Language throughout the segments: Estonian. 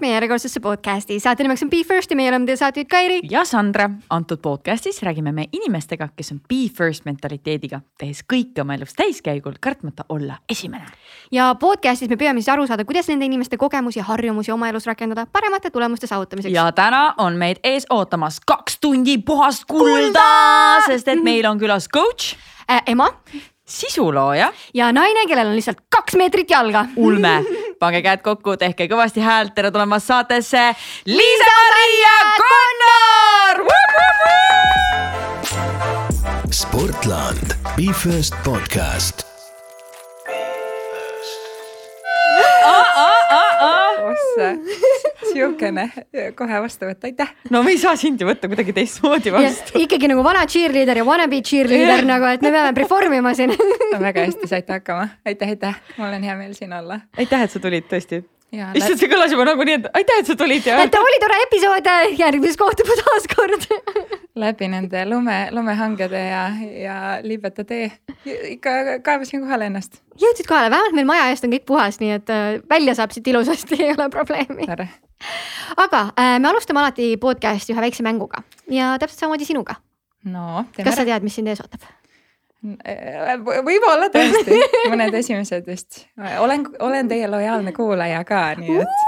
tulemast meie järjekordsesse podcasti, saate nimeks on Be First ja meie oleme teie saatejuht Kairi. ja Sandra, antud podcastis räägime me inimestega, kes on Be First mentaliteediga, tehes kõike oma elus täiskäigul, kartmata olla esimene. ja podcastis me püüame siis aru saada, kuidas nende inimeste kogemusi ja harjumusi oma elus rakendada paremate tulemuste saavutamiseks. ja täna on meid ees ootamas kaks tundi puhast kulda, sest et meil on külas coach äh,. ema sisulooja. ja naine, kellel on lihtsalt kaks meetrit jalga. ulme, pange käed kokku, tehke kõvasti häält, tere tulemast saatesse, Liisa-Maria Connor. Sportland, Be First podcast ossa, siukene kohe vastu võtta, aitäh. no me ei saa sind ju võtta kuidagi teistmoodi vastu. ikkagi nagu vana cheerleader ja wannabe cheerleader nagu, et me peame perform ima siin no väga hästi saite hakkama, aitäh, aitäh, mul on hea meel siin olla. aitäh, et sa tulid tõesti issand, see kõlas juba nagu nii, et aitäh, et sa tulid ja. et oli tore episood, järgmises kohtume taas kord läbi nende lume, lumehangede ja, ja liibeta tee ikka kaevasin kohale ennast. jõudsid kohale, vähemalt meil maja eest on kõik puhas, nii et äh, välja saab siit ilusasti, ei ole probleemi. aga äh, me alustame alati podcast'i ühe väikse mänguga ja täpselt samamoodi sinuga. no. kas sa tead, mis sind ees ootab? Võib-olla tõesti, mõned esimesed vist. olen, olen teie lojaalne kuulaja ka, nii et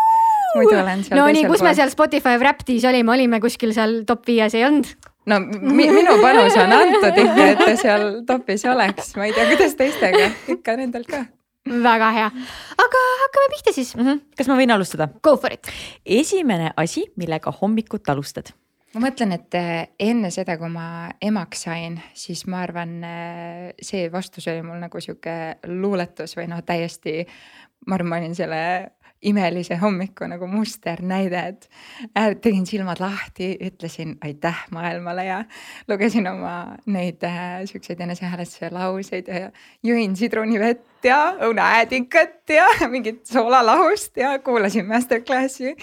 muidu olen seal. no nii, kus pool. me seal Spotify Wrapped'is olime, olime kuskil seal top viies ei olnud? no mi minu panus on antud ikka, et ta seal top'is oleks, ma ei tea, kuidas teistega, ikka nendel ka väga hea, aga hakkame pihta siis mm. -hmm. kas ma võin alustada? Go for it. esimene asi, millega hommikut alustad ma mõtlen, et eh, enne seda, kui ma emaks sain, siis ma arvan, eh, see vastus oli mul nagu sihuke luuletus või noh, täiesti. ma arvan, ma olin selle imelise hommiku nagu musternäide, et äh, tegin silmad lahti, ütlesin aitäh maailmale ja lugesin oma neid äh, siukseid enesehäälestuse lauseid ja jõin sidrunivett ja õunaäädikat ja mingit soolalahust ja kuulasin masterclass'i.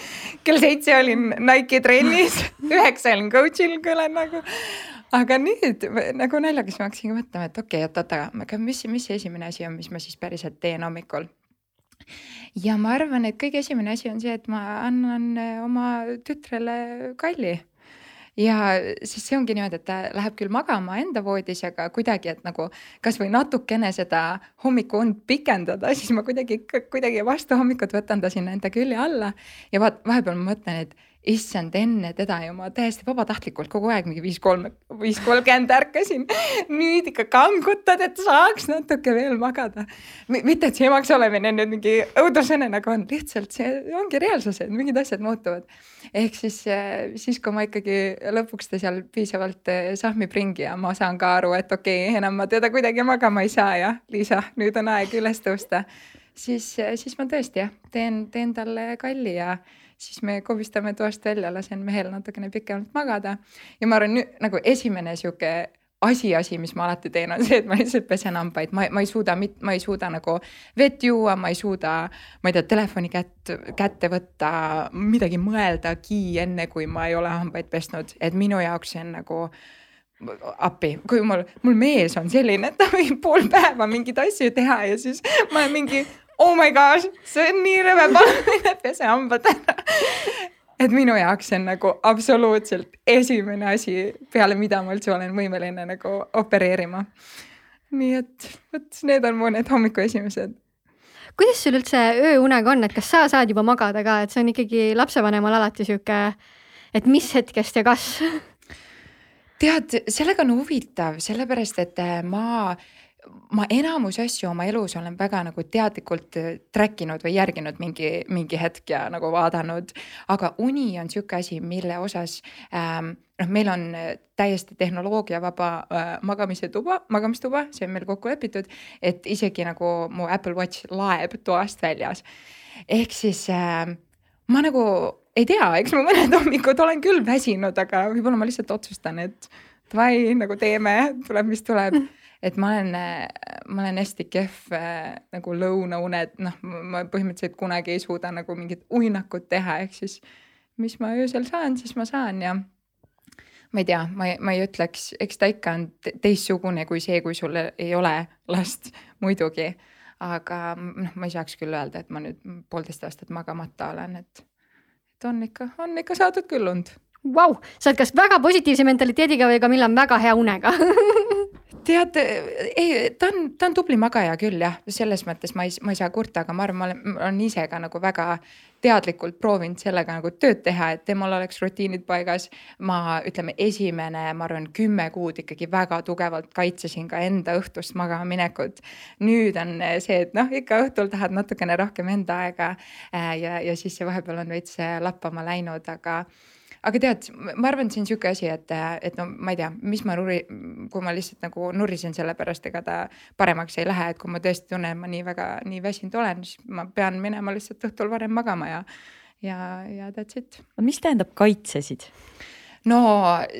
kell seitse olin Nike'i trennis, üheksa olin coach'il kõlen nagu aga nüüd nagu naljakas ma hakkasingi mõtlema, et okei okay,, oot-oot, aga mis, mis see esimene asi on, mis ma siis päriselt teen hommikul ja ma arvan, et kõige esimene asi on see, et ma annan äh, oma tütrele kalli. Ja siis see ongi niimoodi, et ta läheb küll magama enda voodis, aga kuidagi, et nagu kasvõi natukene seda hommikuund pikendada, siis ma kuidagi, kuidagi vastu hommikut võtan ta sinna enda külje alla. Ja vaat vahepeal ma mõtlen, et issand, enne teda ju ma täiesti vabatahtlikult kogu aeg mingi viis kolm, viis kolmkümmend ärkasin. nüüd ikka kangutad, et saaks natuke veel magada. mitte, et see emaks olemine nüüd mingi õudusene nagu on, lihtsalt see ongi reaalsus, et mingid asjad muutuvad. ehk siis, eh, siis kui ma ikkagi lõpuks ta seal piisavalt eh, sahmib ringi ja ma saan ka aru, et okei okay,, enam ma teda kuidagi magama ei saa ja Liisa, nüüd on aeg üles tõusta. siis, eh, siis ma tõesti jah, teen, teen talle kalli ja siis me kobistame toast välja, lasen mehel natukene pikemalt magada. ja ma arvan nagu esimene sihuke asi, asi, mis ma alati teen, on see, et ma lihtsalt pesen hambaid, ma, ma ei suuda, ma ei suuda nagu vett juua, ma ei suuda, ma ei tea, telefoni kätt, kätte võtta, midagi mõeldagi, enne kui ma ei ole hambaid pesnud, et minu jaoks see on nagu appi, kui mul, mul mees on selline, et ta võib pool päeva mingeid asju teha ja siis ma mingi oh my gosh, see on nii rõve, palun mine pese hambad ära. et minu jaoks see on nagu absoluutselt esimene asi, peale mida ma üldse olen võimeline nagu opereerima. nii et vot need on mu need hommiku esimesed kuidas sul üldse ööunega on, et kas sa saad juba magada ka, et see on ikkagi lapsevanemal alati sihuke, et mis hetkest ja kas? tead, sellega on huvitav, sellepärast et ma ma enamus asju oma elus olen väga nagu teadlikult äh, track inud või järginud mingi, mingi hetk ja nagu vaadanud. aga uni on sihuke asi, mille osas ähm, noh, meil on äh, täiesti tehnoloogiavaba äh, magamise tuba, magamistuba, see on meil kokku lepitud, et isegi nagu mu Apple Watch laeb toast väljas. ehk siis äh, ma nagu ei tea, eks ma mõned hommikud olen küll väsinud, aga võib-olla ma lihtsalt otsustan, et davai, nagu teeme, tuleb, mis tuleb et ma olen, ma olen hästi kehv äh, nagu lõunauned, noh, ma põhimõtteliselt kunagi ei suuda nagu mingit uinakut teha, ehk siis mis ma öösel saan, siis ma saan ja ma ei tea, ma ei, ma ei ütleks, eks ta ikka on teistsugune kui see, kui sul ei ole last muidugi. aga noh, ma ei saaks küll öelda, et ma nüüd poolteist aastat magamata olen, et, et on ikka, on ikka saadud küll und. Vau, sa oled kas väga positiivse mentaliteediga või ka millal väga hea unega tead, ei, ta on, ta on tubli magaja küll jah, selles mõttes ma ei, ma ei saa kurta, aga ma arvan, ma olen, ma olen ise ka nagu väga teadlikult proovinud sellega nagu tööd teha, et temal oleks rutiinid paigas. ma ütleme, esimene, ma arvan, kümme kuud ikkagi väga tugevalt kaitsesin ka enda õhtust magama minekut. nüüd on see, et noh, ikka õhtul tahad natukene rohkem enda aega äh, ja, ja siis see vahepeal on veits lappama läinud, aga aga tead, ma arvan, et see on sihuke asi, et, et no ma ei tea, mis ma nurri, kui ma lihtsalt nagu nurrisen selle pärast, ega ta paremaks ei lähe, et kui ma tõesti tunnen, ma nii väga nii väsinud olen, siis ma pean minema lihtsalt õhtul varem magama ja, ja, ja that's it. mis tähendab kaitsesid? No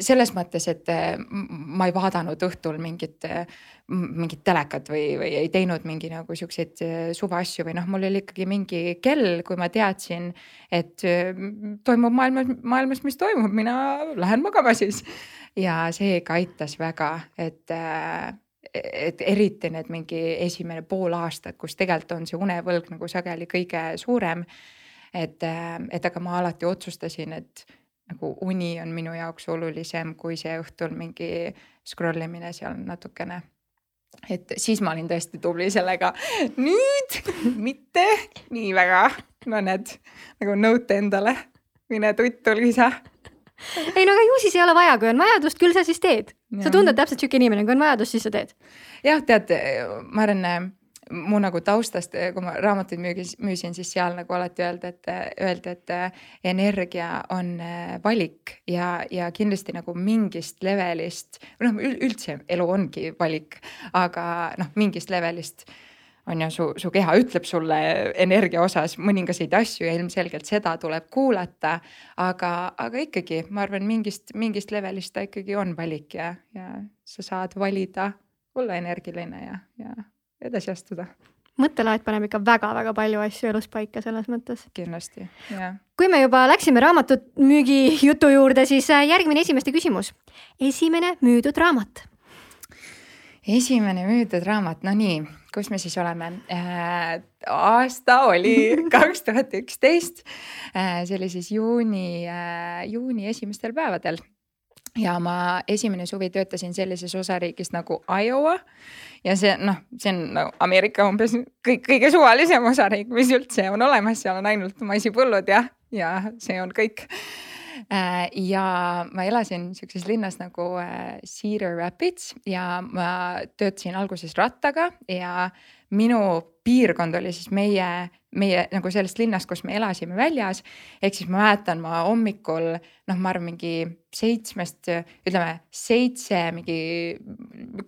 selles mõttes, et ma ei vaadanud õhtul mingit mingit telekat või, või ei teinud mingi nagu siukseid äh, suvaasju või noh, mul oli ikkagi mingi kell, kui ma teadsin, et äh, toimub maailmas, maailmas, mis toimub, mina lähen magama siis. ja see ikka aitas väga, et äh, et eriti need mingi esimene pool aastat, kus tegelikult on see unevõlg nagu sageli kõige suurem. et, et aga ma alati otsustasin, et nagu uni on minu jaoks olulisem kui see õhtul mingi scroll imine seal natukene et siis ma olin tõesti tubli sellega. nüüd mitte nii väga. no näed nagu nõute endale, mine tuttu, Liisa. ei no aga ju siis ei ole vaja, kui on vajadust, küll sa siis teed. sa tundud täpselt sihuke inimene, kui on vajadust, siis sa teed. jah, tead, ma arvan mu nagu taustast, kui ma raamatuid müügis, müüsin, siis seal nagu alati öelda, et öeldi, et energia on äh, valik ja, ja kindlasti nagu mingist levelist, noh üldse elu ongi valik, aga noh, mingist levelist on ju su, su keha ütleb sulle energia osas mõningaseid asju ja ilmselgelt seda tuleb kuulata. aga, aga ikkagi ma arvan, mingist, mingist levelist ta ikkagi on valik ja, ja sa saad valida olla energiline ja, ja edasi astuda. mõttelaad paneb ikka väga-väga palju asju elus paika selles mõttes. kindlasti, jah. kui me juba läksime raamatut müügi jutu juurde, siis äh, järgmine esimeste küsimus. esimene müüdud raamat. esimene müüdud raamat, no nii, kus me siis oleme äh,? aasta oli kaks tuhat üksteist. Äh, see oli siis juuni äh,, juuni esimestel päevadel ja ma esimene suvi töötasin sellises osariigis nagu Iowa ja see noh, see on nagu Ameerika umbes kõik kõige suvalisem osariik, mis üldse on olemas, seal on ainult maisipõllud ja, ja see on kõik. Äh, ja ma elasin sihukeses linnas nagu äh, Cedar Rapids ja ma töötasin alguses rattaga ja minu piirkond oli siis meie, meie nagu sellest linnast, kus me elasime väljas. ehk siis ma mäletan, ma hommikul noh, ma arvan, mingi seitsmest, ütleme seitse, mingi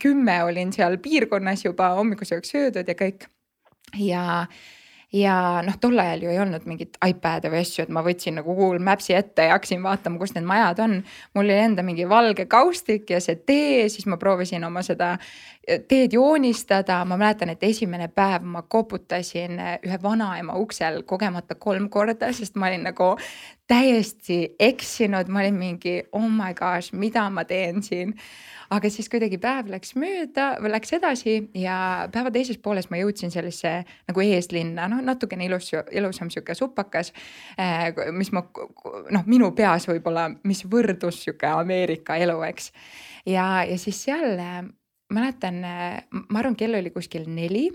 kümme olin seal piirkonnas juba hommikusööks söödud ja kõik. ja ja noh, tol ajal ju ei olnud mingit iPad'e või asju, et ma võtsin nagu Google Maps'i ette ja hakkasin vaatama, kus need majad on. mul oli enda mingi valge kaustik ja see tee, siis ma proovisin oma seda eh, teed joonistada, ma mäletan, et esimene päev ma koputasin eh, ühe vanaema uksel kogemata kolm korda, sest ma olin nagu täiesti eksinud, ma olin mingi oh my gosh, mida ma teen siin aga siis kuidagi päev läks mööda, läks edasi ja päeva teises pooles ma jõudsin sellisesse nagu eeslinna, noh natukene ilus, ilusam sihuke supakas. Eh, mis ma noh, minu peas võib-olla, mis võrdus sihuke Ameerika elu, eks. ja, ja siis seal mäletan, ma arvan, kell oli kuskil neli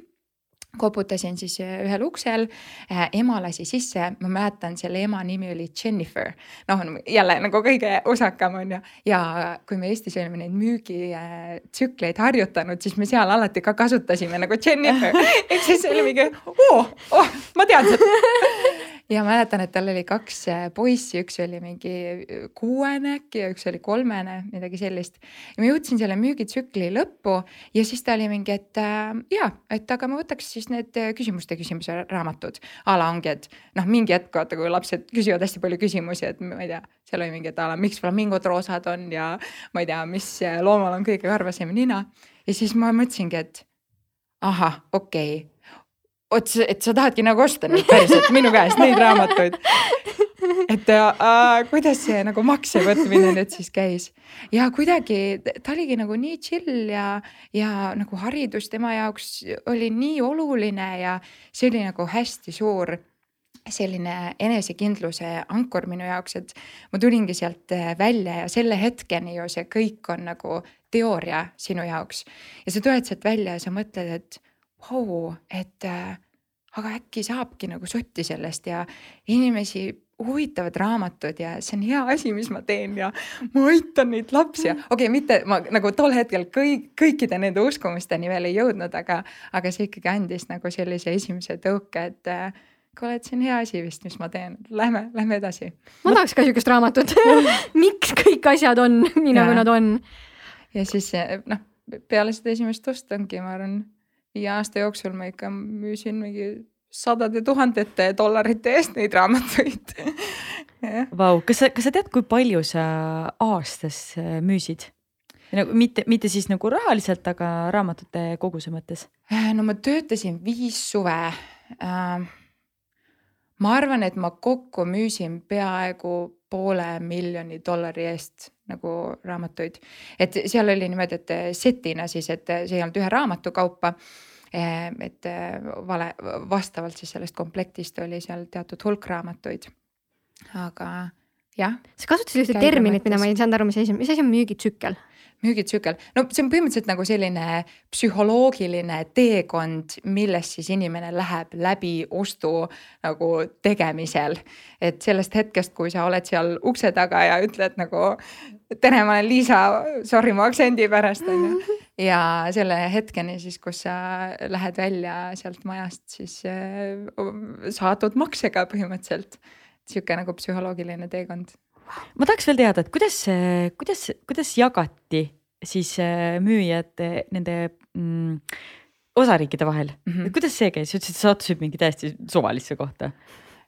koputasin siis äh, ühel uksel, äh, ema lasi sisse, ma mäletan, selle ema nimi oli Jennifer. noh, jälle nagu kõige osakam on ju. Ja kui me Eestis olime neid müügitsükleid harjutanud, siis me seal alati ka kasutasime nagu Jennifer. Ehk siis see oli mingi oo oh,, oh, ma tean seda ja mäletan, et tal oli kaks äh, poissi, üks oli mingi äh, kuuene äkki ja üks oli kolmene, midagi sellist. ja ma jõudsin selle müügitsükli lõppu ja siis ta oli mingi, et äh, ja, et aga ma võtaks siis need äh, küsimuste küsimuse raamatud. a la ongi, et noh, mingi hetk vaata, kui lapsed küsivad hästi palju küsimusi, et ma ei tea, seal oli mingi, et a la miks flamingod roosad on ja ma ei tea, mis loomal on kõige karvasem nina. ja siis ma mõtlesingi, et ahah, okei okay oot, et sa tahadki nagu osta nüüd päriselt minu käest neid raamatuid. et äh, kuidas see nagu makse võtmine nüüd siis käis ja kuidagi ta oligi nagu nii chill ja, ja nagu haridus tema jaoks oli nii oluline ja see oli nagu hästi suur selline enesekindluse ankur minu jaoks, et ma tulingi sealt äh, välja ja selle hetkeni ju see kõik on nagu teooria sinu jaoks. ja sa tuled sealt välja ja sa mõtled, et vau et äh, aga äkki saabki nagu sotti sellest ja inimesi huvitavad raamatud ja see on hea asi, mis ma teen ja ma aitan neid lapsi ja okei okay,, mitte ma nagu tol hetkel kõik, kõikide nende uskumusteni veel ei jõudnud, aga, aga see ikkagi andis nagu sellise esimese tõuke, et äh, kuule, et see on hea asi vist, mis ma teen, lähme, lähme edasi. ma tahaks ka sihukest raamatut miks kõik asjad on nii nagu nad on. ja siis noh, peale seda esimest ost ongi, ma arvan, viie aasta jooksul ma ikka müüsin mingi sadade tuhandete dollarite eest neid raamatuid Vau, kas sa, kas sa tead, kui palju sa aastas äh, müüsid? nagu mitte, mitte siis nagu rahaliselt, aga raamatute koguse mõttes? Äh, no ma töötasin viis suve äh, ma arvan, et ma kokku müüsin peaaegu poole miljoni dollari eest nagu raamatuid. et seal oli niimoodi, et setina siis, et see ei olnud ühe raamatu kaupa. Eh, et eh, vale, vastavalt siis sellest komplektist oli seal teatud hulk raamatuid. aga jah. sa kasutasid ühte terminit, mida ma ei saanud aru, mis asi, mis asi on müügitsükkel? müügitsükkel, no see on põhimõtteliselt nagu selline psühholoogiline teekond, millest siis inimene läheb läbi ostu nagu tegemisel. et sellest hetkest, kui sa oled seal ukse taga ja ütled nagu tere, ma olen Liisa, sorry mu aktsendi pärast on ju. ja selle hetkeni siis, kus sa lähed välja sealt majast, siis äh, saadud maksega põhimõtteliselt. sihuke nagu psühholoogiline teekond ma tahaks veel teada, et kuidas, kuidas, kuidas jagati siis äh, müüjad nende mm, osariikide vahel mm, -hmm. kuidas see käis, sa ütlesid, sa sattusid mingi täiesti suvalisse kohta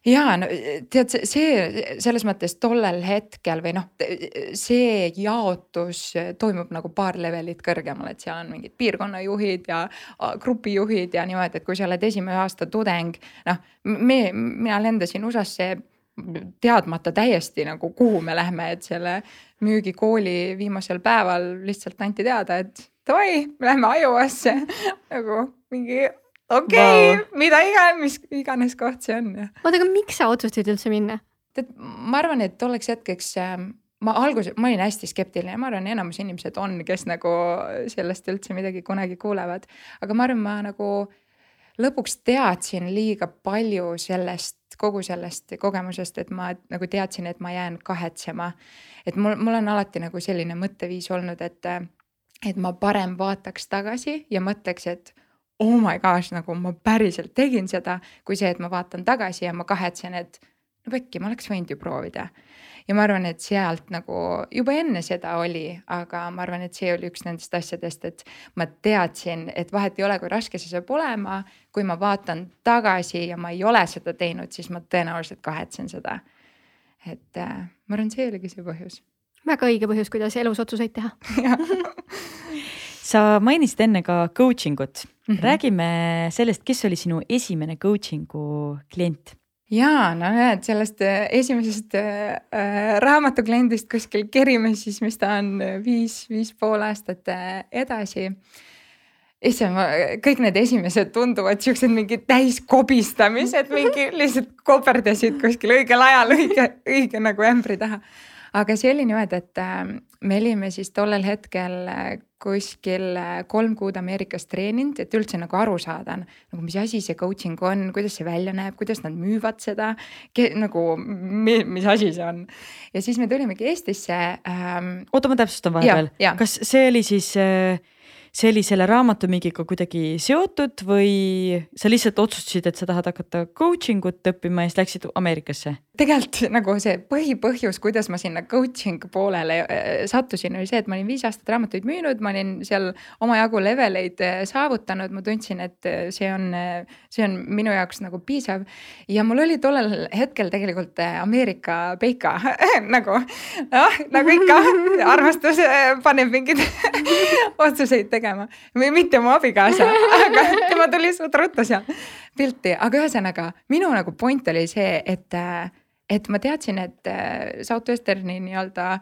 ja no tead, see selles mõttes tollel hetkel või noh, see jaotus toimub nagu paar levelit kõrgemal, et seal on mingid piirkonnajuhid ja grupijuhid ja niimoodi, et kui sa oled esimene aasta tudeng, noh, me, mina lendasin USA-sse teadmata täiesti nagu, kuhu me lähme, et selle müügikooli viimasel päeval lihtsalt anti teada, et davai, me lähme Iowasse nagu mingi okei okay, wow., mida iganes, mis iganes koht see on. oota, aga miks sa otsustasid üldse minna? tead, ma arvan, et tolleks hetkeks äh, ma alguses, ma olin hästi skeptiline, ma arvan, enamus inimesed on, kes nagu sellest üldse midagi kunagi kuulevad, aga ma arvan, ma nagu lõpuks teadsin liiga palju sellest, kogu sellest kogemusest, et ma nagu teadsin, et ma jään kahetsema. et mul, mul on alati nagu selline mõtteviis olnud, et, et ma parem vaataks tagasi ja mõtleks, et oh my gosh, nagu ma päriselt tegin seda, kui see, et ma vaatan tagasi ja ma kahetsen, et no pekki, ma oleks võinud ju proovida ja ma arvan, et sealt nagu juba enne seda oli, aga ma arvan, et see oli üks nendest asjadest, et ma teadsin, et vahet ei ole, kui raske see saab olema. kui ma vaatan tagasi ja ma ei ole seda teinud, siis ma tõenäoliselt kahetsen seda. et äh, ma arvan, see oligi see põhjus. väga õige põhjus, kuidas elus otsuseid teha sa mainisid enne ka coaching ut mm, -hmm. räägime sellest, kes oli sinu esimene coaching'u klient ja no näed, sellest äh, esimesest äh, äh, raamatukliendist kuskil kerime siis, mis ta on viis, viis pool aastat äh, edasi. issand, kõik need esimesed tunduvad siuksed mingid täiskobistamised, mingi lihtsalt koberdasid kuskil õigel ajal õige, õige nagu ämbri taha. aga see oli niimoodi, et me olime siis tollel hetkel äh, kuskil äh, kolm kuud Ameerikas treeninud, et üldse nagu aru saada, nagu mis asi see coaching on, kuidas see välja näeb, kuidas nad müüvad seda, nagu mis asi see on. ja siis me tulimegi Eestisse ähm,. oota, ma täpsustan vahepeal, kas see oli siis äh, see oli selle raamatumüügiga kuidagi seotud või sa lihtsalt otsustasid, et sa tahad hakata coaching ut õppima ja siis läksid Ameerikasse? Tegelikult nagu see põhipõhjus, kuidas ma sinna coaching poolele äh, sattusin, oli see, et ma olin viis aastat raamatuid müünud, ma olin seal omajagu leveleid äh, saavutanud, ma tundsin, et äh, see on, see on minu jaoks nagu piisav. ja mul oli tollel hetkel tegelikult Ameerika peika nagu noh, nagu ikka armastus paneb mingeid otsuseid tegema. Või mitte mu abikaasa, aga tema tuli suht ruttu seal pilti, aga ühesõnaga minu nagu point oli see, et, et ma teadsin, et Southwesterni nii-öelda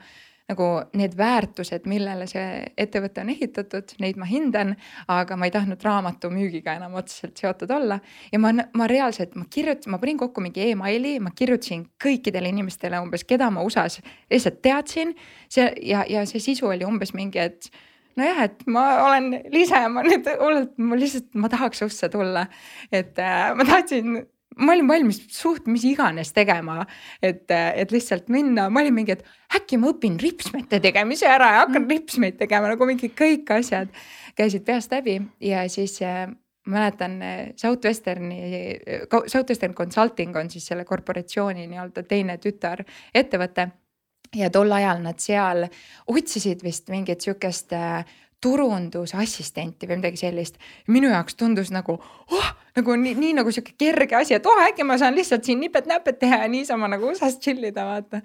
nagu need väärtused, millele see ettevõte on ehitatud, neid ma hindan, aga ma ei tahtnud raamatu müügiga enam otseselt seotud olla. ja ma, ma reaalselt, ma kirjutasin, ma panin kokku mingi emaili, ma kirjutasin kõikidele inimestele umbes, keda ma USA-s lihtsalt teadsin. see ja, ja see sisu oli umbes mingi, et nojah, et ma olen Liise, ma nüüd hullult, ma lihtsalt, ma tahaks usse tulla. et äh, ma tahtsin, ma olin valmis suht mis iganes tegema, et, et lihtsalt minna, ma olin mingi, et äkki ma õpin ripsmete tegemise ära ja hakkan mm. ripsmeid tegema nagu mingi kõik asjad käisid peast läbi. Ja siis äh, mäletan äh, Southwesterni, Southwestern Consulting on siis selle korporatsiooni nii-öelda teine tütarettevõte ja tol ajal nad seal otsisid vist mingit sihukest äh, turundusassistenti või midagi sellist. minu jaoks tundus nagu oh, nagu nii, nii nagu sihuke kerge asi, et oh äkki ma saan lihtsalt siin nipet-näpet teha ja niisama nagu USA-s chill ida, vaata.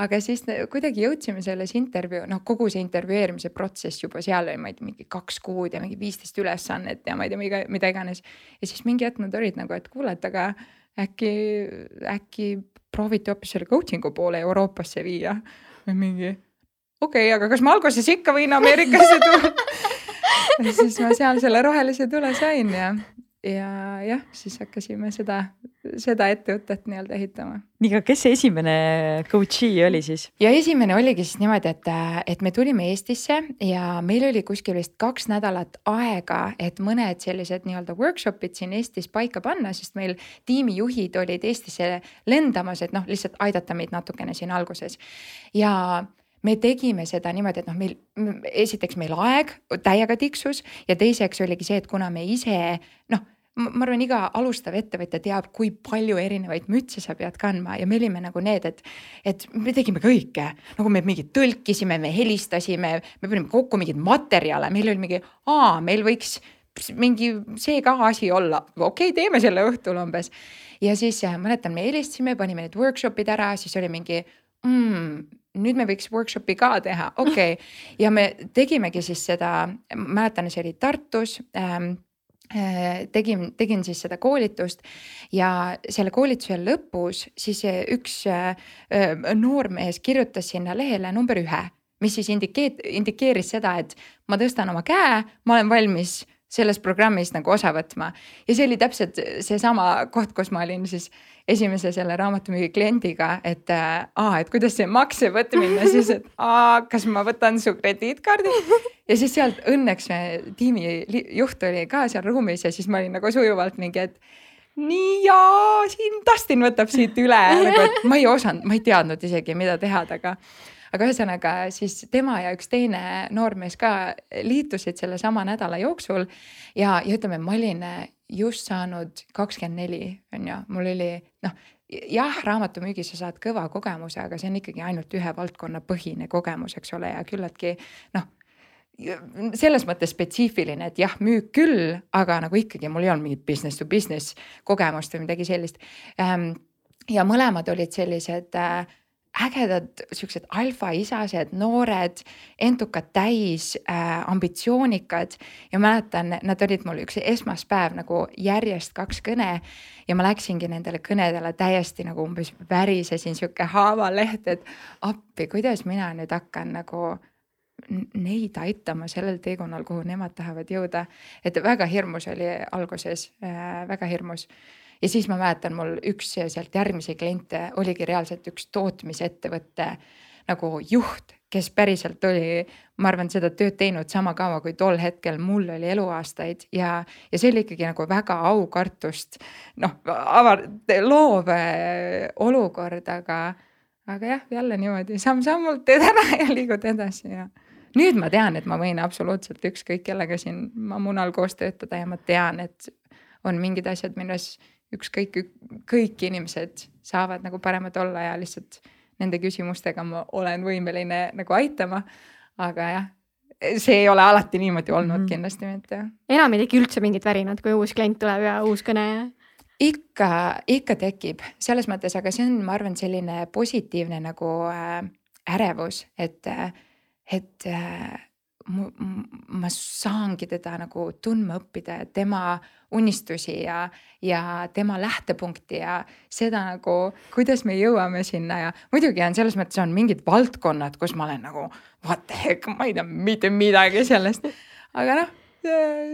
aga siis kuidagi jõudsime selles intervjuu, noh, kogu see intervjueerimise protsess juba seal oli, ma ei tea, mingi kaks kuud ja mingi viisteist ülesannet ja ma ei tea, mida, mida iganes. ja siis mingi hetk nad olid nagu, et kuule, et aga äkki, äkki prooviti hoopis selle coaching'u poole Euroopasse viia või mingi. Okei okay,, aga kas ma alguses ikka võin Ameerikasse tulla siis ma seal selle rohelise tule sain ja, ja jah, siis hakkasime seda, seda ettevõtet nii-öelda ehitama. nii, aga kes see esimene coach'i oli siis? ja esimene oligi siis niimoodi, et, et me tulime Eestisse ja meil oli kuskil vist kaks nädalat aega, et mõned sellised nii-öelda workshop'id siin Eestis paika panna, sest meil tiimijuhid olid Eestisse lendamas, et noh, lihtsalt aidata meid natukene siin alguses ja me tegime seda niimoodi, et noh, meil esiteks meil aeg täiega tiksus ja teiseks oligi see, et kuna me ise noh ma arvan, iga alustav ettevõtja teab, kui palju erinevaid mütse sa pead kandma ja me olime nagu need, et, et me tegime kõike. nagu me mingit tõlkisime, me helistasime, me panime kokku mingeid materjale, meil oli mingi, aa, meil võiks mingi see ka asi olla, okei okay,, teeme selle õhtul umbes. ja siis äh, mäletan, me helistasime, panime need workshop'id ära, siis oli mingi mm, nüüd me võiks workshop'i ka teha, okei okay. ja me tegimegi siis seda, mäletan, see oli Tartus ähm, äh, tegin, tegin siis seda koolitust ja selle koolituse lõpus siis üks äh, noormees kirjutas sinna lehele number ühe, mis siis indikeet-, indikeeris seda, et ma tõstan oma käe, ma olen valmis selles programmis nagu osa võtma. ja see oli täpselt seesama koht, kus ma olin siis esimese selle raamatumüügi kliendiga, et äh, aa, et kuidas see makse võtmine siis, et aa, kas ma võtan su krediitkaardi. ja siis sealt õnneks tiimi juht oli ka seal ruumis ja siis ma olin nagu sujuvalt mingi, et nii ja siin Dustin võtab siit üle nagu, et ma ei osanud, ma ei teadnud isegi, mida teha, aga aga ühesõnaga siis tema ja üks teine noormees ka liitusid sellesama nädala jooksul ja, ja ütleme, ma olin just saanud kakskümmend neli, on ju, mul oli noh jah, raamatumüügis sa saad kõva kogemuse, aga see on ikkagi ainult ühe valdkonna põhine kogemus, eks ole, ja küllaltki noh selles mõttes spetsiifiline, et jah, müük küll, aga nagu ikkagi mul ei olnud mingit business to business kogemust või midagi sellist. Ehm, ja mõlemad olid sellised äh, ägedad siuksed alfaisased, noored, entukad täis äh,, ambitsioonikad ja mäletan, nad olid mul üks esmaspäev nagu järjest kaks kõne ja ma läksingi nendele kõnedele täiesti nagu umbes värisesin sihuke haavaleht, et appi, kuidas mina nüüd hakkan nagu neid aitama sellel teekonnal, kuhu nemad tahavad jõuda. et väga hirmus oli alguses äh,, väga hirmus ja siis ma mäletan, mul üks sealt järgmisi kliente oligi reaalselt üks tootmisettevõtte nagu juht, kes päriselt oli, ma arvan, seda tööd teinud sama kaua, kui tol hetkel. Mul oli eluaastaid ja, ja see oli ikkagi nagu väga aukartust noh, avar-, loov äh, olukord, aga, aga jah, jälle niimoodi samm-sammult teed ära ja liigud edasi ja nüüd ma tean, et ma võin absoluutselt ükskõik kellega siin munal koos töötada ja ma tean, et on mingid asjad, milles ükskõik, kõik inimesed saavad nagu paremad olla ja lihtsalt nende küsimustega ma olen võimeline nagu aitama. aga jah, see ei ole alati niimoodi olnud mm -hmm. kindlasti mitte. enam ei teki üldse mingit värinat, kui uus klient tuleb ja uus kõne ja ikka, ikka tekib selles mõttes, aga see on, ma arvan, selline positiivne nagu äh, ärevus, et, et äh, ma saangi teda nagu tundma õppida ja tema unistusi ja, ja tema lähtepunkti ja seda nagu, kuidas me jõuame sinna ja muidugi on selles mõttes on mingid valdkonnad, kus ma olen nagu what the heck, ma ei tea mitte midagi sellest. aga noh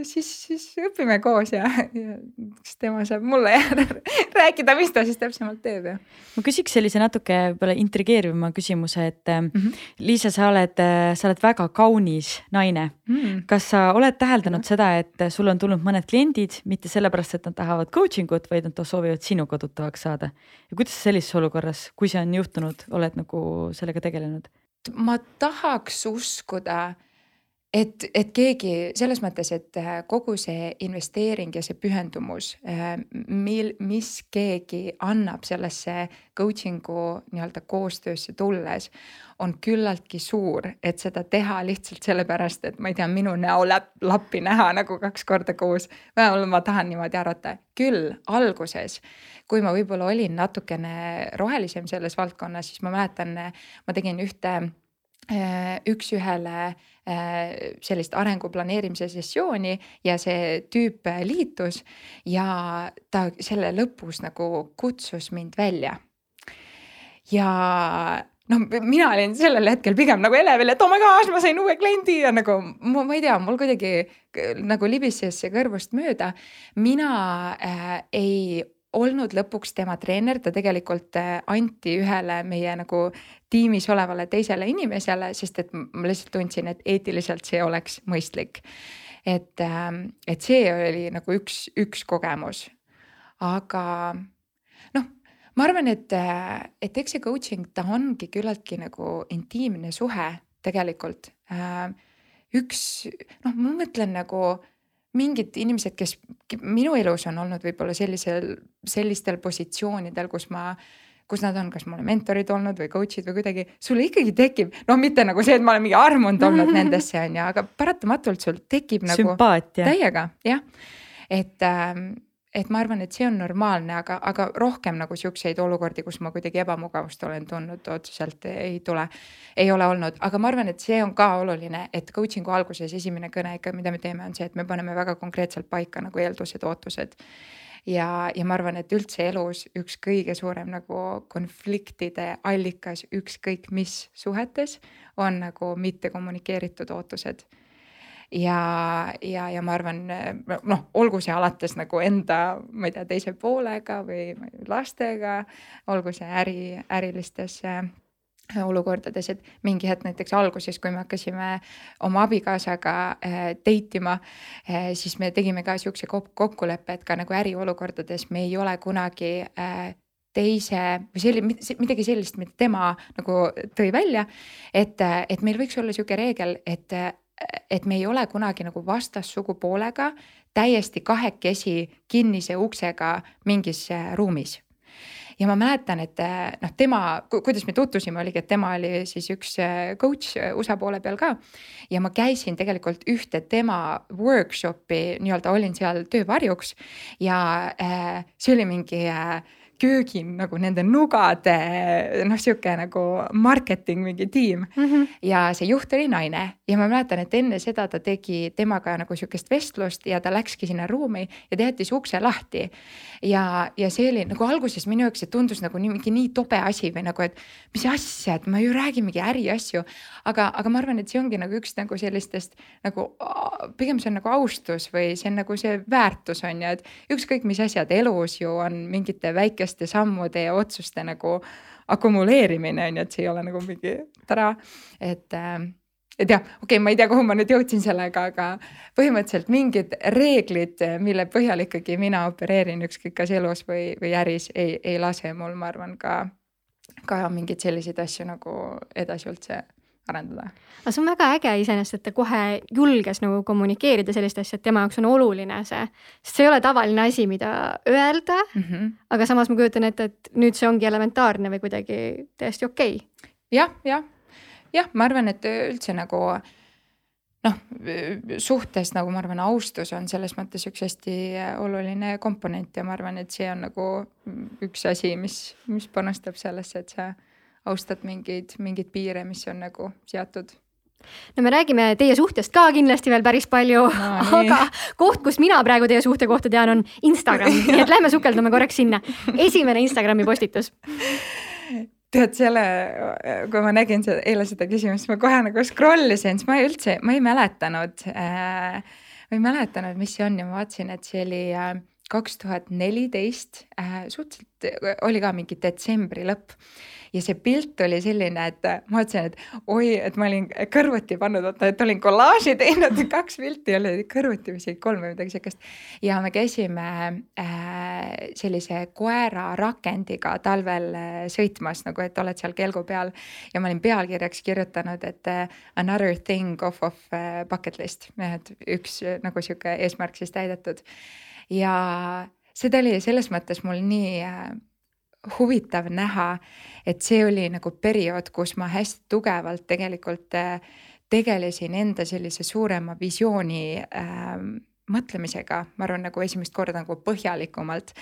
siis, siis õpime koos ja, ja siis tema saab mulle rääkida, mis ta siis täpsemalt teeb ja. ma küsiks sellise natuke võib-olla intrigeerivama küsimuse, et mm -hmm. Liisa, sa oled, sa oled väga kaunis naine mm. -hmm. kas sa oled täheldanud ja. seda, et sul on tulnud mõned kliendid mitte sellepärast, et nad tahavad coaching ut, vaid nad soovivad sinuga tuttavaks saada ja kuidas sa sellises olukorras, kui see on juhtunud, oled nagu sellega tegelenud? ma tahaks uskuda et, et keegi selles mõttes, et äh, kogu see investeering ja see pühendumus, äh, mil, mis keegi annab sellesse coaching'u nii-öelda koostöösse tulles, on küllaltki suur, et seda teha lihtsalt sellepärast, et ma ei tea, minu näo läp, lappi näha nagu kaks korda kuus. vähemalt ma tahan niimoodi arvata, küll alguses, kui ma võib-olla olin natukene rohelisem selles valdkonnas, siis ma mäletan, ma tegin ühte Äh, üks-ühele äh, sellist arengu planeerimise sessiooni ja see tüüp liitus ja ta selle lõpus nagu kutsus mind välja. ja noh, mina olin sellel hetkel pigem nagu elevil, et oh my gosh, ma sain uue kliendi ja nagu ma, ma ei tea, mul kuidagi nagu libises see kõrvust mööda. mina äh, ei olnud lõpuks tema treener, ta tegelikult äh, anti ühele meie nagu tiimis olevale teisele inimesele, sest et ma lihtsalt tundsin, et eetiliselt see oleks mõistlik. et, ähm, et see oli nagu üks, üks kogemus. aga noh, ma arvan, et, äh, et eks see coaching, ta ongi küllaltki nagu intiimne suhe tegelikult. Äh, üks noh, ma mõtlen nagu mingid inimesed, kes minu elus on olnud võib-olla sellisel, sellistel positsioonidel, kus ma kus nad on, kas mulle mentorid olnud või coach'id või kuidagi, sul ikkagi tekib, noh, mitte nagu see, et ma olen mingi armunud olnud nendesse on ju, aga paratamatult sul tekib nagu Sümpaatia. täiega jah, et ähm, et ma arvan, et see on normaalne, aga, aga rohkem nagu siukseid olukordi, kus ma kuidagi ebamugavust olen tundnud, otseselt ei tule. ei ole olnud, aga ma arvan, et see on ka oluline, et coaching'u alguses esimene kõne ikka, mida me teeme, on see, et me paneme väga konkreetselt paika nagu eeldused, ootused ja, ja ma arvan, et üldse elus üks kõige suurem nagu konfliktide allikas ükskõik mis suhetes on nagu mitte kommunikeeritud ootused ja, ja, ja ma arvan, noh, olgu see alates nagu enda, ma ei tea, teise poolega või lastega, olgu see äri, ärilistes äh, olukordades, et mingi hetk näiteks alguses, kui me hakkasime oma abikaasaga äh, date ima äh,, siis me tegime ka siukse kokkuleppe, et ka nagu äriolukordades me ei ole kunagi teise või selline, midagi sellist, mida tema nagu tõi välja. et, et meil võiks olla sihuke reegel, et et me ei ole kunagi nagu vastassugupoolega täiesti kahekesi kinnise uksega mingis äh, ruumis ja ma mäletan, et äh, noh, tema, kuidas me tutvusime, oligi, et tema oli siis üks äh, coach USA poole peal ka. ja ma käisin tegelikult ühte tema workshop'i nii-öelda olin seal töövarjuks ja äh, see oli mingi äh, köögin nagu nende nugade noh, sihuke nagu marketing mingi tiim mm. -hmm. ja see juht oli naine ja ma mäletan, et enne seda ta tegi temaga nagu sihukest vestlust ja ta läkski sinna ruumi ja ta jättis ukse lahti. ja, ja see oli nagu alguses minu jaoks see tundus nagu nii mingi nii tobe asi või nagu, et mis asja, et ma ju räägin mingi äriasju. aga, aga ma arvan, et see ongi nagu üks nagu sellistest nagu pigem see on nagu austus või see on nagu see väärtus on ju, et ükskõik mis asjad elus ju on mingite väikeste väikeste sammude ja otsuste nagu akumuleerimine on ju, et see ei ole nagu mingi tara, et äh, et jah, okei okay,, ma ei tea, kuhu ma nüüd jõudsin sellega, aga põhimõtteliselt mingid reeglid, mille põhjal ikkagi mina opereerin ükskõik kas elus või, või äris, ei, ei lase mul, ma arvan, ka, ka mingeid selliseid asju nagu edasi üldse arendada. aga see on väga äge iseenesest, et ta kohe julges nagu kommunikeerida sellist asja, et tema jaoks on oluline see, sest see ei ole tavaline asi, mida öelda mm. -hmm. aga samas ma kujutan ette, et nüüd see ongi elementaarne või kuidagi täiesti okei okay.. jah, jah, jah, ma arvan, et üldse nagu noh, suhtes nagu ma arvan, austus on selles mõttes üks hästi oluline komponent ja ma arvan, et see on nagu üks asi, mis, mis panustab sellesse, et sa austad mingeid, mingeid piire, mis on nagu seatud no me räägime teie suhtest ka kindlasti veel päris palju no,, aga koht, kus mina praegu teie suhte kohta tean, on Instagram, nii et lähme sukeldume korraks sinna. esimene Instagrami postitus tead selle, kui ma nägin seda eile seda küsimust, ma kohe nagu scroll isin, siis ma ei üldse, ma ei mäletanud äh,. ma ei mäletanud, mis see on ja ma vaatasin, et see oli äh, kaks tuhat neliteist, äh, suhteliselt oli ka mingi detsembri lõpp ja see pilt oli selline, et ma mõtlesin, et oi, et ma olin kõrvuti pannud, vaata, et olin kollaaži teinud, kaks pilti oli kõrvuti või isegi kolm või midagi siukest. ja me käisime äh, sellise koera rakendiga talvel äh, sõitmas nagu, et oled seal kelgu peal. Ja ma olin pealkirjaks kirjutanud, et äh, another thing off of äh, bucket list, et üks äh, nagu sihuke eesmärk siis täidetud. Ja seda oli selles mõttes mul nii äh, huvitav näha, et see oli nagu periood, kus ma hästi tugevalt tegelikult äh, tegelesin enda sellise suurema visiooni äh, mõtlemisega, ma arvan, nagu esimest korda nagu põhjalikumalt.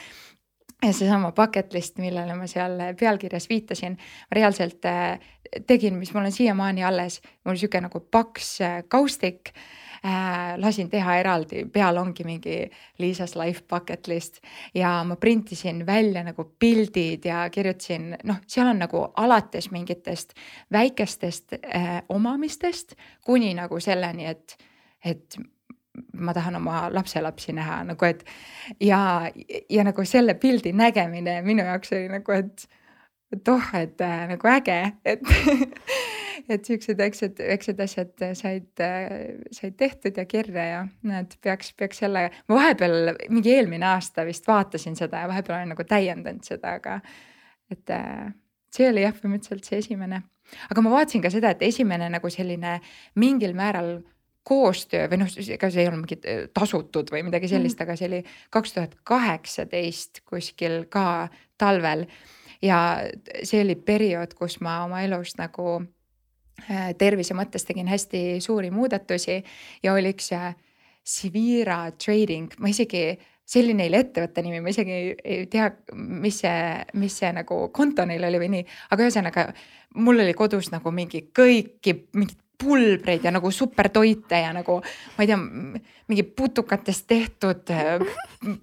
Ja seesama bucket list, millele ma seal pealkirjas viitasin, reaalselt äh, tegin, mis mul on siiamaani alles, mul sihuke nagu paks äh, kaustik äh, äh, lasin teha eraldi, peal ongi mingi Liisas life bucket list ja ma printisin välja nagu pildid ja kirjutasin, noh, seal on nagu alates mingitest väikestest äh, omamistest kuni nagu selleni, et, et ma tahan oma lapselapsi näha nagu, et ja, ja nagu selle pildi nägemine minu jaoks oli nagu, et et oh, et äh, nagu äge, et et siuksed väiksed, väiksed asjad said, said tehtud ja kirja ja näed, peaks, peaks jälle, ma vahepeal mingi eelmine aasta vist vaatasin seda ja vahepeal olen nagu täiendanud seda, aga et äh, see oli jah, põhimõtteliselt see esimene. aga ma vaatasin ka seda, et esimene nagu selline mingil määral koostöö või noh, ega see ei olnud mingi äh, tasutud või midagi sellist mm., aga see oli kaks tuhat kaheksateist kuskil ka talvel. ja see oli periood, kus ma oma elus nagu Äh, tervise mõttes tegin hästi suuri muudatusi ja oli üks Sivira Trading, ma isegi, see oli neil ettevõtte nimi, ma isegi ei, ei tea, mis see, mis see nagu konto neil oli või nii, aga ühesõnaga mul oli kodus nagu mingi kõiki mingit pulbreid ja nagu supertoite ja nagu ma ei tea, mingi putukatest tehtud äh,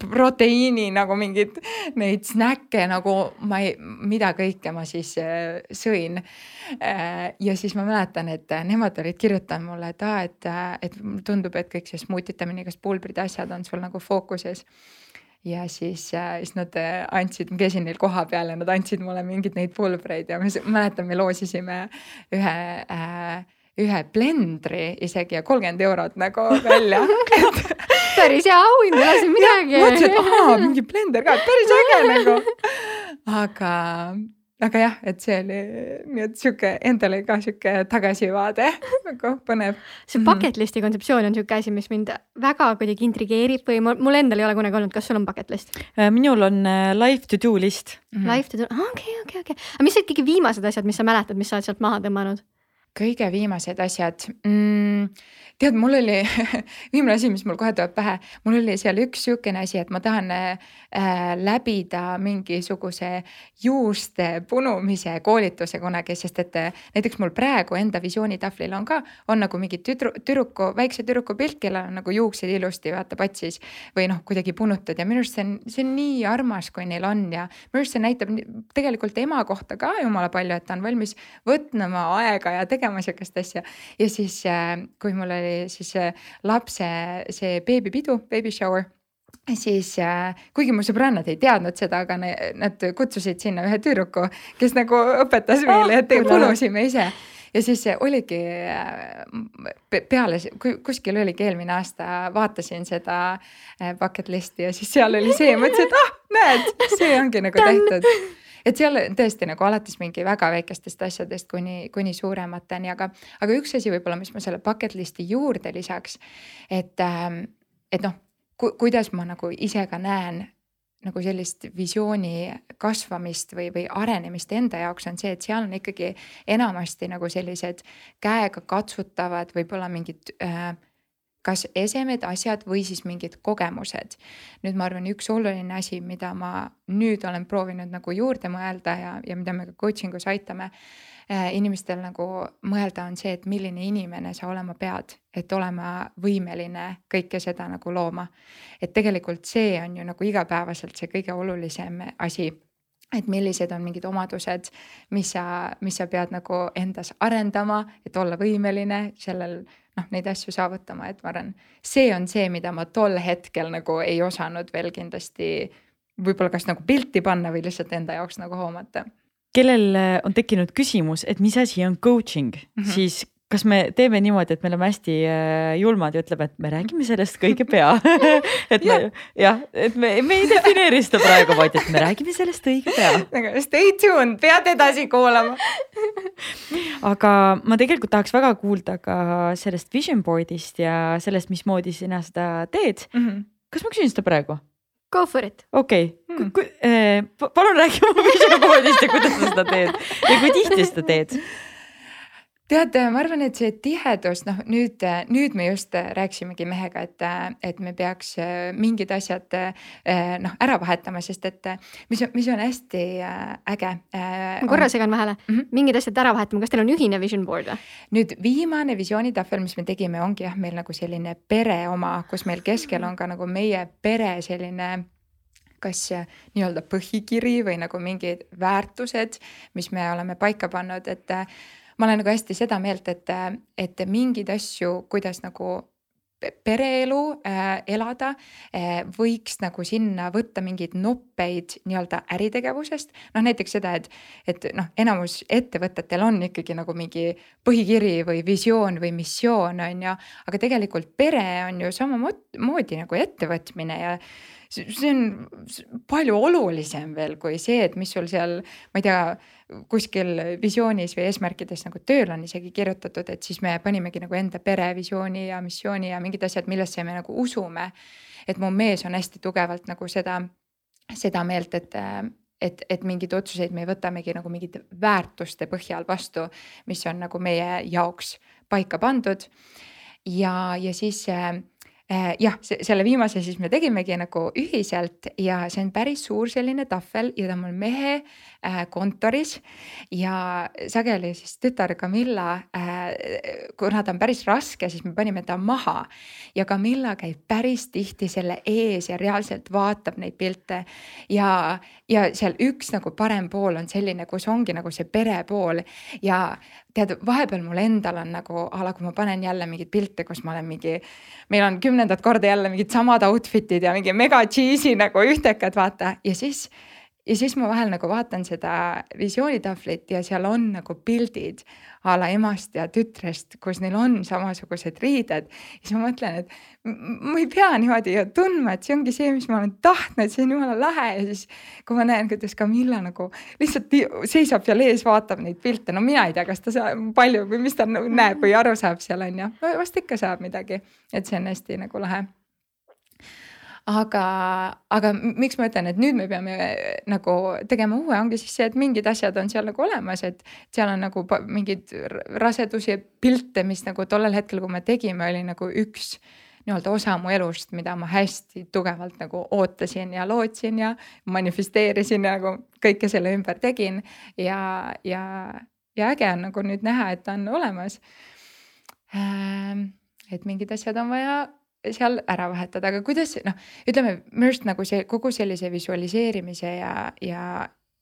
proteiini nagu mingeid neid snäkke nagu ma ei, mida kõike ma siis äh, sõin. Äh, ja siis ma mäletan, et nemad olid kirjutanud mulle, et aa, et, et tundub, et kõik see smuutitamine, kas pulbrid, asjad on sul nagu fookuses ja siis, siis nad andsid, ma käisin neil kohapeal ja nad andsid mulle mingeid neid pulbreid ja ma mäletan, me loosisime ühe äh, ühe blendri isegi ja kolmkümmend eurot nagu välja päris hea auhind, ei ole siin midagi. mõtlesin, et aa, mingi blender ka, päris äge nagu. aga, aga jah, et see oli nii, et sihuke endale ka sihuke tagasivaade nagu põnev. see mhm. bucket list'i kontseptsioon on sihuke asi, mis mind väga kuidagi intrigeerib või mul endal ei ole kunagi olnud, kas sul on bucket list? Äh, minul on äh, life to do list mm. -hmm. Life to do, okei, okei, okei, aga mis olid kõige viimased asjad, mis sa mäletad, mis sa oled sealt maha tõmmanud? Kõige viimased asjad mm,. Tead, mul oli viimane asi, mis mul kohe tuleb pähe, mul oli seal üks sihukene asi, et ma tahan äh, läbida mingisuguse juuste punumise koolituse kunagi, sest et äh, näiteks mul praegu enda visioonitahvlil on ka, on nagu mingi tüdru, tüdruku, väikse tüdruku pilt, kellel on nagu juuksed ilusti vaata patsis või noh, kuidagi punutud. Ja minu arust see on, see on nii armas, kui neil on. Ja minu arust see näitab tegelikult ema kohta ka jumala palju, et ta on valmis võtma aega ja tegema sihukest asja. ja siis, äh, kui mul oli siis äh, lapse see beebipidu, baby shower. Siis äh, kuigi mu sõbrannad ei teadnud seda, aga nad kutsusid sinna ühe tüdruku, kes nagu õpetas meile, et oh, punusime ise. Ja siis oligi peale, kuskil oligi eelmine aasta, vaatasin seda bucket list'i ja siis seal oli see mõtlesin, et ah, näed, see ongi nagu tehtud et seal tõesti nagu alates mingi väga väikestest asjadest kuni, kuni suuremateni, aga, aga üks asi võib-olla, mis ma selle bucket list'i juurde lisaks, et, ähm, et noh ku,, kuidas ma nagu ise ka näen nagu sellist visiooni kasvamist või, või arenemist enda jaoks on see, et seal on ikkagi enamasti nagu sellised käega katsutavad, võib-olla mingid äh, kas esemed, asjad või siis mingid kogemused. nüüd ma arvan, üks oluline asi, mida ma nüüd olen proovinud nagu juurde mõelda ja, ja mida me ka coaching us aitame äh, inimestel nagu mõelda, on see, et milline inimene sa olema pead, et olema võimeline kõike seda nagu looma. et tegelikult see on ju nagu igapäevaselt see kõige olulisem asi et millised on mingid omadused, mis sa, mis sa pead nagu endas arendama, et olla võimeline sellel noh, neid asju saavutama, et ma arvan, see on see, mida ma tol hetkel nagu ei osanud veel kindlasti võib-olla kas nagu pilti panna või lihtsalt enda jaoks nagu hoomata. kellel on tekkinud küsimus, et mis asi on coaching mm, -hmm. siis kas me teeme niimoodi, et me oleme hästi äh, julmad ja ütleme, et me räägime sellest kõige pea et me jah, et me, me ei defineeri seda praegu, vaid et me räägime sellest õige pea. aga stay tuned, pead edasi kuulama aga ma tegelikult tahaks väga kuulda ka sellest vision board'ist ja sellest, mismoodi sina seda teed mm. -hmm. kas ma küsin seda praegu? Go for it. okei okay. mm., eh, palun räägi oma vision board'ist ja kuidas sa seda teed ja kui tihti seda teed tead, ma arvan, et see tihedus, noh nüüd, nüüd me just rääkisimegi mehega, et, et me peaks mingid asjad noh ära vahetama, sest et mis, mis on hästi äge. ma korra segan vahele mm, -hmm. mingid asjad ära vahetama, kas teil on ühine vision board või? nüüd viimane visioonitahvel, mis me tegime, ongi jah, meil nagu selline pere oma, kus meil keskel on ka nagu meie pere selline kas nii-öelda põhikiri või nagu mingid väärtused, mis me oleme paika pannud, et ma olen nagu hästi seda meelt, et, et mingeid asju, kuidas nagu pereelu äh, elada äh, võiks nagu sinna võtta mingeid noppeid nii-öelda äritegevusest. noh, näiteks seda, et, et noh, enamus ettevõtetel on ikkagi nagu mingi põhikiri või visioon või missioon on ju, aga tegelikult pere on ju samamoodi nagu ettevõtmine ja see on palju olulisem veel kui see, et mis sul seal, ma ei tea kuskil visioonis või eesmärkides nagu tööl on isegi kirjutatud, et siis me panimegi nagu enda perevisiooni ja missiooni ja mingid asjad, millesse me nagu usume. et mu mees on hästi tugevalt nagu seda, seda meelt, et, et, et mingeid otsuseid me võtamegi nagu mingite väärtuste põhjal vastu, mis on nagu meie jaoks paika pandud. ja, ja siis Äh, jah, selle viimase siis me tegimegi nagu ühiselt ja see on päris suur selline tahvel ja ta on mul mehe kontoris. ja sageli siis tütar Camilla äh,, kuna ta on päris raske, siis me panime ta maha. ja Camilla käib päris tihti selle ees ja reaalselt vaatab neid pilte. ja, ja seal üks nagu parem pool on selline, kus ongi nagu see pere pool ja tead, vahepeal mul endal on nagu a la, kui ma panen jälle mingeid pilte, kus ma olen mingi, meil on kümnendat korda jälle mingid samad outfit'id ja mingi mega cheesy nagu ühtekad, vaata ja siis ja siis ma vahel nagu vaatan seda visioonitahvlit ja seal on nagu pildid a la emast ja tütrest, kus neil on samasugused riided. siis ma mõtlen, et ma ei pea niimoodi ju tundma, et see ongi see, mis ma olen tahtnud, see on jumala lahe. Ja siis kui ma näen, kuidas Camilla nagu lihtsalt seisab seal ees, vaatab neid pilte, no mina ei tea, kas ta saab palju või mis ta näeb või aru saab seal on ju, vast ikka saab midagi, et see on hästi nagu lahe aga, aga miks ma ütlen, et nüüd me peame nagu tegema uue, ongi siis see, et mingid asjad on seal nagu olemas, et seal on nagu mingeid rasedusi, pilte, mis nagu tollel hetkel, kui me tegime, oli nagu üks nii-öelda osa mu elust, mida ma hästi tugevalt nagu ootasin ja lootsin ja manifesteerisin ja nagu kõike selle ümber tegin ja, ja, ja äge on nagu nüüd näha, et ta on olemas. Ähm, et mingid asjad on vaja seal ära vahetada, aga kuidas noh, ütleme minu arust nagu see kogu sellise visualiseerimise ja, ja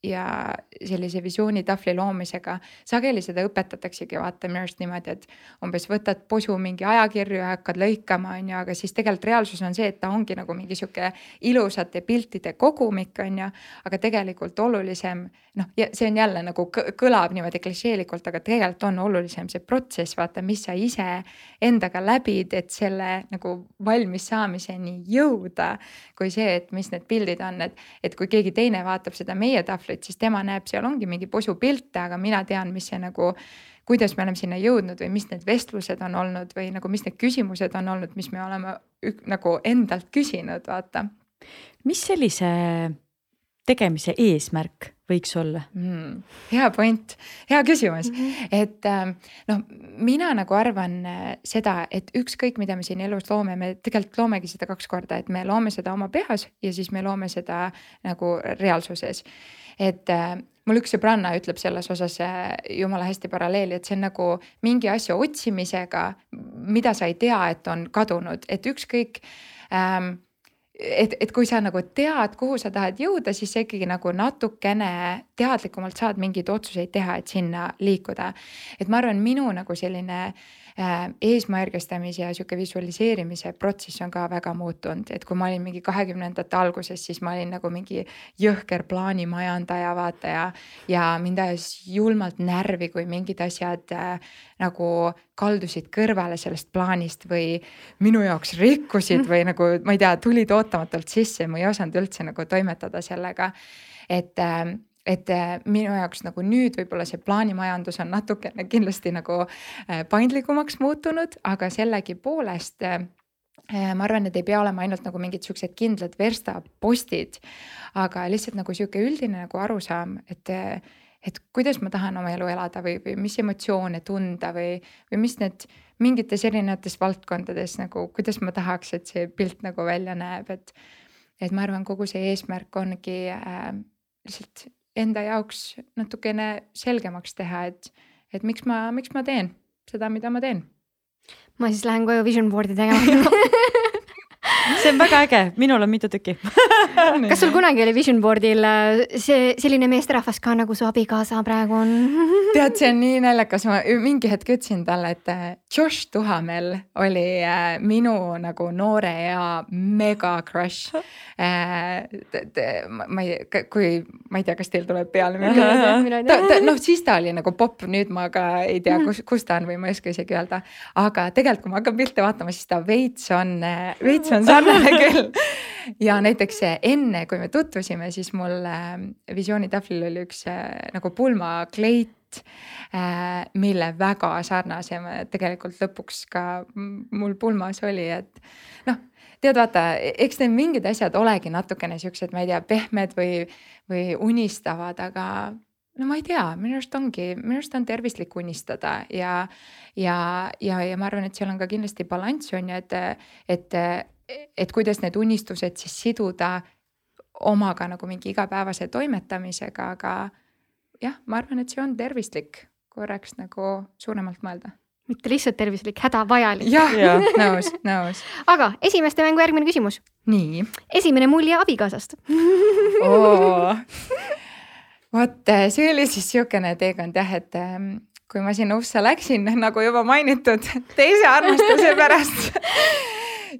ja sellise visioonitahvli loomisega sageli seda õpetataksegi vaata minu arust niimoodi, et umbes võtad posu mingi ajakirju ja hakkad lõikama, on ju, aga siis tegelikult reaalsus on see, et ta ongi nagu mingi sihuke ilusate piltide kogumik, on ju. aga tegelikult olulisem noh, see on jälle nagu kõlab niimoodi klišeelikult, aga tegelikult on olulisem see protsess, vaata, mis sa ise endaga läbid, et selle nagu valmis saamiseni jõuda. kui see, et mis need pildid on, et, et kui keegi teine vaatab seda meie tahvlit tahvlit, siis tema näeb, seal ongi mingi posu pilte, aga mina tean, mis see nagu kuidas me oleme sinna jõudnud või mis need vestlused on olnud või nagu, mis need küsimused on olnud, mis me oleme nagu endalt küsinud, vaata. mis sellise tegemise eesmärk võiks olla mm,? hea point, hea küsimus mm, -hmm. et ähm, noh, mina nagu arvan äh, seda, et ükskõik, mida me siin elus loome, me tegelikult loomegi seda kaks korda, et me loome seda oma pehas ja siis me loome seda nagu reaalsuses. et äh, mul üks sõbranna ütleb selles osas äh, jumala hästi paralleeli, et see on nagu mingi asja otsimisega, mida sa ei tea, et on kadunud, et ükskõik ähm, et, et kui sa nagu tead, kuhu sa tahad jõuda, siis sa ikkagi nagu natukene teadlikumalt saad mingeid otsuseid teha, et sinna liikuda. et ma arvan, minu nagu selline Äh, eesmärgistamise ja sihuke visualiseerimise protsess on ka väga muutunud, et kui ma olin mingi kahekümnendate alguses, siis ma olin nagu mingi jõhker plaanimajandaja, vaata ja. ja mind ajas julmalt närvi, kui mingid asjad äh, nagu kaldusid kõrvale sellest plaanist või minu jaoks rikkusid või nagu ma ei tea, tulid ootamatult sisse ja ma ei osanud üldse nagu toimetada sellega. et äh, et äh, minu jaoks nagu nüüd võib-olla see plaanimajandus on natukene kindlasti nagu äh, paindlikumaks muutunud, aga sellegipoolest äh, ma arvan, et ei pea olema ainult nagu mingid siuksed kindlad verstapostid, aga lihtsalt nagu sihuke üldine nagu arusaam, et, et kuidas ma tahan oma elu elada või, või mis emotsioone tunda või, või mis need mingites erinevates valdkondades nagu, kuidas ma tahaks, et see pilt nagu välja näeb, et, et ma arvan, kogu see eesmärk ongi äh, lihtsalt enda jaoks natukene selgemaks teha, et, et miks ma, miks ma teen seda, mida ma teen. ma siis lähen koju vision board'i tegema see on väga äge, minul on mitu tükki. Kas sul kunagi oli vision board'il äh, see selline meesterahvas ka nagu su abikaasa praegu on? Tead, see on nii naljakas, ma mingi hetk ütlesin talle, et äh, Josh Tuhamel oli äh, minu nagu noore ea mega crush. Ma ei, kui ma ei tea, kas teil tuleb peale mingi. noh, siis ta oli nagu popp, nüüd ma ka ei tea, kus, kus ta on või ma ei oska isegi öelda. aga tegelikult, kui ma hakkan pilte vaatama, siis ta veits on, veits on sarnane küll. ja näiteks enne, kui me tutvusime, siis mul äh, visioonitahvlil oli üks äh, nagu pulmakleit mille väga sarnase tegelikult lõpuks ka mul pulmas oli, et noh, tead, vaata, eks need mingid asjad olegi natukene siuksed, ma ei tea, pehmed või, või unistavad, aga no ma ei tea, minu arust ongi, minu arust on tervislik unistada ja, ja, ja, ja ma arvan, et seal on ka kindlasti balanss on ju, et, et, et kuidas need unistused siis siduda omaga nagu mingi igapäevase toimetamisega, aga jah, ma arvan, et see on tervislik korraks nagu suuremalt mõelda mitte lihtsalt tervislik, hädavajalik. jah ja. nõus, nõus. aga esimeste mängu järgmine küsimus. nii. esimene mulje abikaasast vot see oli siis niisugune teekond jah, et ähm, kui ma sinna USA läksin, nagu juba mainitud, teise armastuse pärast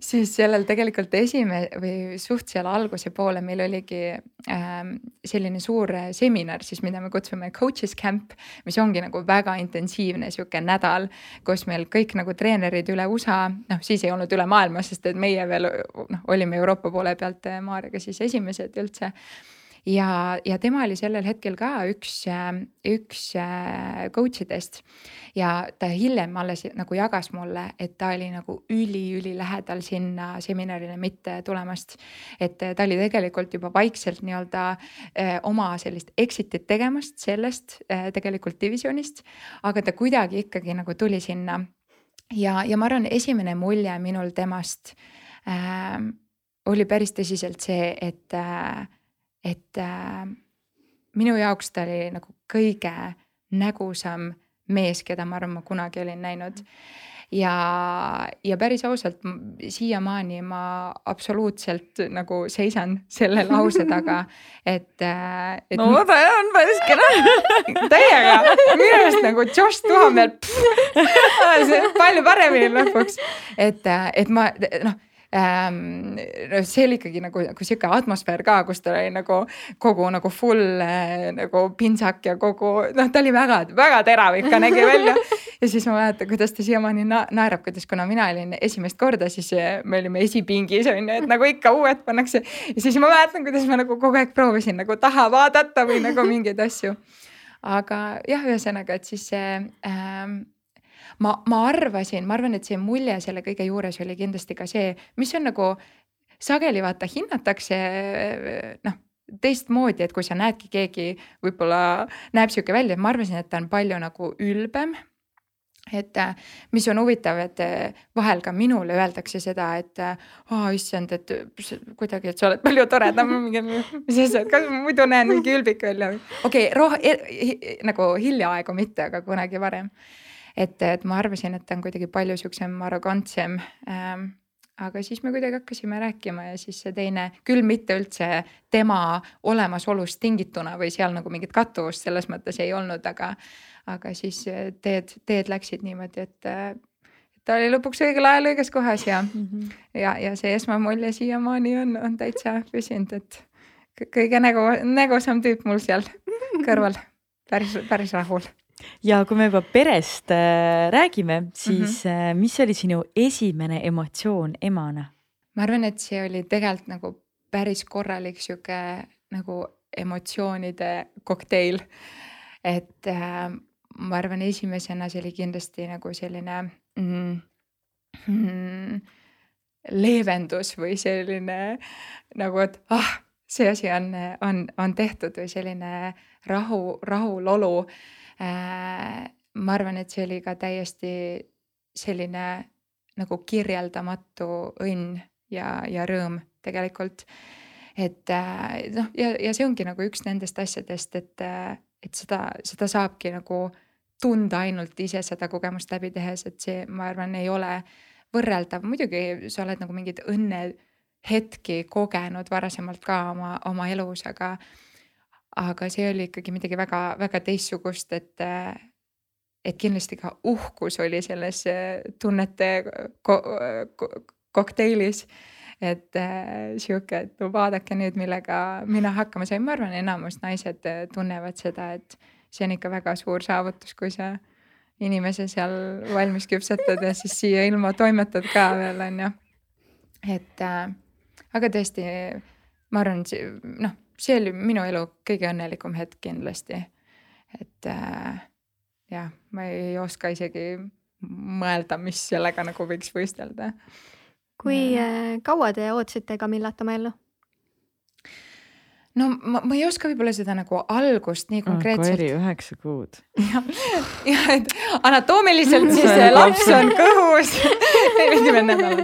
siis sellel tegelikult esime- või suht seal alguse poole meil oligi ähm, selline suur seminar siis, mida me kutsume coaches camp, mis ongi nagu väga intensiivne sihuke nädal, kus meil kõik nagu treenerid üle USA, noh siis ei olnud üle maailma, sest et meie veel noh, olime Euroopa poole pealt Maarjaga siis esimesed üldse ja, ja tema oli sellel hetkel ka üks, üks äh, coach idest. ja ta hiljem alles nagu jagas mulle, et ta oli nagu üli-ülilähedal sinna seminarile mitte tulemast. et ta oli tegelikult juba vaikselt nii-öelda äh, oma sellist exit'it tegemast sellest äh, tegelikult divisjonist, aga ta kuidagi ikkagi nagu tuli sinna. ja, ja ma arvan, esimene mulje minul temast äh, oli päris tõsiselt see, et äh, et äh, minu jaoks ta oli nagu kõige nägusam mees, keda ma arvan, ma kunagi olin näinud. ja, ja päris ausalt siiamaani ma absoluutselt nagu seisan selle lause taga, et, äh, et. no ta on päris kena täiega, minu arust nagu Josh Tuhamel, palju paremini lõpuks, et, äh, et ma noh ähm,. no see oli ikkagi nagu, nagu sihuke atmosfäär ka, kus ta oli nagu kogu nagu full äh, nagu pintsak ja kogu noh, ta oli väga-väga terav ikka nägi välja. ja siis ma mäletan, kuidas ta siiamaani na naerab, kuidas, kuna mina olin esimest korda, siis äh, me olime esipingis on ju, et nagu ikka uued pannakse. ja siis ma mäletan, kuidas ma nagu kogu aeg proovisin nagu taha vaadata või nagu mingeid asju. aga jah, ühesõnaga, et siis see ähm, ma, ma arvasin, ma arvan, et see mulje selle kõige juures oli kindlasti ka see, mis on nagu sageli vaata hinnatakse noh teistmoodi, et kui sa näedki, keegi võib-olla näeb sihuke välja, ma arvasin, et ta on palju nagu ülbem et mis on huvitav, et vahel ka minule öeldakse seda, et aa oh, issand, et kuidagi, et sa oled palju toredam, mis asja, et kas ma muidu näen mingi ülbik välja. okei okay,, roh- e, nagu hiljaaegu mitte, aga kunagi varem. Et, et ma arvasin, et ta on kuidagi palju siuksem arrogantsem ähm, aga siis me kuidagi hakkasime rääkima ja siis see teine, küll mitte üldse tema olemasolust tingituna või seal nagu mingit kattuvust selles mõttes ei olnud, aga aga siis äh, teed, teed läksid niimoodi, et äh, ta oli lõpuks õigel ajal õiges kohas ja mm, -hmm. ja, ja see esmamulje siiamaani on, on täitsa püsinud, et kõige nägu, nägusam tüüp mul seal kõrval, päris, päris rahul. Ja kui me juba perest äh, räägime, siis mm -hmm. mis oli sinu esimene emotsioon emana? ma arvan, et see oli tegelikult nagu päris korralik sihuke nagu emotsioonide kokteil. et äh, ma arvan, esimesena see oli kindlasti nagu selline mm, mm, leevendus või selline nagu, et ah, see asi on, on, on tehtud või selline rahu, rahulolu. Ma arvan, et see oli ka täiesti selline nagu kirjeldamatu õnn ja, ja rõõm tegelikult. et äh, noh, ja, ja see ongi nagu üks nendest asjadest, et, et seda, seda saabki nagu tunda ainult ise seda kogemust läbi tehes, et see, ma arvan, ei ole võrreldav, muidugi sa oled nagu mingeid õnnehetki kogenud varasemalt ka oma, oma elus, aga. Aga see oli ikkagi midagi väga-väga teistsugust, et, et kindlasti ka uhkus oli selles tunnete ko, ko, kokteilis et äh, sihuke, et no vaadake nüüd, millega mina hakkama sain, ma arvan, enamus naised tunnevad seda, et see on ikka väga suur saavutus, kui sa inimese seal valmis küpsetad ja siis siia ilma toimetad ka veel on ju. et äh, aga tõesti, ma arvan, noh, see oli minu elu kõige õnnelikum hetk kindlasti. et äh, jah, ma ei oska isegi mõelda, mis sellega nagu võiks võistelda. kui äh, kaua te ootasite Camillat oma ellu? no ma, ma ei oska võib-olla seda nagu algust nii konkreetselt. Koeri üheksa kuud. jah, et anatoomiliselt siis laps on kõhus esimene nädal.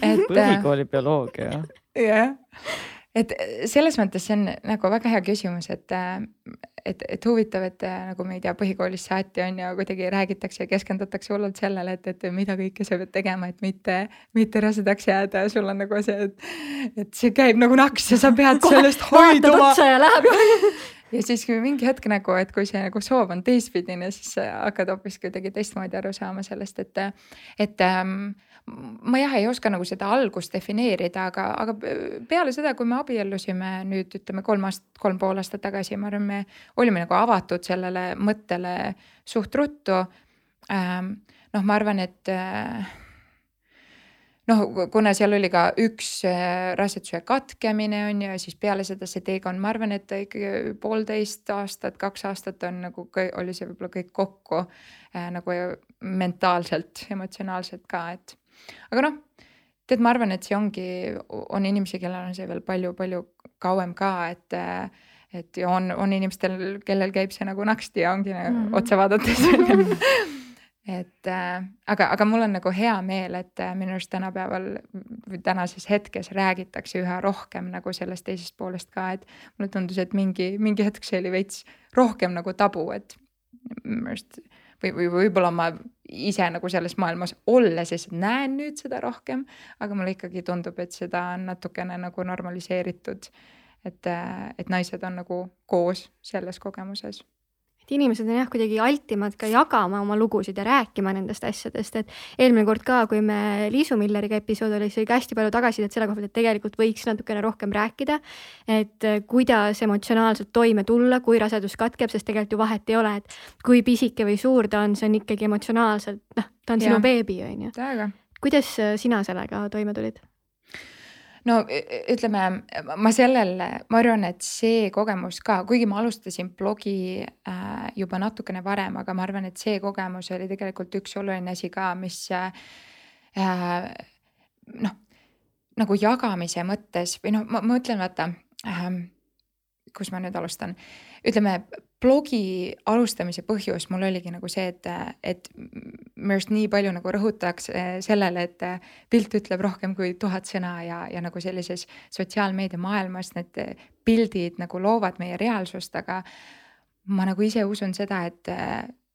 et. põhikooli bioloogia. jah, et selles mõttes see on nagu väga hea küsimus, et et, et huvitav, et äh, nagu ma ei tea, põhikoolist saati on ju kuidagi räägitakse ja keskendutakse hullult sellele, et, et mida kõike sa pead tegema, et mitte, mitte rasedaks jääda ja sul on nagu see, et, et see käib nagu naks ja sa pead sellest hoiduma. ja läheb ja siis mingi hetk nagu, et kui see nagu soov on teistpidine, siis hakkad hoopis kuidagi teistmoodi aru saama sellest, et, et ähm, ma jah, ei oska nagu seda algust defineerida, aga, aga peale seda, kui me abiellusime nüüd ütleme kolm aastat, kolm pool aastat tagasi, ma arvan, me olime nagu avatud sellele mõttele suht ruttu ähm,. noh, ma arvan, et äh, noh, kuna seal oli ka üks äh, raseduse katkemine on ju, ja siis peale seda see teekond, ma arvan, et ikkagi poolteist aastat, kaks aastat on nagu, oli see võib-olla kõik kokku äh, nagu mentaalselt, emotsionaalselt ka, et aga noh, tead, ma arvan, et see ongi, on inimesi, kellel on see veel palju-palju kauem ka, et et ja on, on inimestel, kellel käib see nagu naksti ja ongi nagu mm -hmm. otsa vaadates et äh, aga, aga mul on nagu hea meel, et äh, minu arust tänapäeval või tänases hetkes räägitakse üha rohkem nagu sellest teisest poolest ka, et mulle tundus, et mingi, mingi hetk see oli veits rohkem nagu tabu, et minu arust või, või võib-olla ma ise nagu selles maailmas olles lihtsalt näen nüüd seda rohkem, aga mulle ikkagi tundub, et seda on natukene nagu normaliseeritud. et, et naised on nagu koos selles kogemuses et inimesed on jah, kuidagi altimad ka jagama oma lugusid ja rääkima nendest asjadest, et eelmine kord ka, kui me Liisu Milleriga episood oli, siis oli ka hästi palju tagasisidet selle pealt, et tegelikult võiks natukene rohkem rääkida. et äh, kuidas emotsionaalselt toime tulla, kui rasedus katkeb, sest tegelikult ju vahet ei ole, et kui pisike või suur ta on, see on ikkagi emotsionaalselt, noh, ta on ja. sinu beebi, on ju. kuidas äh, sina sellega toime tulid? No ütleme, ma sellele, ma arvan, et see kogemus ka, kuigi ma alustasin blogi äh, juba natukene varem, aga ma arvan, et see kogemus oli tegelikult üks oluline asi ka, mis äh, noh, nagu jagamise mõttes või noh, ma mõtlen, vaata ähm, kus ma nüüd alustan, ütleme blogi alustamise põhjus mul oligi nagu see, et, et minu arust nii palju nagu rõhutakse sellele, et pilt ütleb rohkem kui tuhat sõna ja, ja nagu sellises sotsiaalmeedia maailmas need pildid nagu loovad meie reaalsust, aga ma nagu ise usun seda, et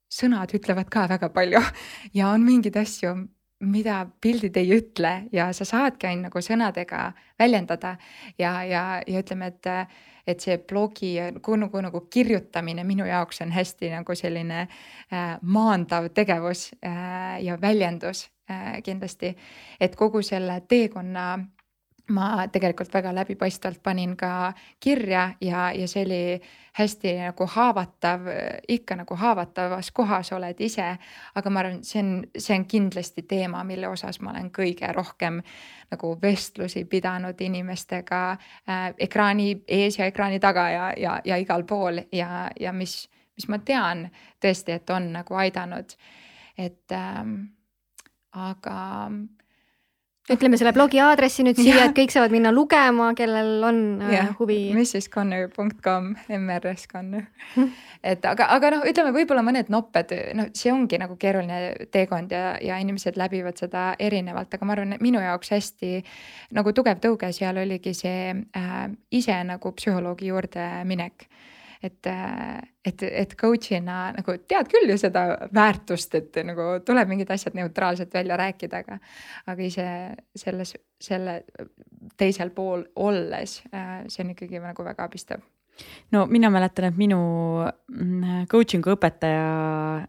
sõnad ütlevad ka väga palju ja on mingeid asju, mida pildid ei ütle ja sa saadki ainult nagu sõnadega väljendada ja, ja, ja ütleme, et et see blogi nagu, nagu, kirjutamine minu jaoks on hästi nagu selline äh, maandav tegevus äh, ja väljendus äh, kindlasti. et kogu selle teekonna ma tegelikult väga läbipaistvalt panin ka kirja ja, ja see oli hästi nagu haavatav, ikka nagu haavatavas kohas oled ise. aga ma arvan, see on, see on kindlasti teema, mille osas ma olen kõige rohkem nagu vestlusi pidanud inimestega äh, ekraani ees ja ekraani taga ja, ja, ja igal pool ja, ja mis, mis ma tean tõesti, et on nagu aidanud. et ähm, aga ütleme selle blogi aadressi nüüd siia, et kõik saavad minna lugema, kellel on äh, ja, huvi. mrsconnor.com, mrs Connor et aga, aga noh, ütleme võib-olla mõned nopped, noh, see ongi nagu keeruline teekond ja, ja inimesed läbivad seda erinevalt, aga ma arvan, et minu jaoks hästi nagu tugev tõuge seal oligi see äh, ise nagu psühholoogi juurde minek et, et, et coach'ina nagu tead küll ju seda väärtust, et nagu tuleb mingid asjad neutraalselt välja rääkida, aga, aga ise selles, selle teisel pool olles, äh, see on ikkagi nagu väga abistav no mina mäletan, et minu mm, coaching'u õpetaja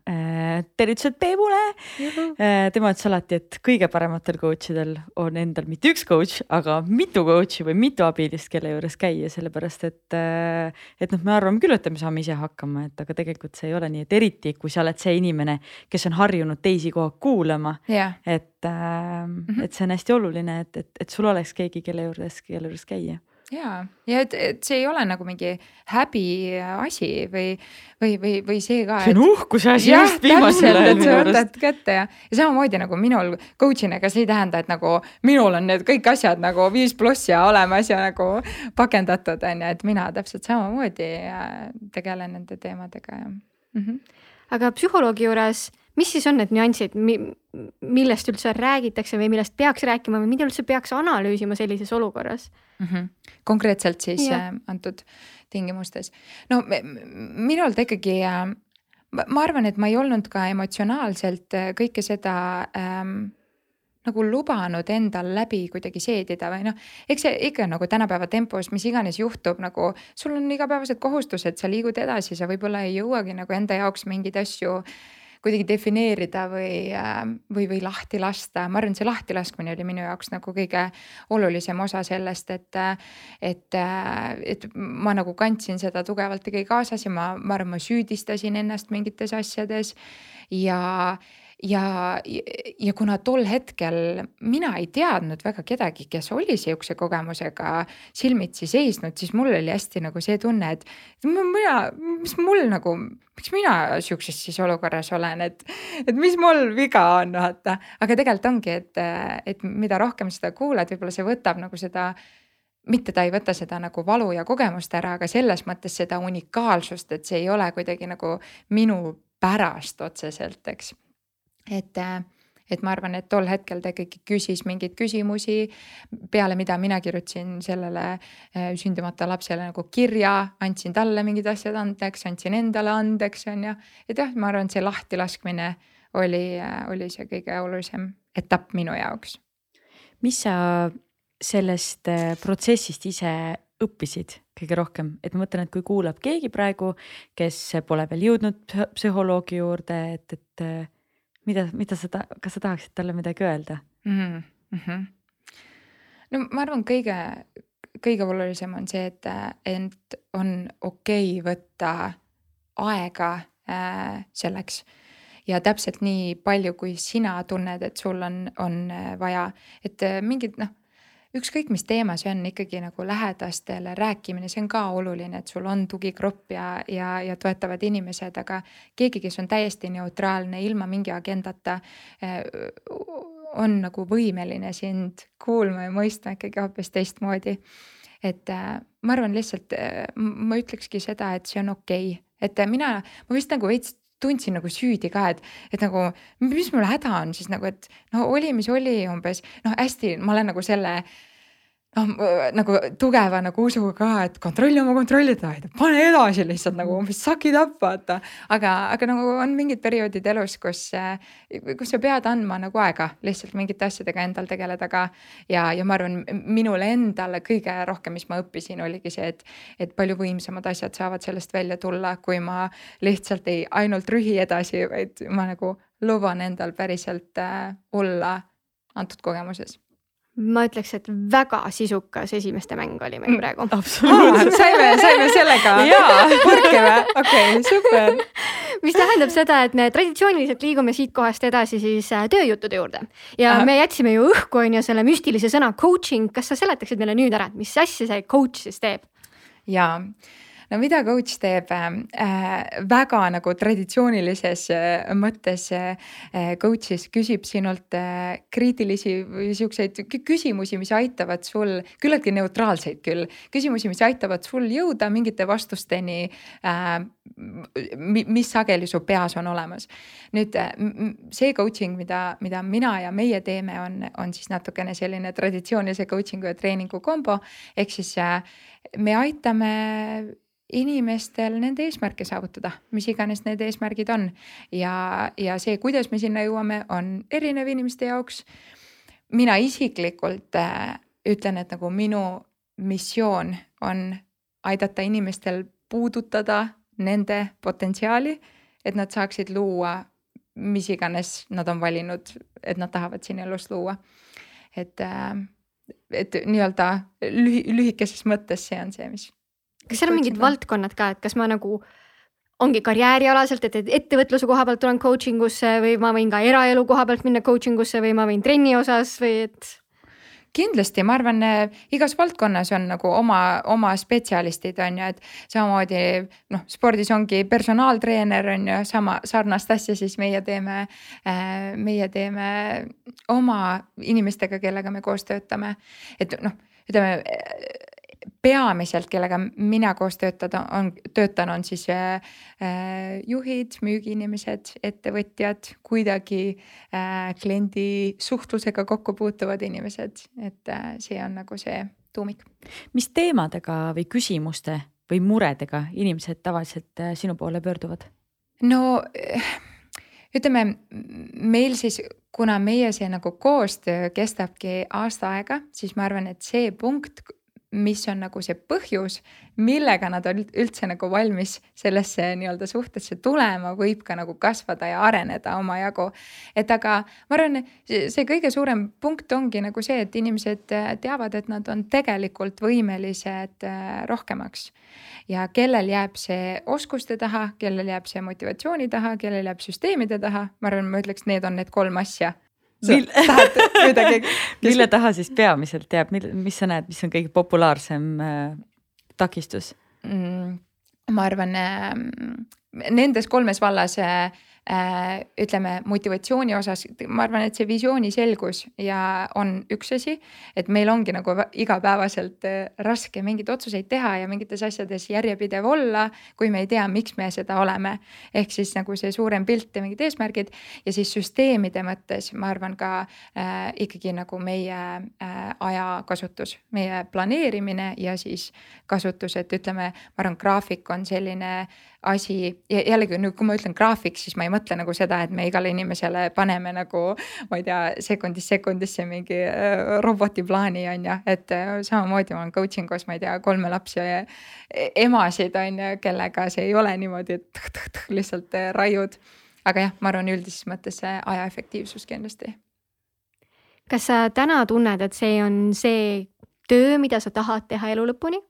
äh,, tervitused Peebule äh,, tema ütles alati, et kõige parematel coach idel on endal mitte üks coach, aga mitu coach'i või mitu abilist, kelle juures käia, sellepärast et äh,, et noh, me arvame küll, et me saame ise hakkama, et aga tegelikult see ei ole nii, et eriti kui sa oled see inimene, kes on harjunud teisi kogu aeg kuulama yeah., et -hmm. et see on hästi oluline, et, et, et sul oleks keegi, kelle juures, kelle juures käia ja, ja et, et see ei ole nagu mingi häbiasi või, või, või, või see ka. see on uhkuse asi just viimasel ajal minu arust. kätte ja, ja samamoodi nagu minul coach'ina, ega see ei tähenda, et nagu minul on need kõik asjad nagu viis pluss ja olemas ja nagu pakendatud on ju, et mina täpselt samamoodi tegelen nende teemadega ja mm. -hmm. aga psühholoogi juures mis siis on need nüansid, millest üldse räägitakse või millest peaks rääkima või mida üldse peaks analüüsima sellises olukorras mm? -hmm. konkreetselt siis ja. äh, antud tingimustes. no minul ta ikkagi äh,, ma arvan, et ma ei olnud ka emotsionaalselt äh, kõike seda ähm, nagu lubanud endal läbi kuidagi seedida või noh, eks see ikka nagu tänapäeva tempos, mis iganes juhtub, nagu sul on igapäevased kohustused, sa liigud edasi, sa võib-olla ei jõuagi nagu enda jaoks mingeid asju äh, kuidagi defineerida või, äh, või, või lahti lasta. ma arvan, see lahtilaskmine oli minu jaoks nagu kõige olulisem osa sellest, et, et, et ma nagu kandsin seda tugevalt ikkagi kaasas ja ma, ma arvan, ma süüdistasin ennast mingites asjades ja ja, ja kuna tol hetkel mina ei teadnud väga kedagi, kes oli sihukese kogemusega silmitsi seisnud, siis mul oli hästi nagu see tunne, et mina, mis mul nagu, miks mina sihukeses siis olukorras olen, et, et mis mul viga on, vaata. aga tegelikult ongi, et, et mida rohkem seda kuulad, võib-olla see võtab nagu seda mitte ta ei võta seda nagu valu ja kogemust ära, aga selles mõttes seda unikaalsust, et see ei ole kuidagi nagu minu pärast otseselt, eks et, äh, et ma arvan, et tol hetkel ta ikkagi küsis mingeid küsimusi, peale mida mina kirjutasin sellele äh, sündimata lapsele nagu kirja, andsin talle mingid asjad andeks, andsin endale andeks, on ju. et jah, ma arvan, et see lahtilaskmine oli, äh, oli see kõige olulisem etapp minu jaoks. mis sa sellest protsessist ise õppisid kõige rohkem, et ma mõtlen, et kui kuulab keegi praegu, kes pole veel jõudnud psühholoogi juurde, et, et mida, mida sa ta-, kas sa tahaksid talle midagi öelda mm? -hmm. no ma arvan, kõige, kõige olulisem on see, et, et on okei okay võtta aega äh, selleks ja täpselt nii palju, kui sina tunned, et sul on, on vaja, et mingid noh ükskõik, mis teema see on, ikkagi nagu lähedastele rääkimine, see on ka oluline, et sul on tugigrupp ja, ja, ja toetavad inimesed, aga keegi, kes on täiesti neutraalne, ilma mingi agendata eh, on nagu võimeline sind kuulma ja mõistma ikkagi hoopis teistmoodi et äh, ma arvan lihtsalt, äh, ma ütlekski seda, et see on okei okay., et mina, ma vist nagu veits tundsin nagu süüdi ka, et, et nagu mis mul häda on siis nagu, et no oli, mis oli umbes noh, hästi, ma olen nagu selle äh, noh nagu tugeva nagu usuga ka, et kontrolli oma kontrollitajaid, pane edasi lihtsalt nagu umbes suck it up vaata. aga, aga nagu on mingid perioodid elus, kus, kus sa pead andma nagu aega lihtsalt mingite asjadega endal tegeleda ka. ja, ja ma arvan, minule endale kõige rohkem, mis ma õppisin, oligi see, et, et palju võimsamad asjad saavad sellest välja tulla, kui ma lihtsalt ei ainult rühi edasi, vaid ma nagu luban endal päriselt äh, olla antud kogemuses ma ütleks, et väga sisukas esimeste mäng oli meil mm, praegu. absoluutselt, saime, saime sellega purki või? okei super. mis tähendab seda, et me traditsiooniliselt liigume siitkohast edasi siis äh, tööjuttude juurde ja Aha. me jätsime ju õhku on ju selle müstilise sõna coaching, kas sa seletaksid meile nüüd ära, et mis asja see coach siis teeb? jaa no mida coach teeb äh,, väga nagu traditsioonilises äh, mõttes äh, coach'is küsib sinult äh, kriitilisi või siukseid küsimusi, mis aitavad sul, küllaltki neutraalseid küll, küsimusi, mis aitavad sul jõuda mingite vastusteni äh,, mis sageli su peas on olemas. nüüd äh, see coaching, mida, mida mina ja meie teeme, on, on siis natukene selline traditsioonilise coaching'u ja treeningu kombo, ehk siis äh, me aitame inimestel nende eesmärke saavutada, mis iganes need eesmärgid on. ja, ja see, kuidas me sinna jõuame, on erinev inimeste jaoks. mina isiklikult äh, ütlen, et nagu minu missioon on aidata inimestel puudutada nende potentsiaali, et nad saaksid luua, mis iganes nad on valinud, et nad tahavad siin elus luua. et, äh, et nii-öelda lühi, lühikeses mõttes see on see, mis kas seal on mingid valdkonnad ka, et kas ma nagu ongi karjäärialaselt, et ettevõtluse koha pealt tulen coaching usse või ma võin ka eraelu koha pealt minna coaching usse või ma võin trenni osas või et? kindlasti, ma arvan, igas valdkonnas on nagu oma, oma spetsialistid on ju, et samamoodi noh, spordis ongi personaaltreener on ju, sama sarnast asja siis meie teeme. meie teeme oma inimestega, kellega me koos töötame, et noh, ütleme peamiselt, kellega mina koos töötada on, töötan, on siis äh, äh, juhid, müügiinimesed, ettevõtjad, kuidagi äh, kliendi suhtlusega kokku puutuvad inimesed, et äh, see on nagu see tuumik. mis teemadega või küsimuste või muredega inimesed tavaliselt äh, sinu poole pöörduvad? no äh, ütleme meil siis, kuna meie see nagu koostöö kestabki aasta aega, siis ma arvan, et see punkt mis on nagu see põhjus, millega nad on üldse nagu valmis sellesse nii-öelda suhtesse tulema, võib ka nagu kasvada ja areneda omajagu. et aga ma arvan, see kõige suurem punkt ongi nagu see, et inimesed äh, teavad, et nad on tegelikult võimelised äh, rohkemaks. ja kellel jääb see oskuste taha, kellel jääb see motivatsiooni taha, kellel jääb süsteemide taha, ma arvan, ma ütleks, need on need kolm asja Mil... tahad midagi kes...? mille taha siis peamiselt jääb, mis sa näed, mis on kõige populaarsem äh, takistus mm,? ma arvan äh,, nendes kolmes vallas äh, ütleme motivatsiooni osas, ma arvan, et see visiooni selgus ja on üks asi, et meil ongi nagu igapäevaselt äh, raske mingeid otsuseid teha ja mingites asjades järjepidev olla, kui me ei tea, miks me seda oleme. ehk siis nagu see suurem pilt ja mingid eesmärgid ja siis süsteemide mõttes ma arvan ka äh, ikkagi nagu meie äh, ajakasutus, meie planeerimine ja siis kasutus, et ütleme, ma arvan, graafik on selline asi ja jällegi nüüd, kui ma ütlen graafik, siis ma ei mõtle nagu seda, et me igale inimesele paneme nagu ma ei tea, sekundist sekundisse mingi äh, robotiplaani on ju, et äh, samamoodi ma olen coaching us, ma ei tea, kolme lapsi ja emasid on ju, kellega see ei ole niimoodi, et tõh, tõh, tõh, lihtsalt äh, raiud. aga jah, ma arvan, üldises mõttes see aja efektiivsus kindlasti. kas sa täna tunned, et see on see töö, mida sa tahad teha elu lõpuni?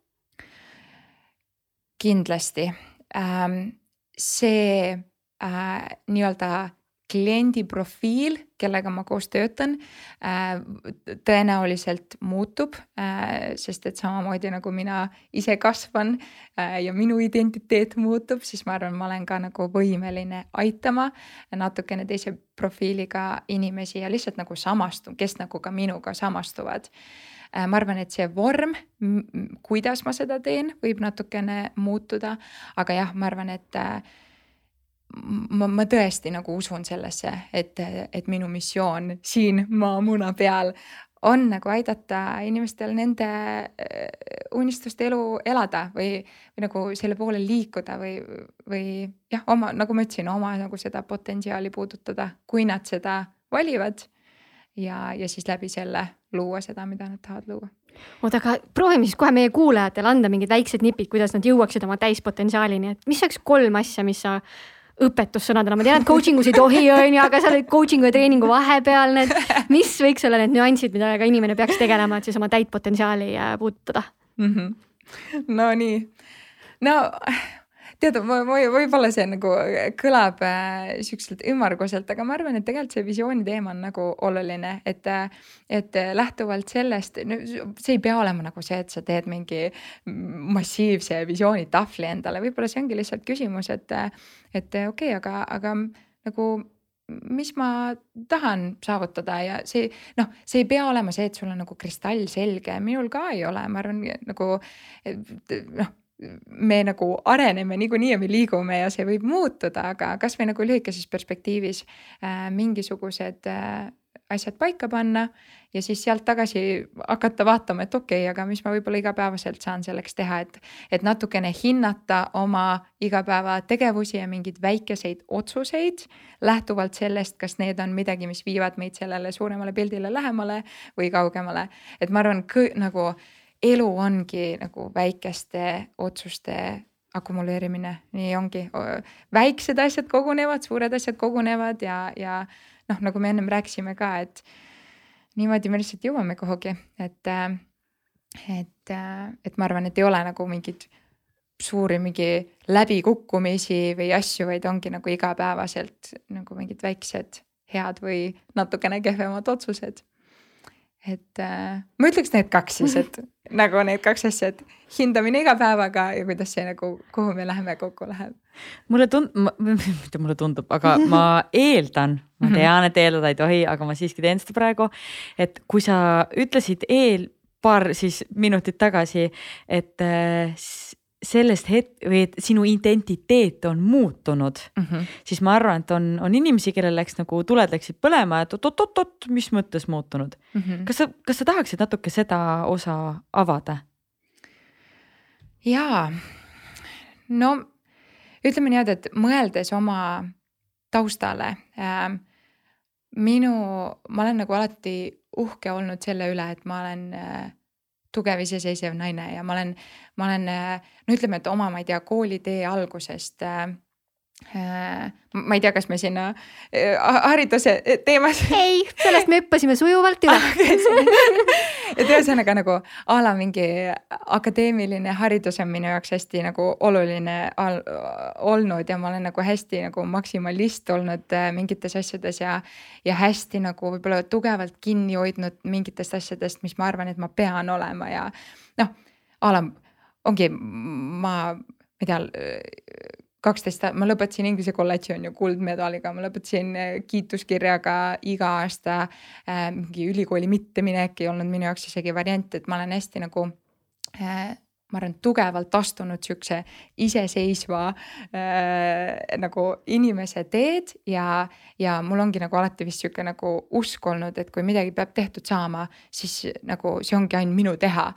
kindlasti see äh, nii-öelda kliendi profiil, kellega ma koos töötan, äh, tõenäoliselt muutub, äh, sest et samamoodi nagu mina ise kasvan ja minu identiteet muutub, siis ma arvan, ma olen ka nagu võimeline aitama natukene teise profiiliga inimesi ja lihtsalt nagu samastun, kes nagu ka minuga samastuvad ma arvan, et see vorm, kuidas ma seda teen, võib natukene muutuda, aga jah, ma arvan, et ma, ma tõesti nagu usun sellesse, et, et minu missioon siin maamuna peal on nagu aidata inimestel nende äh, unistuste elu elada või, või nagu selle poole liikuda või, või jah, oma, nagu ma ütlesin, oma nagu seda potentsiaali puudutada, kui nad seda valivad. Ja, ja siis läbi selle luua seda, mida nad tahavad luua oota, aga proovime siis kohe meie kuulajatele anda mingid väiksed nipid, kuidas nad jõuaksid oma täispotentsiaalini, et mis oleks kolm asja, mis sa õpetussõnadena, ma tean, et coaching us ei tohi, on ju, aga sa oled coaching'u ja treeningu vahepeal, need, mis võiks olla need nüansid, millega inimene peaks tegelema, et siis oma täit potentsiaali äh, puudutada mm? -hmm. no nii, no tead, võib-olla see nagu kõlab äh, siukselt ümmarguselt, aga ma arvan, et tegelikult see visiooni teema on nagu oluline, et, et lähtuvalt sellest, no see ei pea olema nagu see, et sa teed mingi massiivse visioonitahvli endale, võib-olla see ongi lihtsalt küsimus, et, et okei okay,, aga, aga nagu mis ma tahan saavutada ja see noh, see ei pea olema see, et sul on nagu kristallselge, minul ka ei ole, ma arvan nagu noh me nagu areneme niikuinii ja me liigume ja see võib muutuda, aga kasvõi nagu lühikeses perspektiivis äh, mingisugused äh, asjad paika panna ja siis sealt tagasi hakata vaatama, et okei okay,, aga mis ma võib-olla igapäevaselt saan selleks teha, et, et natukene hinnata oma igapäevategevusi ja mingeid väikeseid otsuseid lähtuvalt sellest, kas need on midagi, mis viivad meid sellele suuremale pildile lähemale või kaugemale. et ma arvan, nagu elu ongi nagu väikeste otsuste akumuleerimine, nii ongi. väiksed asjad kogunevad, suured asjad kogunevad ja, ja noh, nagu me ennem rääkisime ka, et niimoodi me lihtsalt jõuame kuhugi, et, et, et ma arvan, et ei ole nagu mingeid suuri mingi läbikukkumisi või asju, vaid ongi nagu igapäevaselt nagu mingid väiksed head või natukene kehvemad otsused et äh, ma ütleks need kaks siis, et nagu need kaks asja, et hindamine iga päevaga ja kuidas see nagu, kuhu me läheme kokku läheb. mulle tund-, mitte mulle tundub, aga ma eeldan, ma mhm. tean, et eeldada ei tohi, aga ma siiski teen seda praegu. et kui sa ütlesid eel paar siis minutit tagasi, et äh, sellest het- või et sinu identiteet on muutunud mm, -hmm. siis ma arvan, et on, on inimesi, kellel läks nagu tuled läksid põlema, et oot-oot-oot, mis mõttes muutunud mm. -hmm. kas sa, kas sa tahaksid natuke seda osa avada? jaa, no ütleme niimoodi, et mõeldes oma taustale äh,. minu, ma olen nagu alati uhke olnud selle üle, et ma olen äh, tugev iseseisev naine ja ma olen, ma olen no ütleme, et oma, ma ei tea, koolitee algusest äh, Äh, ma ei tea, kas me sinna äh, hariduse teemas. ei, sellest me hüppasime sujuvalt üle et ühesõnaga nagu a la mingi akadeemiline haridus on minu jaoks hästi nagu oluline al, olnud ja ma olen nagu hästi nagu maksimalist olnud äh, mingites asjades ja. ja hästi nagu võib-olla tugevalt kinni hoidnud mingitest asjadest, mis ma arvan, et ma pean olema ja noh, a la ongi ma, ma ei tea kaksteist, ma lõpetasin inglise kolledži on ju kuldmedaliga, ma lõpetasin äh, kiituskirjaga iga aasta äh,. mingi ülikooli mitteminek ei olnud minu jaoks isegi variant, et ma olen hästi nagu äh, ma arvan, tugevalt astunud siukse iseseisva äh, nagu inimese teed ja, ja mul ongi nagu alati vist sihuke nagu usk olnud, et kui midagi peab tehtud saama, siis nagu see ongi ainult minu teha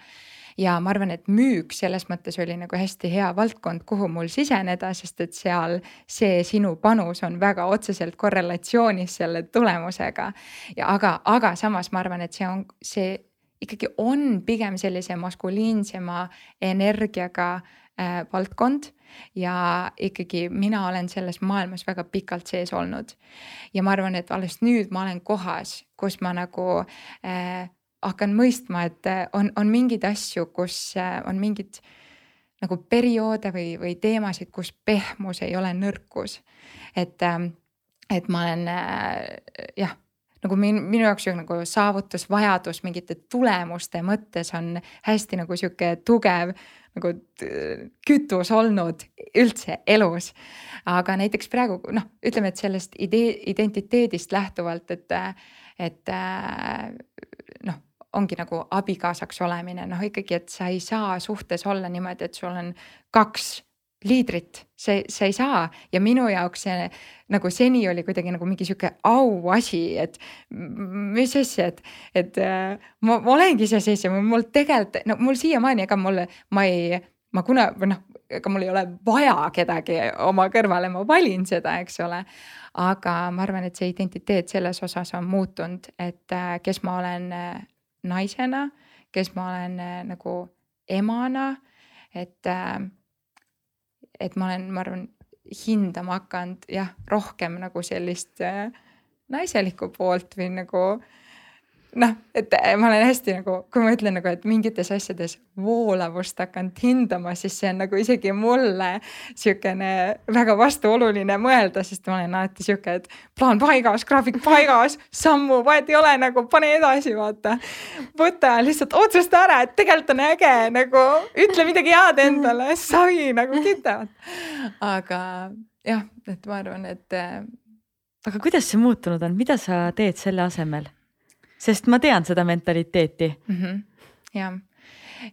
ja ma arvan, et müük selles mõttes oli nagu hästi hea valdkond, kuhu mul siseneda, sest et seal see sinu panus on väga otseselt korrelatsioonis selle tulemusega. ja aga, aga samas ma arvan, et see on, see ikkagi on pigem sellise maskuliinsema energiaga äh, valdkond ja ikkagi mina olen selles maailmas väga pikalt sees olnud. ja ma arvan, et alles nüüd ma olen kohas, kus ma nagu äh, hakkan mõistma, et äh, on, on mingeid asju, kus äh, on mingid nagu perioode või, või teemasid, kus pehmus ei ole nõrkus. et, ähm, et ma olen äh, jah nagu min, minu jaoks nagu saavutusvajadus mingite tulemuste mõttes on hästi nagu sihuke tugev nagu kütus olnud üldse elus. aga näiteks praegu noh, ütleme, et sellest idee, identiteedist lähtuvalt, et, et ongi nagu abikaasaks olemine, noh ikkagi, et sa ei saa suhtes olla niimoodi, et sul on kaks liidrit, see, sa ei saa. Ja minu jaoks see nagu seni oli kuidagi nagu mingi sihuke auasi, et mis asja, et, et äh, ma, ma olengi iseseisev, mul tegelikult no mul siiamaani, ega mul, ma ei, ma kuna või noh, ega mul ei ole vaja kedagi oma kõrvale, ma valin seda, eks ole. aga ma arvan, et see identiteet selles osas on muutunud, et äh, kes ma olen äh, naisena, kes ma olen nagu emana, et et ma olen, ma arvan, hindama hakanud jah, rohkem nagu sellist äh, naiselikku poolt või nagu noh, et äh, ma olen hästi nagu, kui ma ütlen nagu, et mingites asjades voolavust hakanud hindama, siis see on nagu isegi mulle sihukene väga vastuoluline mõelda, sest ma olen alati sihuke, et plaan paigas, graafik paigas, sammu vahet ei ole nagu pane edasi, vaata. võta lihtsalt otsusta ära, et tegelikult on äge nagu ütle midagi head endale, sai nagu kitavad. aga jah, et ma arvan, et. Äh, aga kuidas see muutunud on, mida sa teed selle asemel? Sest ma tean seda mentaliteeti mm. -hmm. ja,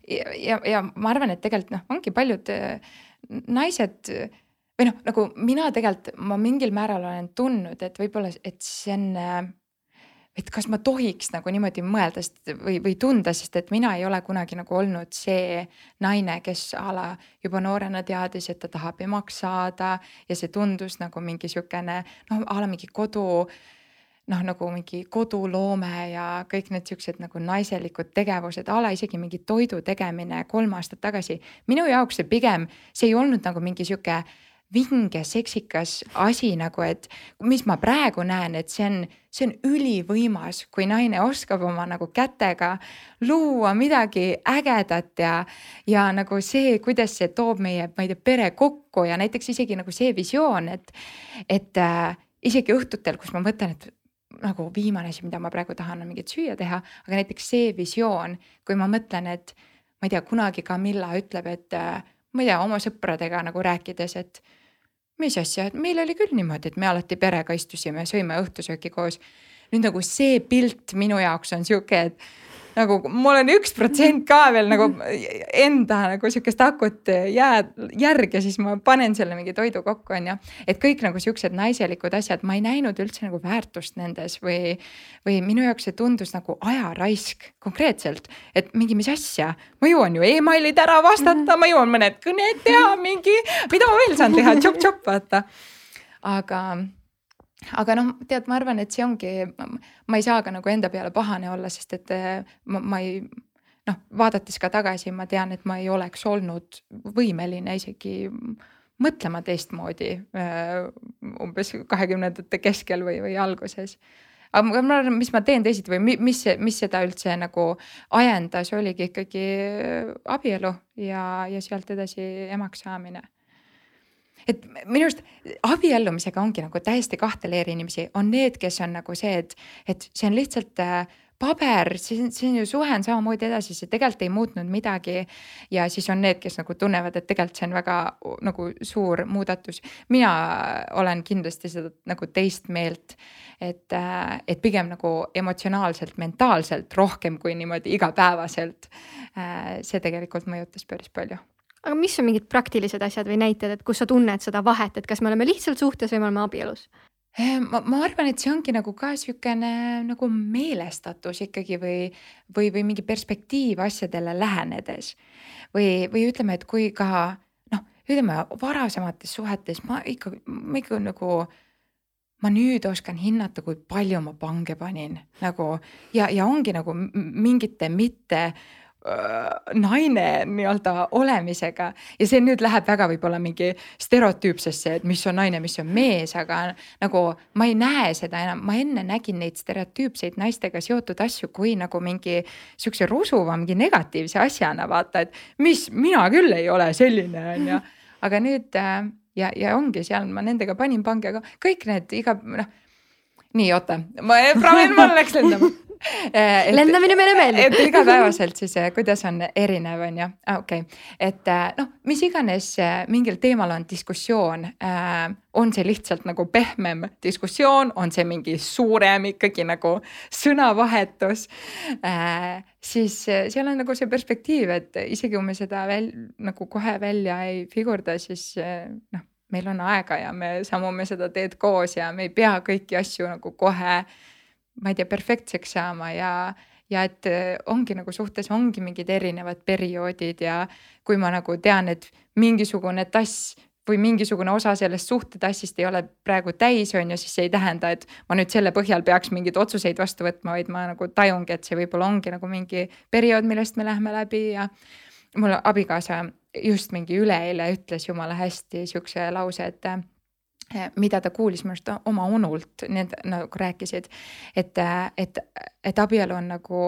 ja, ja, ja ma arvan, et tegelikult noh, ongi paljud äh, naised või noh, nagu mina tegelikult ma mingil määral olen tundnud, et võib-olla, et see on äh, et kas ma tohiks nagu niimoodi mõelda, sest või, või tunda, sest et mina ei ole kunagi nagu olnud see naine, kes a la juba noorena teadis, et ta tahab emaks saada ja see tundus nagu mingi sihukene noh, a la mingi kodu noh, nagu mingi koduloome ja kõik need siuksed nagu naiselikud tegevused, a la isegi mingi toidu tegemine kolm aastat tagasi. minu jaoks see pigem, see ei olnud nagu mingi sihuke vinge, seksikas asi nagu, et mis ma praegu näen, et see on, see on ülivõimas, kui naine oskab oma nagu kätega luua midagi ägedat ja, ja nagu see, kuidas see toob meie, ma ei tea, pere kokku ja näiteks isegi nagu see visioon, et, et äh, isegi õhtutel, kus ma mõtlen, et nagu viimane asi, mida ma praegu tahan, on mingit süüa teha, aga näiteks see visioon, kui ma mõtlen, et ma ei tea, kunagi Camilla ütleb, et äh, ma ei tea, oma sõpradega nagu rääkides, et mis asja, et meil oli küll niimoodi, et me alati perega istusime, sõime õhtusööki koos. nüüd nagu see pilt minu jaoks on sihuke, et nagu mul on üks protsent ka veel nagu enda nagu sihukest akut jääd, järg ja siis ma panen selle mingi toidu kokku, on ju. et kõik nagu siuksed naiselikud asjad, ma ei näinud üldse nagu väärtust nendes või, või minu jaoks see tundus nagu ajaraisk konkreetselt, et mingi, mis asja, ma jõuan ju emailid ära vastata, ma jõuan mõned kõned teha, mingi, mida ma veel saan teha, tšop-tšop vaata. aga aga noh, tead, ma arvan, et see ongi, ma ei saa ka nagu enda peale pahane olla, sest et eh, ma, ma ei noh, vaadates ka tagasi, ma tean, et ma ei oleks olnud võimeline isegi mõtlema teistmoodi äh, umbes kahekümnendate keskel või, või alguses. aga ma arvan, mis ma teen teisiti või mis, mis seda üldse nagu ajendas, oligi ikkagi abielu ja, ja sealt edasi emaks saamine et minu arust abiellumisega ongi nagu täiesti kahte leeri inimesi, on need, kes on nagu see, et, et see on lihtsalt äh, paber, see on, see on ju suhe on samamoodi edasi, see tegelikult ei muutnud midagi. ja siis on need, kes nagu tunnevad, et tegelikult see on väga nagu suur muudatus. mina olen kindlasti seda nagu teist meelt, et, äh, et pigem nagu emotsionaalselt, mentaalselt rohkem kui niimoodi igapäevaselt. Äh, see tegelikult mõjutas päris palju aga mis on mingid praktilised asjad või näited, et kus sa tunned seda vahet, et kas me oleme lihtsalt suhtes või me oleme abielus? Eh, ma, ma arvan, et see ongi nagu ka niisugune nagu meelestatus ikkagi või, või, või mingi perspektiiv asjadele lähenedes. või, või ütleme, et kui ka noh, ütleme varasemates suhetes ma ikka, ma ikka nagu ma nüüd oskan hinnata, kui palju ma pange panin nagu ja, ja ongi nagu mingite mitte naine nii-öelda olemisega ja see nüüd läheb väga võib-olla mingi stereotüüpsesse, et mis on naine, mis on mees, aga nagu ma ei näe seda enam, ma enne nägin neid stereotüüpseid naistega seotud asju kui nagu mingi sihukese rusuva, mingi negatiivse asjana vaata, et mis mina küll ei ole selline, on ju. aga nüüd äh, ja, ja ongi seal ma nendega panin pange, aga kõik need iga noh. nii oota, ma proovin, mul läks lendama et, lendamine meile meeldib. et igapäevaselt siis eh, kuidas on erinev, on ju, ah, okei okay., et eh, noh, mis iganes eh, mingil teemal on diskussioon äh,. on see lihtsalt nagu pehmem diskussioon, on see mingi suurem ikkagi nagu sõnavahetus äh,. siis seal on nagu see perspektiiv, et isegi kui me seda veel nagu kohe välja ei figurda, siis noh meil on aega ja me sammume seda teed koos ja me ei pea kõiki asju nagu kohe äh, ma ei tea, perfektseks saama ja, ja et äh, ongi nagu suhtes ongi mingid erinevad perioodid ja kui ma nagu tean, et mingisugune tass või mingisugune osa sellest suhtetassist ei ole praegu täis, on ju, siis see ei tähenda, et ma nüüd selle põhjal peaks mingeid otsuseid vastu võtma, vaid ma nagu tajungi, et see võib-olla ongi nagu mingi periood, millest me läheme läbi ja mul abikaasa just mingi üleeile ütles jumala hästi siukse lause, et Eh, mida ta kuulis minu arust oma onult, need nagu rääkisid, et, et, et abielu on nagu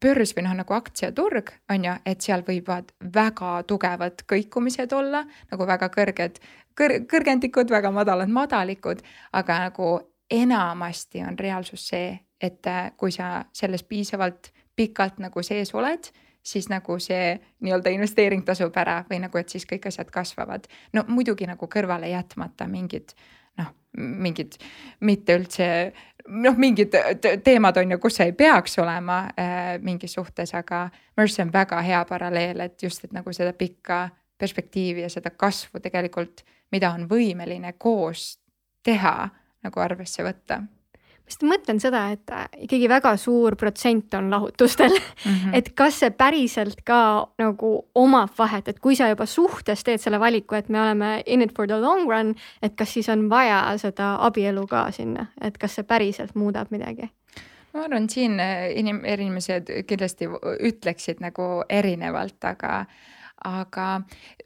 börs või noh, nagu aktsiaturg on ju, et seal võivad väga tugevad kõikumised olla nagu väga kõrged kõr, kõrgendikud, väga madalad madalikud, aga nagu enamasti on reaalsus see, et kui sa selles piisavalt pikalt nagu sees oled siis nagu see nii-öelda investeering tasub ära või nagu, et siis kõik asjad kasvavad. no muidugi nagu kõrvale jätmata mingid noh, mingid mitte üldse noh, mingid teemad on ju, kus ei peaks olema äh, mingis suhtes, aga minu arust see on väga hea paralleel, et just, et nagu seda pikka perspektiivi ja seda kasvu tegelikult, mida on võimeline koos teha nagu arvesse võtta ma just mõtlen seda, et äh, ikkagi väga suur protsent on lahutustel mm. -hmm. et kas see päriselt ka nagu omab vahet, et kui sa juba suhtes teed selle valiku, et me oleme in it for the long run, et kas siis on vaja seda abielu ka sinna, et kas see päriselt muudab midagi? ma arvan, siin äh, inim-, inimesed kindlasti ütleksid nagu erinevalt, aga, aga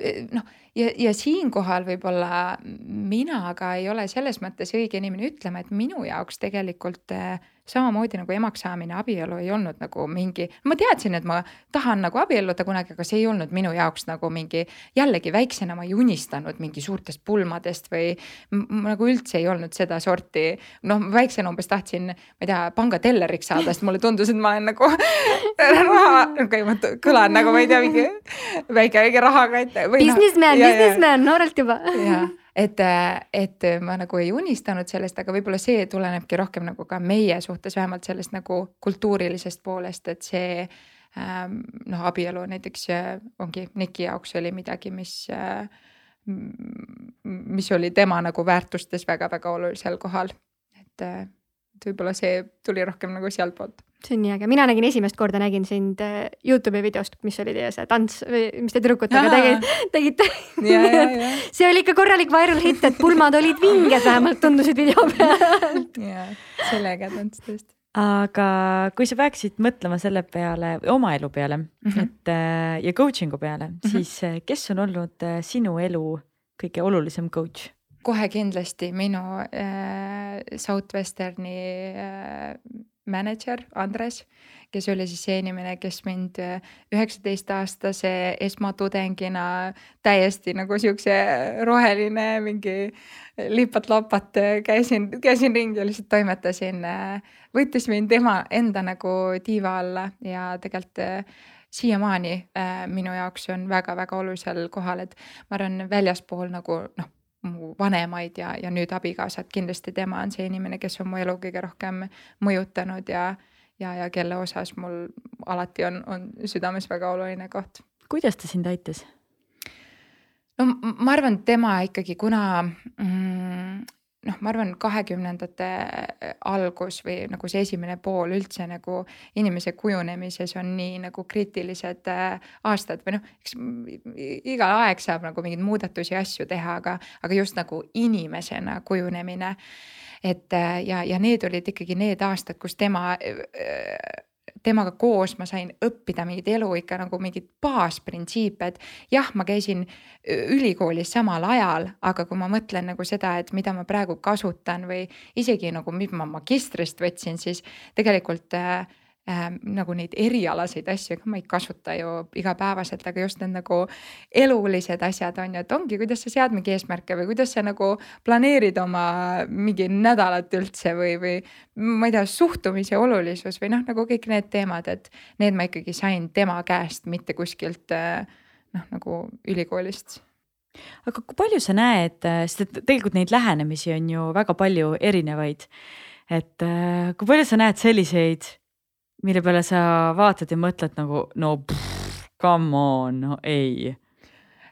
äh, noh ja, ja siinkohal võib-olla mina ka ei ole selles mõttes õige inimene ütlema, et minu jaoks tegelikult äh, samamoodi nagu emaks saamine, abielu ei olnud nagu mingi, ma teadsin, et ma tahan nagu abielluda kunagi, aga see ei olnud minu jaoks nagu mingi, jällegi väiksena ma ei unistanud mingi suurtest pulmadest või nagu üldse ei olnud sedasorti. noh, väiksena umbes tahtsin, ma ei tea, pangatelleriks saada, sest mulle tundus, et ma olen nagu raha, okei, ma kõlan nagu ma ei tea, mingi väike, väike rahakatt. Noh, businessman, businessman noorelt juba. jah et, et ma nagu ei unistanud sellest, aga võib-olla see tulenebki rohkem nagu ka meie suhtes, vähemalt sellest nagu kultuurilisest poolest, et see ähm, noh, abielu näiteks äh, ongi Niki jaoks oli midagi, mis äh, mis oli tema nagu väärtustes väga-väga olulisel kohal, et, äh, et võib-olla see tuli rohkem nagu sealtpoolt see on nii äge, mina nägin esimest korda, nägin sind äh, Youtube'i videost, mis oli teie see tants või mis te tüdrukutega tegite, tegite. see oli ikka korralik viral hitt, et pulmad olid vinged, vähemalt tundusid video pealt. jaa, selle äge tants tõesti aga kui sa peaksid mõtlema selle peale, oma elu peale mm, -hmm. et äh, ja coaching'u peale mm, -hmm. siis äh, kes on olnud sinu elu kõige olulisem coach? Kohe kindlasti minu äh, Southwesterni äh, mänedžer Andres, kes oli siis see inimene, kes mind äh, üheksateistaastase esmatudengina täiesti nagu siukse roheline mingi lipat-lapat äh, käisin, käisin ringi ja lihtsalt toimetasin. Äh, võttis mind tema enda nagu tiiva alla ja tegelikult siiamaani minu jaoks on väga-väga olulisel kohal, et ma arvan, väljaspool nagu noh mu vanemaid ja, ja nüüd abikaasat, kindlasti tema on see inimene, kes on mu elu kõige rohkem mõjutanud ja, ja, ja kelle osas mul alati on, on südames väga oluline koht. kuidas ta sind aitas? no ma arvan, tema ikkagi, kuna mm, noh, ma arvan, kahekümnendate äh, algus või nagu see esimene pool üldse nagu inimese kujunemises on nii nagu kriitilised äh, aastad või noh, eks igal aeg saab nagu mingeid muudatusi, asju teha, aga, aga just nagu inimesena kujunemine. et äh, ja, ja need olid ikkagi need aastad, kus tema temaga koos ma sain õppida mingeid elu ikka nagu mingeid baasprintsiipe, et jah, ma käisin ülikoolis samal ajal, aga kui ma mõtlen nagu seda, et mida ma praegu kasutan või isegi nagu, mis ma magistrist võtsin, siis tegelikult äh, äh, nagu neid erialaseid asju, ega ma ei kasuta ju igapäevaselt, aga just need nagu elulised asjad on ju, et ongi, kuidas sa sead mingi eesmärke või kuidas sa nagu planeerid oma mingi nädalat üldse või, või ma ei tea, suhtumise olulisus või noh, nagu kõik need teemad, et need ma ikkagi sain tema käest, mitte kuskilt äh, noh, nagu ülikoolist aga kui palju sa näed, sest et tegelikult neid lähenemisi on ju väga palju erinevaid. et äh, kui palju sa näed selliseid mille peale sa vaatad ja mõtled nagu no pff, come on, no ei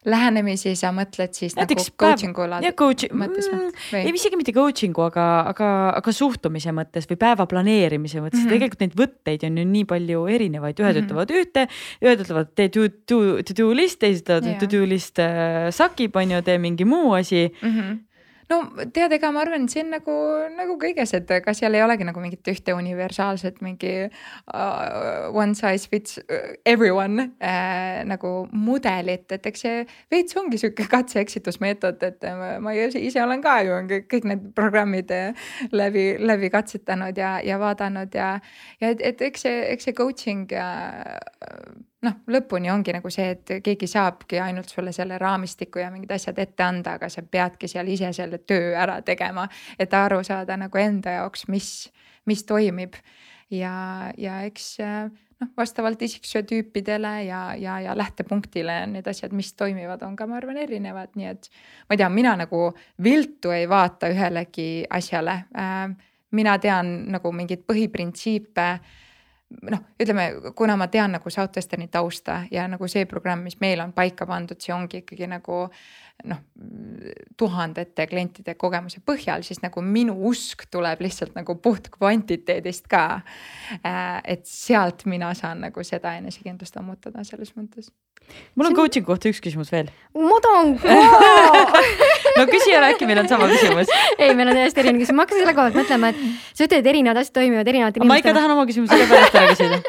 lähenemisi sa mõtled siis Näiteks nagu coaching'u ja coach, mõttes või? Mm, ei isegi mitte coaching'u, aga, aga, aga suhtumise mõttes või päeva planeerimise mõttes mm, -hmm. tegelikult neid võtteid on ju nii palju erinevaid, ühed mm -hmm. ütlevad ühte, ühed ütlevad tee to, to, to do list, teised ütlevad yeah. to do list äh, sakib, on ju, tee mingi muu asi mm. -hmm no tead, ega ma arvan, et see on nagu, nagu kõiges, et ega seal ei olegi nagu mingit ühte universaalset mingi uh, one size fits everyone äh, nagu mudelit, et eks see veits ongi sihuke katse-eksitusmeetod, et ma, ma ise olen ka ju kõik need programmid läbi, läbi katsetanud ja, ja vaadanud ja, ja et, et eks see, eks see coaching ja noh, lõpuni ongi nagu see, et keegi saabki ainult sulle selle raamistiku ja mingid asjad ette anda, aga sa peadki seal ise selle töö ära tegema, et aru saada nagu enda jaoks, mis, mis toimib. ja, ja eks noh, vastavalt isiksuse tüüpidele ja, ja, ja lähtepunktile need asjad, mis toimivad, on ka, ma arvan, erinevad, nii et ma ei tea, mina nagu viltu ei vaata ühelegi asjale äh,. mina tean nagu mingeid põhiprintsiipe noh, ütleme, kuna ma tean nagu Southwesterni tausta ja nagu see programm, mis meil on paika pandud, see ongi ikkagi nagu noh, tuhandete klientide kogemuse põhjal, siis nagu minu usk tuleb lihtsalt nagu puht kvantiteedist ka. Äh, et sealt mina saan nagu seda enesekindlust ammutada selles mõttes. mul on coaching kohta üks küsimus veel. ma tahan ka no küsi ära, äkki meil on sama küsimus ei, meil on täiesti erinev küsimus, ma hakkasin selle koha pealt mõtlema, et sa ütled, et erinevad asjad toimivad erinevate inimestele. ma ikka tahan oma küsimuse ka pärast ära küsida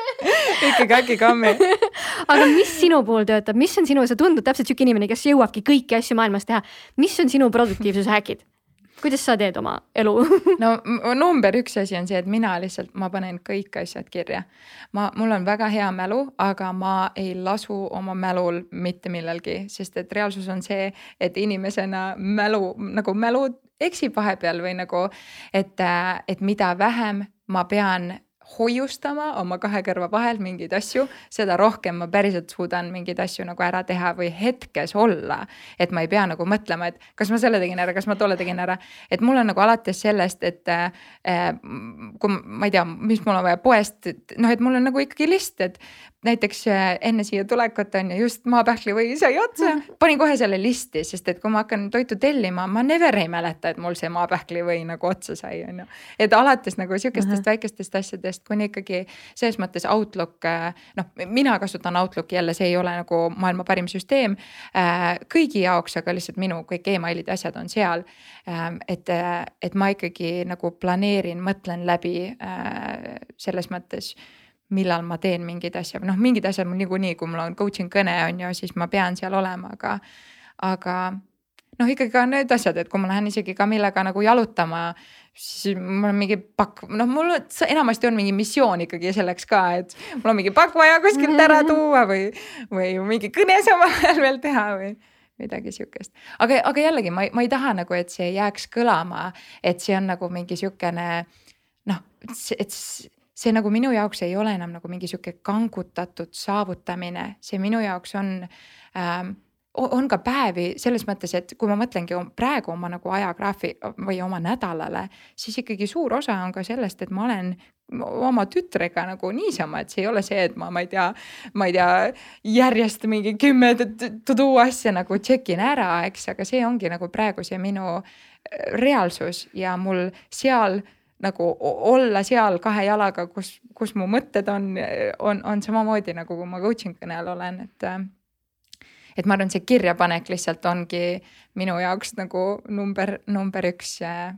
ikkagi äkki kammi aga mis sinu puhul töötab, mis on sinu, sa tundud täpselt sihuke inimene, kes jõuabki kõiki asju maailmas teha. mis on sinu produktiivsuse häkid? kuidas sa teed oma elu no number üks asi on see, et mina lihtsalt, ma panen kõik asjad kirja. ma, mul on väga hea mälu, aga ma ei lasu oma mälul mitte millelgi, sest et reaalsus on see, et inimesena mälu nagu mälu eksib vahepeal või nagu, et, et mida vähem ma pean hoiustama oma kahe kõrva vahel mingeid asju, seda rohkem ma päriselt suudan mingeid asju nagu ära teha või hetkes olla. et ma ei pea nagu mõtlema, et kas ma selle tegin ära, kas ma tolle tegin ära. et mul on nagu alates sellest, et äh, kui ma ei tea, mis mul on vaja poest, noh, et mul on nagu ikkagi list, et näiteks äh, enne siia tulekut on ju just maapähklivõi sai otsa, mhm. panin kohe selle listi, sest et kui ma hakkan toitu tellima, ma never ei mäleta, et mul see maapähklivõi nagu otsa sai, on ju. et alates nagu sihukestest uh. -huh. väikestest asjadest kuni ikkagi selles mõttes Outlook, äh, noh, mina kasutan Outlooki jälle, see ei ole nagu maailma parim süsteem äh, kõigi jaoks, aga lihtsalt minu kõik emailid ja asjad on seal. et, et ma ikkagi nagu planeerin, mõtlen läbi selles mõttes millal ma teen mingeid asju, noh, mingid asjad mul niikuinii, kui mul on coaching kõne on ju, siis ma pean seal olema, aga, aga noh, ikkagi ka need asjad, et kui ma lähen isegi Kamillaga nagu jalutama, siis mul on mingi pakk, noh, mul enamasti on mingi missioon ikkagi selleks ka, et mul on mingi pakk vaja kuskilt ära mhm. tuua või, või mingi kõne samal ajal veel teha või midagi sihukest. aga, aga jällegi ma, ma ei taha nagu, et see jääks kõlama, et see on nagu mingi sihukene noh, et see nagu minu jaoks ei ole enam nagu mingi sihuke kangutatud saavutamine, see minu jaoks on ähm, on ka päevi selles mõttes, et kui ma mõtlengi praegu oma nagu ajagraafi või oma nädalale, siis ikkagi suur osa on ka sellest, et ma olen oma tütrega nagu niisama, et see ei ole see, et ma, ma ei tea, ma ei tea, järjest mingi kümme to do asja nagu check in ära, eks, aga see ongi nagu praegu see minu reaalsus ja mul seal nagu olla seal kahe jalaga, kus, kus mu mõtted on, on, on samamoodi nagu kui ma coaching kõne all olen, et. et ma arvan, see kirjapanek lihtsalt ongi minu jaoks nagu number, number üks äh,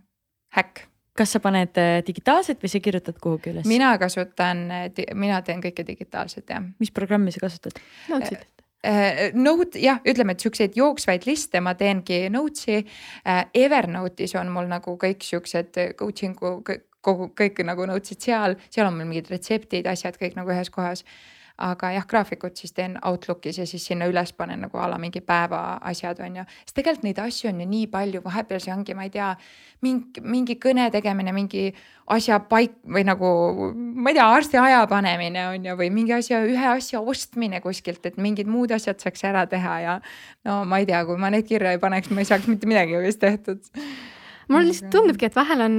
häkk kas sa paned äh, digitaalselt või sa kirjutad kuhugi üles? mina kasutan, mina teen kõike digitaalselt jah. mis programmi sa kasutad? Notesid Äh, Note jah, ütleme, et siukseid jooksvaid liste ma teengi Notes'i. Äh, Evernote'is on mul nagu kõik siuksed coaching'u kogu kõik nagu nõudsid seal, seal on mul mingid retseptid, asjad kõik nagu ühes kohas aga jah, graafikut siis teen Outlookis ja siis sinna üles panen nagu a la mingi päeva asjad on ju. sest tegelikult neid asju on ju nii palju, vahepeal see ongi, ma ei tea, mingi, mingi kõne tegemine, mingi asja paik või nagu ma ei tea, arstiaja panemine on ju, või mingi asja, ühe asja ostmine kuskilt, et mingid muud asjad saaks ära teha ja no ma ei tea, kui ma neid kirja ei paneks, ma ei saaks mitte midagi vist tehtud mul lihtsalt tundubki, et vahel on,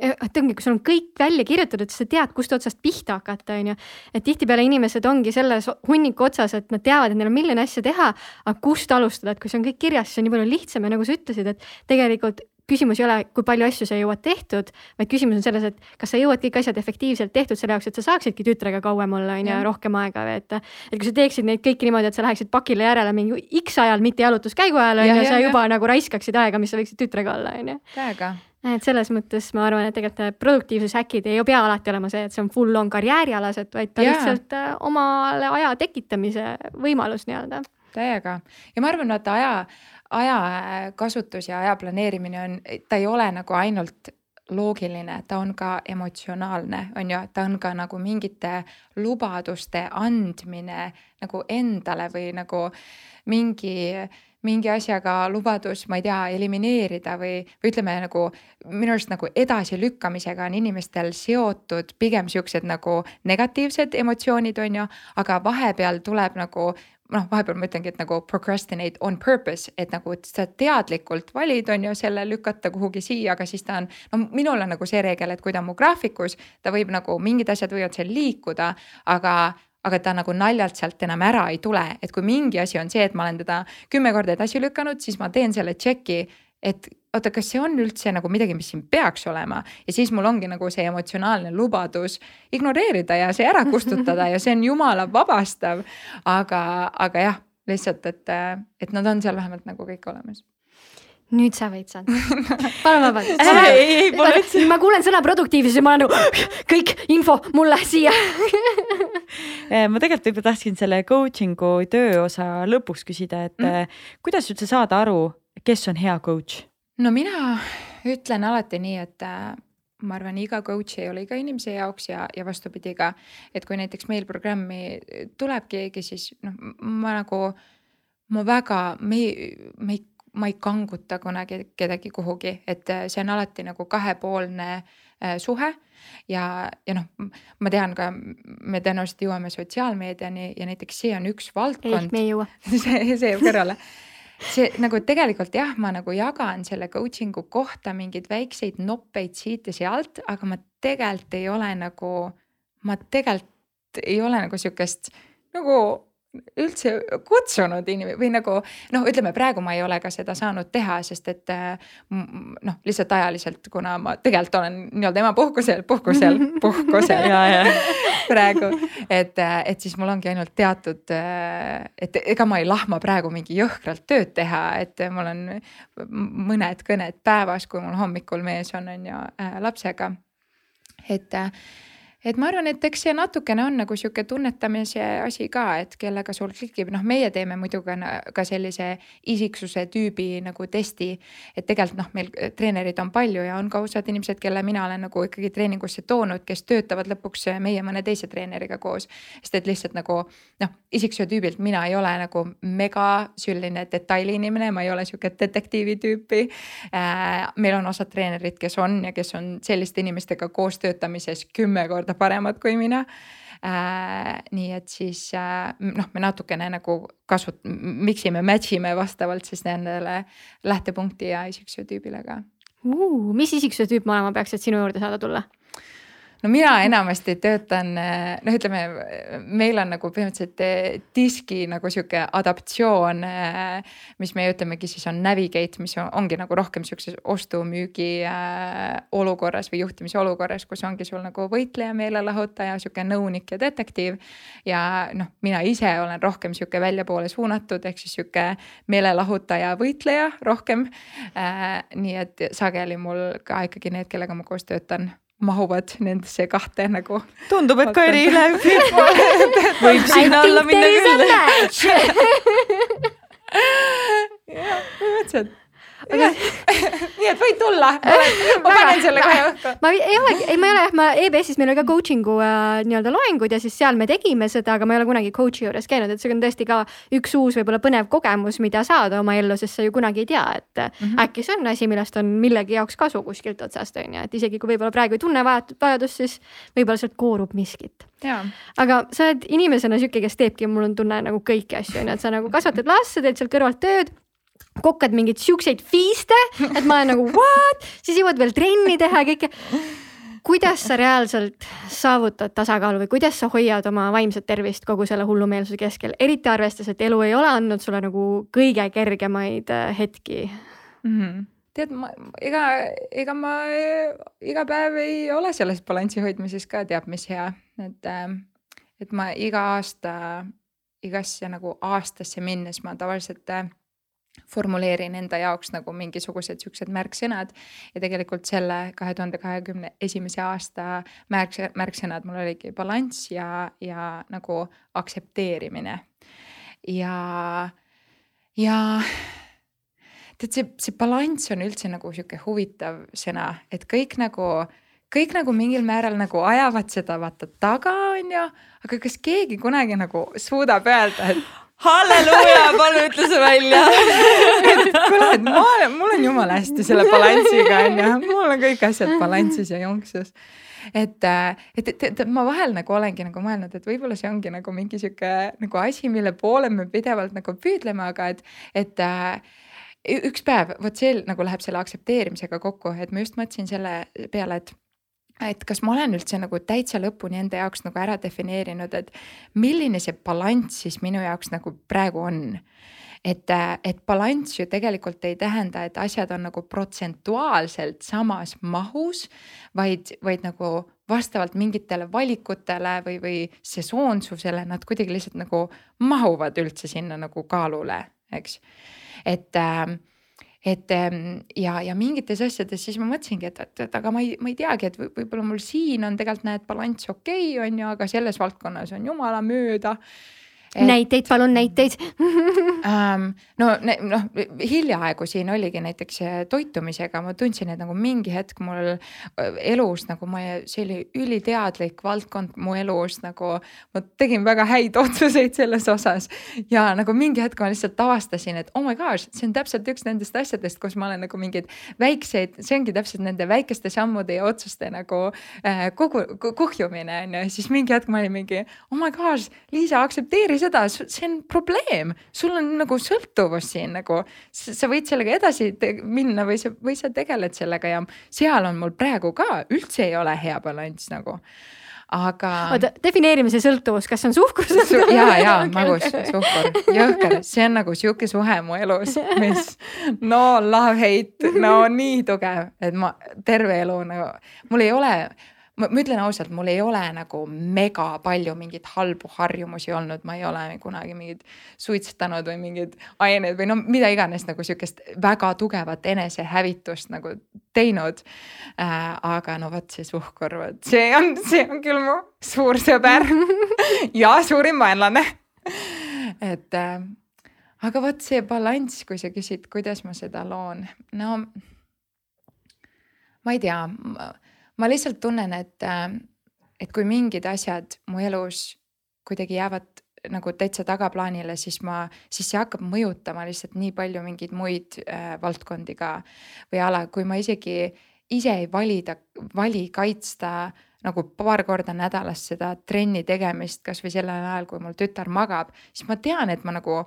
et ongi, kui sul on kõik välja kirjutatud, siis sa tead, kust otsast pihta hakata, on ju. et tihtipeale inimesed ongi selles hunniku otsas, et nad teavad, et neil on miljon asja teha, aga kust alustada, et kui see on kõik kirjas, siis on nii palju lihtsam ja nagu sa ütlesid, et tegelikult küsimus ei ole, kui palju asju sa jõuad tehtud, vaid küsimus on selles, et kas sa jõuad kõik asjad efektiivselt tehtud selle jaoks, et sa saaksidki tütrega kauem olla, on ju, rohkem aega veeta. et kui sa teeksid neid kõiki niimoodi, et sa läheksid pakile järele mingi X ajal, mitte jalutuskäigu ajal, on ju, sa juba ja. nagu raiskaksid aega, mis sa võiksid tütrega olla, on ju. täiega et selles mõttes ma arvan, et tegelikult produktiivsushäkid ei pea alati olema see, et see on full on karjäärialased, vaid ta yeah. lihtsalt äh, omale aja tekitamise võimalus nii-öelda. täiega ja ma arvan, vaata aja ajakasutus ja aja planeerimine on, ta ei ole nagu ainult loogiline, ta on ka emotsionaalne, on ju, ta on ka nagu mingite lubaduste andmine nagu endale või nagu mingi mingi asjaga lubadus, ma ei tea, elimineerida või, või ütleme nagu minu arust nagu edasilükkamisega on inimestel seotud pigem siuksed nagu negatiivsed emotsioonid, on ju, aga vahepeal tuleb nagu noh, vahepeal ma ütlengi, et nagu procrastinate on purpose, et nagu et sa teadlikult valid, on ju selle lükata kuhugi siia, aga siis ta on. no minul on nagu see reegel, et kui ta on mu graafikus, ta võib nagu mingid asjad võivad seal liikuda, aga aga ta nagu naljalt sealt enam ära ei tule, et kui mingi asi on see, et ma olen teda kümme korda edasi lükanud, siis ma teen selle tšeki, et oota, kas see on üldse nagu midagi, mis siin peaks olema ja siis mul ongi nagu see emotsionaalne lubadus ignoreerida ja see ära kustutada ja see on jumala vabastav. aga, aga jah, lihtsalt, et, et nad on seal vähemalt nagu kõik olemas nüüd sa võid saada. palun vabandust. ei, ei, pole üldse. ma kuulen sõna produktiivsus ja ma olen nagu kõik info mulle siia eh, ma tegelikult võib-olla tahtsin selle coaching'u tööosa lõpuks küsida, et mm. kuidas üldse saada aru, kes on hea coach? No mina ütlen alati nii, et äh, ma arvan, iga coach ei ole iga inimese jaoks ja, ja vastupidi ka. et kui näiteks meil programmi tuleb keegi, siis noh, ma nagu, ma väga, me ei, me ei, ma ei kanguta kunagi kedagi kuhugi, et äh, see on alati nagu kahepoolne äh, suhe ja, ja noh, ma tean ka, me tõenäoliselt jõuame sotsiaalmeediani ja näiteks see on üks valdkond. ei, me ei jõua see, see jääb kõrvale see nagu tegelikult jah, ma nagu jagan selle coaching'u kohta mingeid väikseid noppeid siit ja sealt, aga ma tegelikult ei ole nagu, ma tegelikult ei ole nagu sihukest nagu üldse kutsunud inimesi või nagu noh, ütleme praegu ma ei ole ka seda saanud teha, sest et noh, lihtsalt ajaliselt, kuna ma tegelikult olen nii-öelda emapuhkusel, puhkusel, puhkusel ja, ja. praegu, et, et siis mul ongi ainult teatud, et ega ma ei lahma praegu mingi jõhkralt tööd teha, et mul on mõned kõned päevas, kui mul hommikul mees on, on ju lapsega. et et ma arvan, et eks see natukene on nagu sihuke tunnetamise asi ka, et kellega sul klikib, noh, meie teeme muidugi ka sellise isiksuse tüübi nagu testi. et tegelikult noh, meil treenereid on palju ja on ka osad inimesed, kelle mina olen nagu ikkagi treeningusse toonud, kes töötavad lõpuks meie mõne teise treeneriga koos. sest et lihtsalt nagu noh, isiksuse tüübilt mina ei ole nagu mega selline detailiinimene, ma ei ole sihuke detektiivi tüüpi äh,. meil on osad treenerid, kes on ja kes on selliste inimestega koos töötamises kümme korda korda paremad kui mina äh,. nii et siis äh, noh, me natukene nagu kasut-, mix ime, match ime vastavalt siis nendele lähtepunkti ja isiksuse tüübile ka uh,. mis isiksuse tüüp ma olema peaks, et sinu juurde saada tulla? No mina enamasti töötan, noh, ütleme meil on nagu põhimõtteliselt eh, diski nagu sihuke adaptatsioon, eh, mis me ütlemegi siis on navigate, mis ongi nagu rohkem sihukeses ostu-müügi eh, olukorras või juhtimise olukorras, kus ongi sul nagu võitleja, meelelahutaja, sihuke nõunik ja detektiiv. ja noh, mina ise olen rohkem sihuke väljapoole suunatud, ehk siis sihuke meelelahutaja, võitleja rohkem. nii et sageli mul ka ikkagi need, kellega ma koos töötan mahuvad nendesse kahte nagu. tundub, et Kairi läheb võib sinna alla minna küll. jah, põhimõtteliselt nii et võid tulla, ma panen selle kohe õhku. ma ei olegi, ei, ma ei ole jah, ma EBS-is meil oli ka coaching'u äh, nii-öelda loengud ja siis seal me tegime seda, aga ma ei ole kunagi coach'i juures käinud, et see on tõesti ka üks uus võib-olla põnev kogemus, mida saada oma ellu, sest sa ju kunagi ei tea, et mm -hmm. äkki see on asi, millest on millegi jaoks kasu kuskilt otsast on ju, et isegi kui võib-olla praegu ei tunne vajadust, siis võib-olla sealt koorub miskit. aga sa oled inimesena sihuke, kes teebki, mul on tunne nagu kõiki asju on ju, et sa nagu kasvatad last, sa teed seal kõrvalt tööd kokkad mingeid siukseid fiiste, et ma olen nagu what, siis jõuad veel trenni teha ja kõike. kuidas sa reaalselt saavutad tasakaalu või kuidas sa hoiad oma vaimset tervist kogu selle hullumeelsuse keskel, eriti arvestades, et elu ei ole andnud sulle nagu kõige kergemaid äh, hetki mm? -hmm tead, ma ega, ega ma iga päev ei ole selles balansi hoidmises ka teab mis hea, et, äh, et ma iga aasta, igasse nagu aastasse minnes ma tavaliselt äh, formuleerin enda jaoks nagu mingisugused siuksed märksõnad ja tegelikult selle kahe tuhande kahekümne esimese aasta märks, märksõnad mul oligi balanss ja, ja nagu aktsepteerimine. ja, ja tead, see, see balanss on üldse nagu sihuke huvitav sõna, et kõik nagu kõik nagu mingil määral nagu ajavad seda vaata taga, onju, aga kas keegi kunagi nagu suudab öelda, et halleluuja, palun ütle see välja kuule, et ma olen, mul on jumala hästi selle balansiga onju, mul on kõik asjad balansis ja jonksus. et, et, et, et ma vahel nagu olengi nagu mõelnud, et võib-olla see ongi nagu mingi sihuke nagu asi, mille poole me pidevalt nagu püüdleme, aga et, et üks päev, vot see nagu läheb selle aktsepteerimisega kokku, et ma just mõtlesin selle peale, et et kas ma olen üldse nagu täitsa lõpuni enda jaoks nagu ära defineerinud, et milline see balanss siis minu jaoks nagu praegu on. et, et balanss ju tegelikult ei tähenda, et asjad on nagu protsentuaalselt samas mahus, vaid, vaid nagu vastavalt mingitele valikutele või, või sesoonsusele nad kuidagi lihtsalt nagu mahuvad üldse sinna nagu kaalule, eks. et äh, et ehm, ja, ja mingites asjades siis ma mõtlesingi, et, et, et aga ma ei, ma ei teagi, et võib-olla mul siin on tegelikult näed balanss okei okay,, on ju, aga selles valdkonnas on jumala mööda et.... näiteid, palun näiteid ähm, no, noh hiljaaegu siin oligi näiteks toitumisega, ma tundsin, et nagu mingi hetk mul äh, elus nagu ma, see oli üliteadlik valdkond mu elus nagu. ma tegin väga häid otsuseid selles osas ja nagu mingi hetk ma lihtsalt avastasin, et oh my gosh, see on täpselt üks nendest asjadest, kus ma olen nagu mingeid väikseid, see ongi täpselt nende väikeste sammude ja otsuste nagu äh, kogu kuhjumine on ju, siis mingi hetk ma olin mingi oh my gosh, Liisa aktsepteeri seda, see on probleem, sul on nagu sõltuvus siin nagu, sa võid sellega edasi minna või sa, või sa tegeled sellega ja seal on mul praegu ka üldse ei ole hea balanss nagu aga. oota, defineerime see sõltuvus, kas see on suhkrus Su? ja, ja magus suhkur, jõhker, see on nagu sihuke suhe mu elus, mis no love hate, no nii tugev, et ma terve elu nagu, mul ei ole ma, ma ütlen ausalt, mul ei ole nagu mega palju mingeid halbu harjumusi olnud, ma ei ole kunagi mingeid suitsetanud või mingeid aineid või no mida iganes nagu sihukest väga tugevat enesehävitust nagu teinud äh,. aga no vot see suhkur, vot see on, see on küll mu suur sõber ja suurim vaenlane et äh, aga vot see balanss, kui sa küsid, kuidas ma seda loon, no ma ei tea ma lihtsalt tunnen, et, äh, et kui mingid asjad mu elus kuidagi jäävad nagu täitsa tagaplaanile, siis ma, siis see hakkab mõjutama lihtsalt nii palju mingeid muid äh, valdkondi ka või ala, kui ma isegi ise ei valida, vali kaitsta nagu paar korda nädalas seda trenni tegemist, kasvõi sellel ajal, kui mul tütar magab, siis ma tean, et ma nagu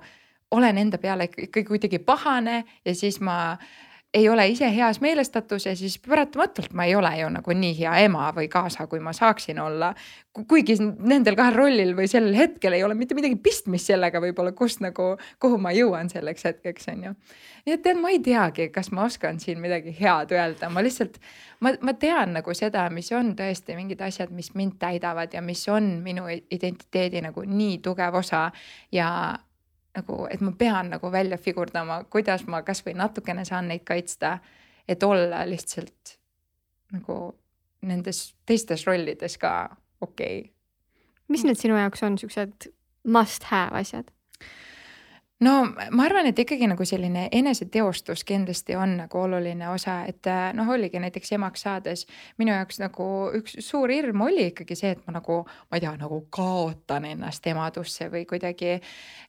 olen enda peale ikkagi kuidagi pahane ja siis ma äh, ei ole ise heas meelestatuses, siis paratamatult ma ei ole ju nagu nii hea ema või kaasa, kui ma saaksin olla. kuigi nendel kahel rollil või sellel hetkel ei ole mitte midagi pistmist sellega võib-olla, kust nagu, kuhu ma jõuan selleks hetkeks, on ju. nii et tead, ma ei teagi, kas ma oskan siin midagi head öelda, ma lihtsalt, ma, ma tean nagu seda, mis on tõesti mingid asjad, mis mind täidavad ja mis on minu identiteedi nagu nii tugev osa ja nagu, et ma pean nagu välja figurdama, kuidas ma kasvõi natukene saan neid kaitsta, et olla lihtsalt nagu nendes teistes rollides ka okei okay.. mis need sinu jaoks on siuksed must have asjad? No ma arvan, et ikkagi nagu selline eneseteostus kindlasti on nagu oluline osa, et äh, noh, oligi näiteks emaks saades minu jaoks nagu üks suur hirm oli ikkagi see, et ma nagu, ma ei tea, nagu kaotan ennast emadusse või kuidagi.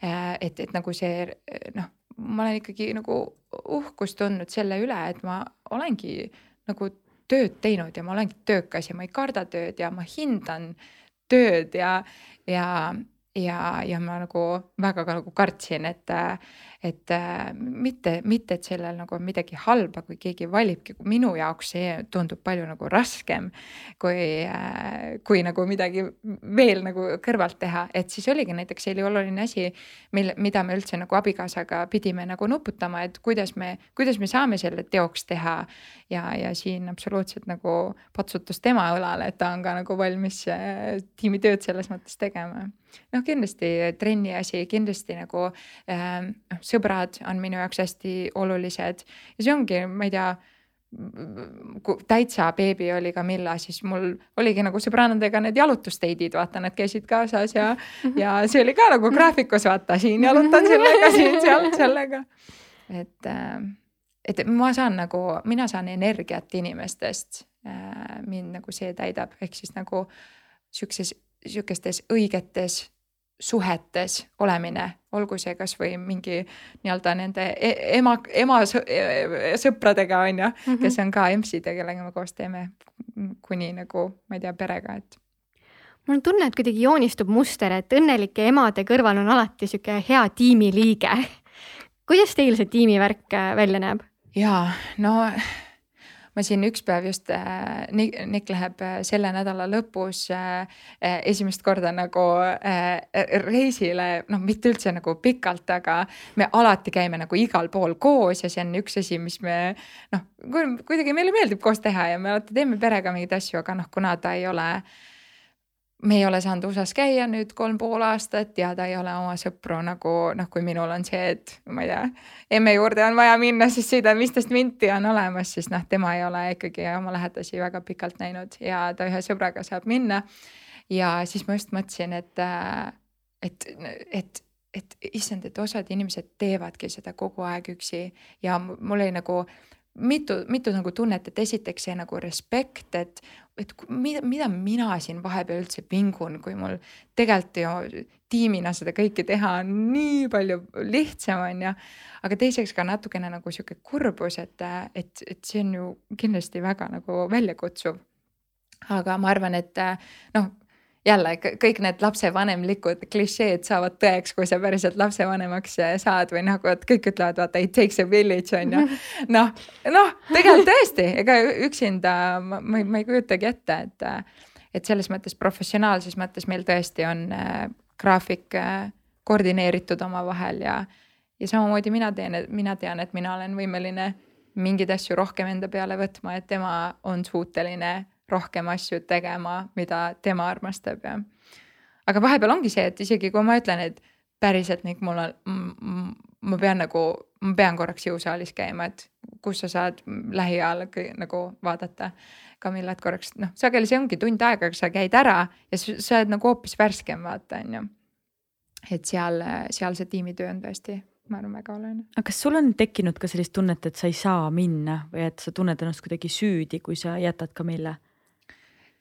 Äh, et, et nagu see noh, ma olen ikkagi nagu uhkust tundnud selle üle, et ma olengi nagu tööd teinud ja ma olengi töökas ja ma ei karda tööd ja ma hindan tööd ja, ja ja, ja ma nagu väga ka nagu kartsin, et, et mitte, mitte, et sellel nagu on midagi halba, kui keegi valibki, minu jaoks see tundub palju nagu raskem. kui, kui nagu midagi veel nagu kõrvalt teha, et siis oligi näiteks see oli oluline asi, mille, mida me üldse nagu abikaasaga pidime nagu nuputama, et kuidas me, kuidas me saame selle teoks teha. ja, ja siin absoluutselt nagu patsutas tema õlale, et ta on ka nagu valmis tiimitööd selles mõttes tegema noh, kindlasti trenni asi, kindlasti nagu äh, sõbrad on minu jaoks hästi olulised ja see ongi, ma ei tea kui täitsa beebi oli Camilla, siis mul oligi nagu sõbrannadega need jalutusteidid, vaata, nad käisid kaasas ja, ja see oli ka nagu graafikus, vaata siin jalutan sellega, siin seal sellega. et, äh, et ma saan nagu, mina saan energiat inimestest. Äh, mind nagu see täidab, ehk siis nagu sihukeses sihukestes õigetes suhetes olemine, olgu see kasvõi mingi nii-öelda nende e-, ema, ema e-, sõpradega on ju, mhm. kes on ka EMS-id ja kellega me koos teeme kuni nagu ma ei tea, perega, et mul on tunne, et kuidagi joonistub muster, et õnnelike emade kõrval on alati sihuke hea tiimiliige. kuidas teil see tiimivärk välja näeb? ja no ma siin üks päev just äh,, Nick, läheb äh, selle nädala lõpus äh, äh, esimest korda nagu äh, reisile, noh, mitte üldse nagu pikalt, aga me alati käime nagu igal pool koos ja see on üks asi, mis me noh, kuidagi meile meeldib koos teha ja me alati teeme perega mingeid asju, aga noh, kuna ta ei ole äh, me ei ole saanud USA-s käia nüüd kolm pool aastat ja ta ei ole oma sõpru nagu noh, kui minul on see, et ma ei tea, emme juurde on vaja minna, siis sõidan viisteist minti on olemas, siis noh, tema ei ole ikkagi oma lähedasi väga pikalt näinud ja ta ühe sõbraga saab minna. ja siis ma just mõtlesin, et, et, et, et issand, et osad inimesed teevadki seda kogu aeg üksi ja mul oli nagu mitu, mitu nagu tunnet, et esiteks see nagu respekt, et, et mida, mida mina siin vahepeal üldse vingun, kui mul tegelikult ju tiimina seda kõike teha on nii palju lihtsam, on ju. aga teiseks ka natukene nagu sihuke kurbus, et, et, et see on ju kindlasti väga nagu väljakutsuv. aga ma arvan, et noh jälle kõik need lapsevanemlikud klišeed saavad tõeks, kui sa päriselt lapsevanemaks saad või nagu, et kõik ütlevad, vaata it takes a village on ju. noh, noh, tegelikult tõesti, ega üksinda ma, ma, ma ei kujutagi ette, et, et selles mõttes professionaalses mõttes meil tõesti on äh, graafik äh, koordineeritud omavahel ja, ja samamoodi mina teen, mina tean, et mina olen võimeline mingeid asju rohkem enda peale võtma, et tema on suuteline rohkem asju tegema, mida tema armastab ja. aga vahepeal ongi see, et isegi kui ma ütlen, et päriselt Nick, mul on, ma pean nagu, ma pean korraks jõusaalis käima, et kus sa saad lähiajal nagu vaadata. Camillat korraks, noh, sageli see ongi tund aega, sa käid ära ja sa oled nagu hoopis värskem, vaata on ju. et seal, seal see tiimitöö on tõesti ma arvan, väga oluline. aga kas sul on tekkinud ka sellist tunnet, et sa ei saa minna või et sa tunned ennast kuidagi süüdi, kui sa jätad Camille?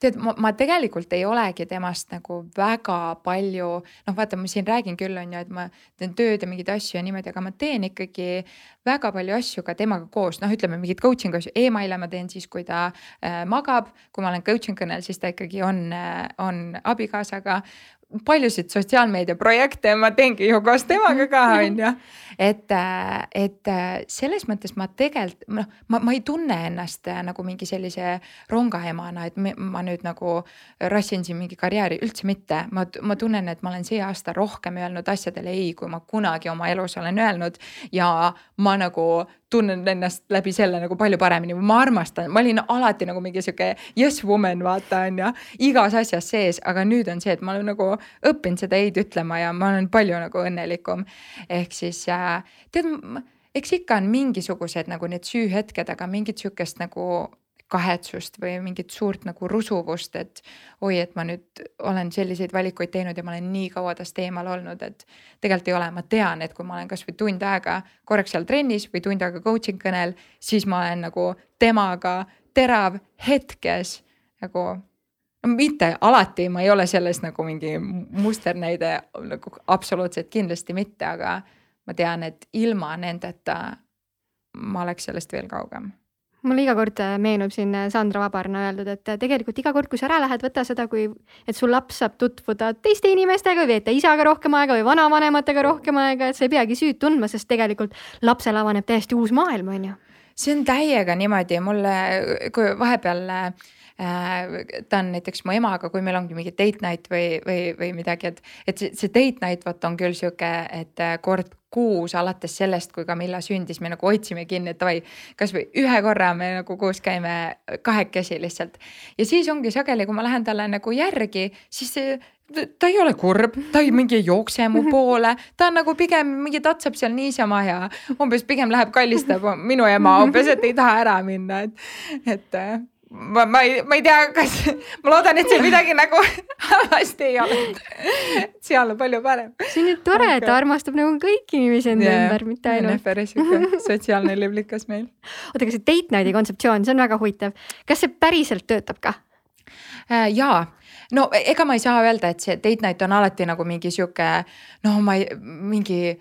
Tead, ma, ma tegelikult ei olegi temast nagu väga palju, noh, vaata, ma siin räägin küll, on ju, et ma teen tööd ja mingeid asju ja niimoodi, aga ma teen ikkagi väga palju asju ka temaga koos, noh, ütleme mingeid coaching asju. E, email'e ma teen siis, kui ta äh, magab, kui ma olen coaching kõnel, siis ta ikkagi on äh,, on abikaasaga paljusid sotsiaalmeediaprojekte ma teengi ju koos temaga ka on ju. et, et selles mõttes ma tegelikult noh, ma, ma ei tunne ennast nagu mingi sellise rongaemana, et ma nüüd nagu rassin siin mingi karjääri, üldse mitte. ma, ma tunnen, et ma olen see aasta rohkem öelnud asjadele ei, kui ma kunagi oma elus olen öelnud ja ma nagu tunnen ennast läbi selle nagu palju paremini, ma armastan, ma olin alati nagu mingi sihuke yes woman, vaata on ju, igas asjas sees, aga nüüd on see, et ma olen nagu õppinud seda ei-d ütlema ja ma olen palju nagu õnnelikum. ehk siis äh, tead, eks ikka on mingisugused nagu need süühetked, aga mingit sihukest nagu kahetsust või mingit suurt nagu rusuvust, et oi, et ma nüüd olen selliseid valikuid teinud ja ma olen nii kaua tast eemal olnud, et tegelikult ei ole, ma tean, et kui ma olen kasvõi tund aega korraks seal trennis või tund aega coaching kõnel, siis ma olen nagu temaga terav hetkes nagu no mitte alati, ma ei ole selles nagu mingi musternäide nagu absoluutselt kindlasti mitte, aga ma tean, et ilma nendeta ma oleks sellest veel kaugem mulle iga kord äh, meenub siin äh, Sandra Vabarna öeldud, et äh, tegelikult iga kord, kui sa ära lähed, võta seda, kui, et su laps saab tutvuda teiste inimestega, veeta isaga rohkem aega või vanavanematega rohkem aega, et sa ei peagi süüd tundma, sest tegelikult lapsel avaneb täiesti uus maailm, on ju. see on täiega niimoodi, mulle, kui vahepeal äh, ta on näiteks mu emaga, kui meil ongi mingi date night või, või, või midagi, et, et see, see date night vot on küll sihuke, et kord kuus alates sellest, kui Camilla sündis, me nagu hoidsime kinni, et davai, kasvõi ühe korra me nagu koos käime kahekesi lihtsalt. ja siis ongi sageli, kui ma lähen talle nagu järgi, siis see ta ei ole kurb, ta ei mingi ei jookse mu poole, ta on nagu pigem mingi tatsab seal niisama ja umbes pigem läheb kallistab minu ema umbes, et ei taha ära minna, et, et ma, ma ei, ma ei tea, kas, ma loodan, et seal midagi nagu halvasti ei ole. seal on palju parem. see on ju tore, et ta armastab nagu kõiki inimesi enda yeah, ümber, mitte ainult. päris sihuke sotsiaalne liblikas meil. oota, aga see date night'i kontseptsioon, see on väga huvitav. kas see päriselt töötab ka? Äh, jaa, no ega ma ei saa öelda, et see date night on alati nagu mingi sihuke, no ma ei, mingi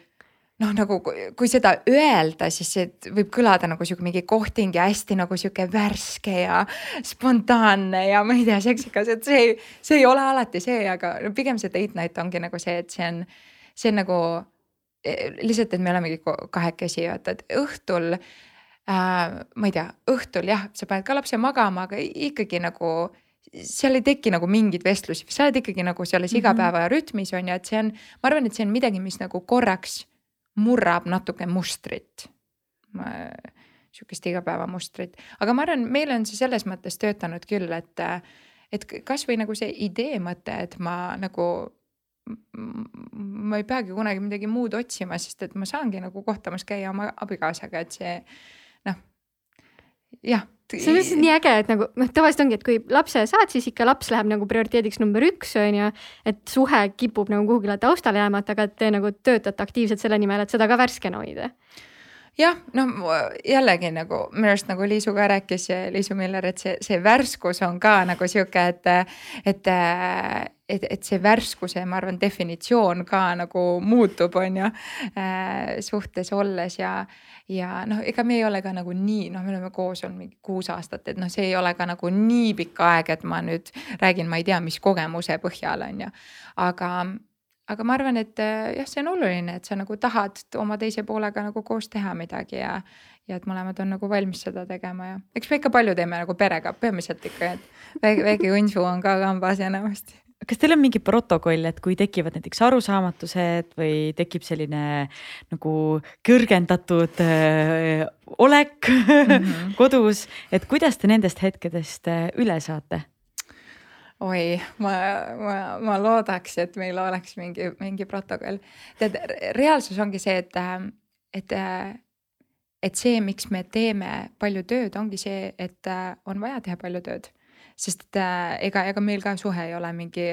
noh, nagu kui seda öelda, siis see võib kõlada nagu sihuke mingi kohting ja hästi nagu sihuke värske ja spontaanne ja ma ei tea, seksikas, et see, see ei ole alati see, aga pigem see date night ongi nagu see, et see on, see on nagu e, lihtsalt, et me olemegi kahekesi, vaata, et õhtul äh,. ma ei tea, õhtul jah, sa paned ka lapse magama, aga ikkagi nagu seal ei teki nagu mingeid vestlusi, sa oled ikkagi nagu selles mhm. igapäevarütmis on ju, et see on, ma arvan, et see on midagi, mis nagu korraks murrab natuke mustrit. sihukest igapäevamustrit, aga ma arvan, meil on see selles mõttes töötanud küll, et, et kasvõi nagu see idee mõte, et ma nagu ma ei peagi kunagi midagi muud otsima, sest et ma saangi nagu kohtamas käia oma abikaasaga, et see noh, jah see on lihtsalt nii äge, et nagu noh, tavaliselt ongi, et kui lapse saad, siis ikka laps läheb nagu prioriteediks number üks, on ju. et suhe kipub nagu kuhugile taustale jäämata, aga te nagu töötate aktiivselt selle nimel, et seda ka värskena hoida jah, no jällegi nagu minu arust nagu Liisu ka rääkis, Liisu Miller, et see, see värskus on ka nagu sihuke, et, et, et, et see värskuse, ma arvan, definitsioon ka nagu muutub, on ju suhtes olles ja ja noh, ega me ei ole ka nagu nii, noh, me oleme koos olnud mingi kuus aastat, et noh, see ei ole ka nagu nii pikk aeg, et ma nüüd räägin, ma ei tea, mis kogemuse põhjal on ju. aga, aga ma arvan, et jah, see on oluline, et sa nagu tahad oma teise poolega nagu koos teha midagi ja. ja et mõlemad on nagu valmis seda tegema ja eks me ikka palju teeme nagu perega, peamiselt ikka, et väike, väike unsu on ka kambas enamasti kas teil on mingi protokoll, et kui tekivad näiteks arusaamatused või tekib selline nagu kõrgendatud äh, olek mm -hmm. kodus, et kuidas te nendest hetkedest äh, üle saate? Oi, ma, ma, ma loodaks, et meil oleks mingi, mingi protokoll. tead, reaalsus ongi see, et, et, et see, miks me teeme palju tööd, ongi see, et on vaja teha palju tööd sest et ega, ega meil ka suhe ei ole mingi,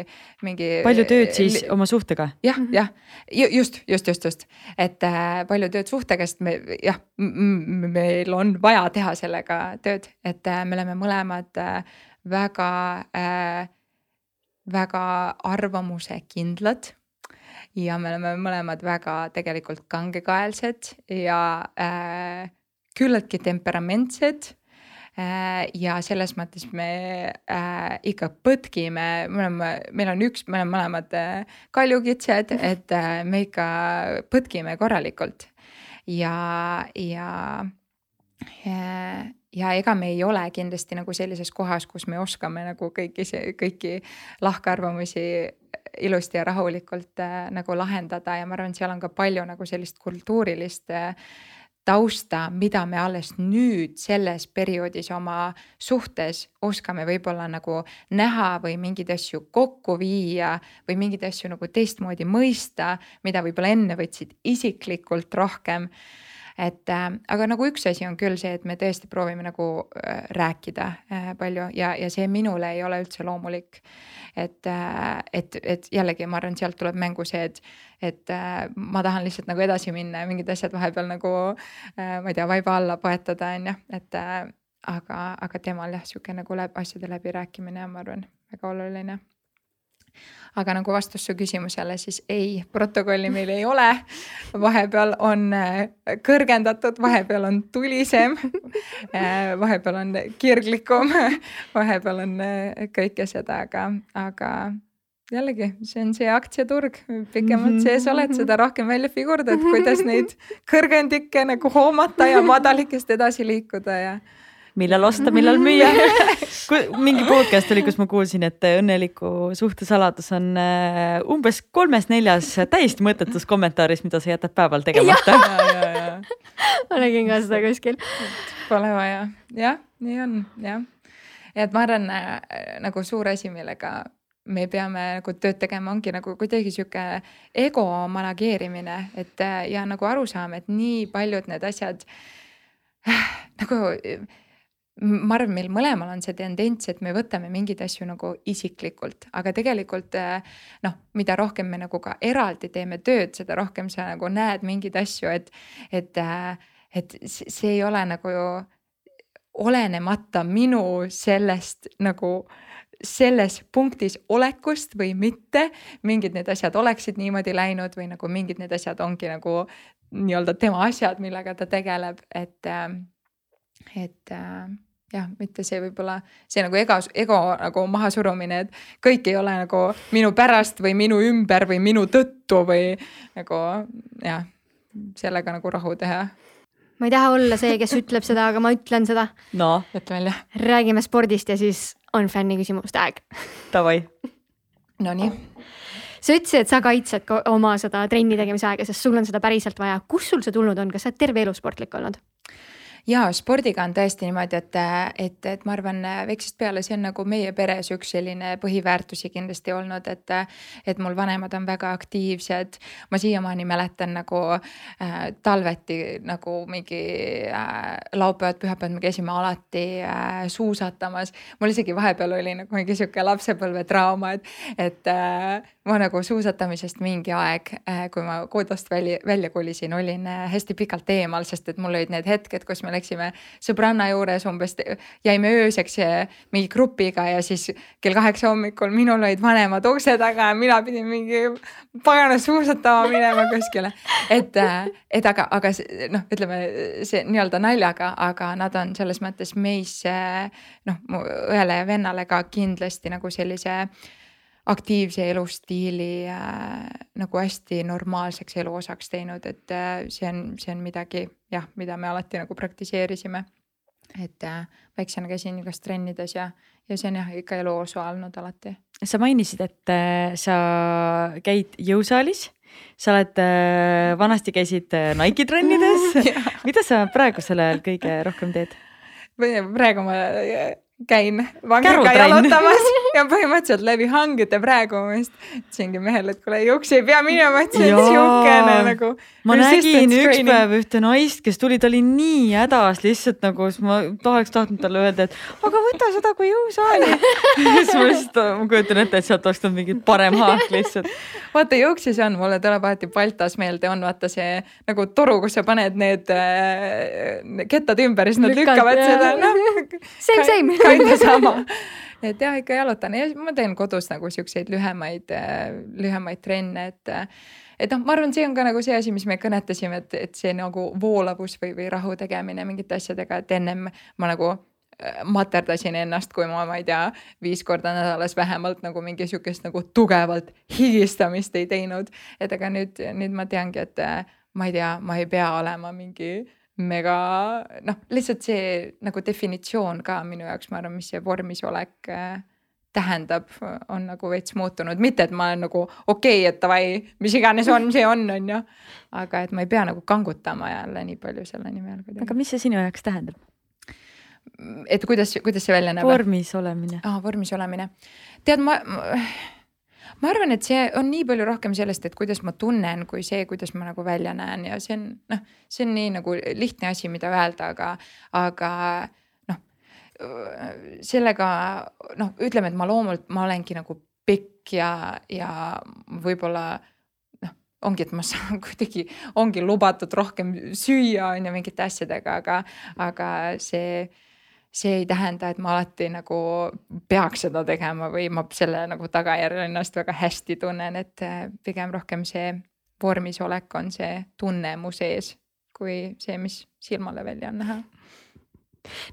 mingi. palju tööd siis oma suhtega? jah, mhm. jah, just, just, just, just, et äh, palju tööd suhtega, sest me jah, meil on vaja teha sellega tööd, et äh, me oleme mõlemad äh, väga äh,, väga arvamusekindlad ja me oleme mõlemad väga tegelikult kangekaelsed ja äh, küllaltki temperamentsed Äh, ja selles mõttes me äh, ikka põtkime, me oleme, meil on üks, me oleme mõlemad äh, kaljukitsed, et äh, me ikka põtkime korralikult. ja, ja, ja, ja ega me ei ole kindlasti nagu sellises kohas, kus me oskame nagu kõiki, kõiki lahkarvamusi ilusti ja rahulikult äh, nagu lahendada ja ma arvan, seal on ka palju nagu sellist kultuurilist äh, tausta, mida me alles nüüd selles perioodis oma suhtes oskame võib-olla nagu näha või mingeid asju kokku viia või mingeid asju nagu teistmoodi mõista, mida võib-olla enne võtsid isiklikult rohkem et äh, aga nagu üks asi on küll see, et me tõesti proovime nagu äh, rääkida äh, palju ja, ja see minule ei ole üldse loomulik. et et, et jällegi ma arvan, sealt tuleb mängu see, et, et ma tahan lihtsalt nagu edasi minna ja mingid asjad vahepeal nagu ma ei tea, vaiba alla poetada, on ju, et aga, aga temal jah, sihuke nagu läbi, asjade läbirääkimine ma arvan, väga oluline aga nagu vastus su küsimusele, siis ei, protokolli meil ei ole. vahepeal on äh, kõrgendatud, vahepeal on tulisem. Äh, vahepeal on kirglikum, vahepeal on äh, kõike seda, aga, aga jällegi, see on see aktsiaturg, pikemalt mhm. sees oled, seda rohkem välja figurdad, kuidas neid kõrgendikke nagu hoomata ja madalikest edasi liikuda ja millal osta, millal müüa mingi podcast oli, kus ma kuulsin, et õnneliku suhte saladus on äh, umbes kolmes-neljas täiesti mõttetus kommentaaris, mida sa jätad päeval tegemata. ma nägin ka seda kuskil. Pole vaja, jah, nii on, jah. ja et ma arvan äh, nagu suur asi, millega me peame nagu tööd tegema, ongi nagu kuidagi sihuke ego manageerimine, et äh, ja nagu arusaam, et nii paljud need asjad nagu ma arvan, meil mõlemal on see tendents, et me võtame mingeid asju nagu isiklikult, aga tegelikult eh, noh, mida rohkem me nagu ka eraldi teeme tööd, seda rohkem sa nagu näed mingeid asju, et, et, eh, et see ei ole nagu ju olenemata minu sellest nagu selles punktis olekust või mitte, mingid need asjad oleksid niimoodi läinud või nagu mingid need asjad ongi nagu nii-öelda tema asjad, millega ta tegeleb, et eh, et äh, jah, mitte see võib-olla see nagu ego, ego nagu mahasurumine, et kõik ei ole nagu minu pärast või minu ümber või minu tõttu või nagu jah, sellega nagu rahu teha. ma ei taha olla see, kes ütleb seda, aga ma ütlen seda. no ütle välja. räägime spordist ja siis on fänni küsimuste aeg. Davai. Nonii sa ütlesid, et sa kaitsed oma seda trenni tegemise aega, sest sul on seda päriselt vaja. kust sul see tulnud on, kas sa oled terve elu sportlik olnud? Ja spordiga on tõesti niimoodi, et, et, et ma arvan, väiksest peale see on nagu meie peres üks selline põhiväärtusi kindlasti olnud, et, et mul vanemad on väga aktiivsed. ma siiamaani mäletan nagu äh, talveti nagu mingi äh, laupäevad, pühapäevad me käisime alati äh, suusatamas. mul isegi vahepeal oli nagu mingi sihuke lapsepõlvetrauma, et, et äh, ma nagu suusatamisest mingi aeg äh,, kui ma kodust välja, välja kolisin, olin äh, hästi pikalt eemal, sest et mul olid need hetked, kus me me läksime sõbranna juures umbes, jäime ööseks mingi grupiga ja siis kell kaheksa hommikul minul olid vanemad ukse taga ja mina pidin mingi pagana suusatama minema kuskile. et, et aga, aga noh, ütleme see nii-öelda naljaga, aga nad on selles mõttes meisse noh, mu õele ja vennale ka kindlasti nagu sellise aktiivse elustiili äh, nagu hästi normaalseks eluosaks teinud, et äh, see on, see on midagi jah, mida me alati nagu praktiseerisime. et äh, väiksena käisin igast trennides ja, ja see on jah ikka elu osa olnud alati. sa mainisid, et äh, sa käid jõusaalis sa oled äh,, vanasti käisid äh, Nike'i trennides mida sa praegusel ajal kõige rohkem teed? praegu ma käin vangiga jalutamas ja põhimõtteliselt läbi hangete praegu ma just ütlesingi mehele, et kuule juuks ei pea minema, et see on siukene nagu. ma nägin üks päev ühte naist, kes tuli, ta oli nii hädas lihtsalt nagu, siis ma tahaks tahtnud talle öelda, et aga võta seda kui jõusaali siis ma lihtsalt, ma kujutan ette, et sealt oleks tulnud mingi parem haak lihtsalt. vaata jõuksis on, mulle tuleb alati Baltas meelde, on vaata see nagu toru, kus sa paned need äh, kettad ümber ja siis nad lükkavad jah. seda, noh. Same, same kinda sama. et jah, ikka jalutan ja ma teen kodus nagu siukseid lühemaid, lühemaid trenne, et et noh, ma arvan, see on ka nagu see asi, mis me kõnetasime, et, et see nagu voolavus või, või rahu tegemine mingite asjadega, et ennem ma nagu äh, materdasin ennast, kui ma, ma ei tea, viis korda nädalas vähemalt nagu mingi sihukest nagu tugevalt higistamist ei teinud. et aga nüüd, nüüd ma teangi, et äh, ma ei tea, ma ei pea olema mingi mega noh, lihtsalt see nagu definitsioon ka minu jaoks, ma arvan, mis see vormis olek äh, tähendab, on nagu veits muutunud, mitte et ma olen nagu okei okay,, et davai, mis iganes on, see on, on ju. aga et ma ei pea nagu kangutama jälle nii palju selle nimel. aga mis see sinu jaoks tähendab? et kuidas, kuidas see välja näeb? vormis olemine ah,. vormis olemine, tead ma, ma ma arvan, et see on nii palju rohkem sellest, et kuidas ma tunnen, kui see, kuidas ma nagu välja näen ja see on noh, see on nii nagu lihtne asi, mida öelda, aga, aga noh. sellega noh, ütleme, et ma loomult, ma olengi nagu pikk ja, ja võib-olla noh, ongi, et ma saan kuidagi, ongi lubatud rohkem süüa on ju mingite asjadega, aga, aga see see ei tähenda, et ma alati nagu peaks seda tegema või ma selle nagu tagajärjel ennast väga hästi tunnen, et äh, pigem rohkem see vormis olek on see tunne mu sees, kui see, mis silmale välja on näha.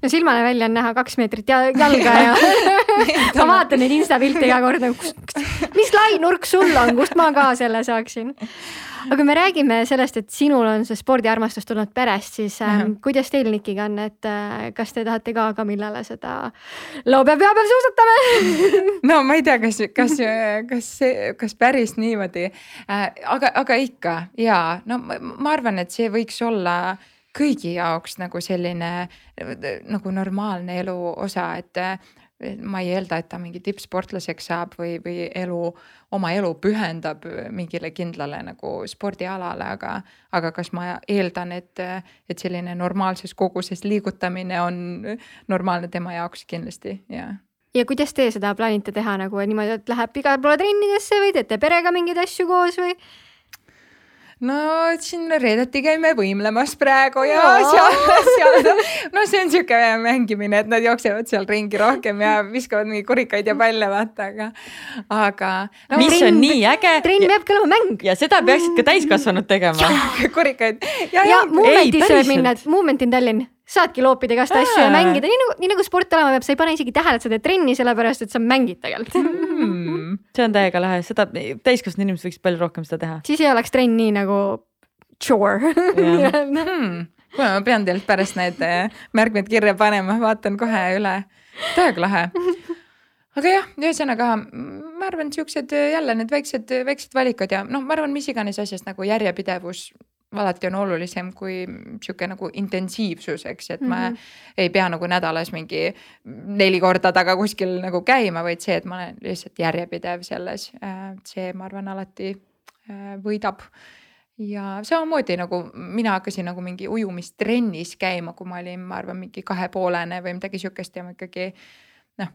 No silmale välja on näha kaks meetrit jalga ja ma vaatan neid insta pilte iga kord nagu, mis lai nurk sul on, kust ma ka selle saaksin. aga me räägime sellest, et sinul on see spordiarmastus tulnud perest, siis äh, kuidas teil Nikiga on, et äh, kas te tahate ka Kamillale seda laupäev, pühapäev suusatame no ma ei tea, kas, kas, kas see, kas päris niimoodi. Äh,, aga, aga ikka ja no ma, ma arvan, et see võiks olla kõigi jaoks nagu selline nagu normaalne elu osa, et ma ei eelda, et ta mingi tippsportlaseks saab või, või elu, oma elu pühendab mingile kindlale nagu spordialale, aga, aga kas ma eeldan, et, et selline normaalses koguses liigutamine on normaalne tema jaoks kindlasti ja ja kuidas te seda plaanite teha nagu niimoodi, et läheb igale poole trennidesse või teete perega mingeid asju koos või? No siin reedeti käime võimlemas praegu ja seal, seal, no see on sihuke mängimine, et nad jooksevad seal ringi rohkem ja viskavad mingeid kurikaid ja palle, vaata, aga, aga no,. mis trenn, on nii äge. trenn peabki olema mäng. ja seda peaksid ka täiskasvanud tegema. kurikaid. ja, ja, ja Movementis võib minna, et Movement in Tallinn saadki loopida igast asju ja mängida, nii nagu, nii nagu sport olema peab, sa ei pane isegi tähele, et sa teed trenni, sellepärast et sa mängid tegelikult mm,. See on täiega lahe, seda täiskasvanud inimesed võiksid palju rohkem seda teha. siis ei oleks trenn nii nagu chore hmm. kuule, ma pean teilt pärast need eh, märkmed kirja panema, vaatan kohe üle. täiega lahe. aga jah, ühesõnaga ma arvan, siuksed jälle need väiksed, väiksed valikud ja noh, ma arvan, mis iganes asjast nagu järjepidevus alati on olulisem kui sihuke nagu intensiivsus, eks, et mm -hmm. ma mhm. ei pea nagu nädalas mingi neli korda taga kuskil nagu käima, vaid see, et ma olen lihtsalt järjepidev selles, äh, see, ma arvan, alati äh, võidab ja samamoodi nagu mina hakkasin nagu mingi ujumistrennis käima, kui ma olin, ma arvan, mingi kahepoolene või midagi sihukest ja ma ikkagi noh,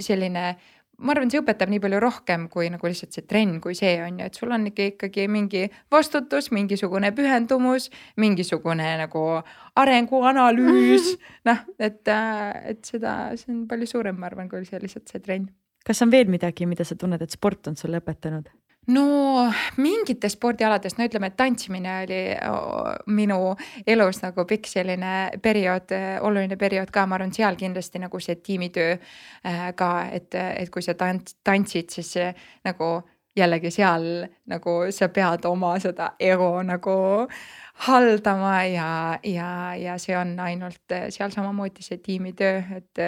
selline ma arvan, see õpetab nii palju rohkem kui nagu lihtsalt see trenn kui see on ju, et sul on ikka ikkagi mingi vastutus, mingisugune pühendumus, mingisugune nagu arenguanalüüs. noh, et, äh, et seda, see on palju suurem, ma arvan, kui see lihtsalt see trenn. kas on veel midagi, mida sa tunned, et sport on sulle õpetanud? No mingites spordialades, no ütleme, et tantsimine oli minu elus nagu pikk selline periood, oluline periood ka, ma arvan, seal kindlasti nagu see tiimitöö äh, ka, et, et kui sa tants-, tantsid, siis nagu jällegi seal nagu sa pead oma seda ego nagu haldama ja, ja, ja see on ainult seal samamoodi see tiimitöö, et,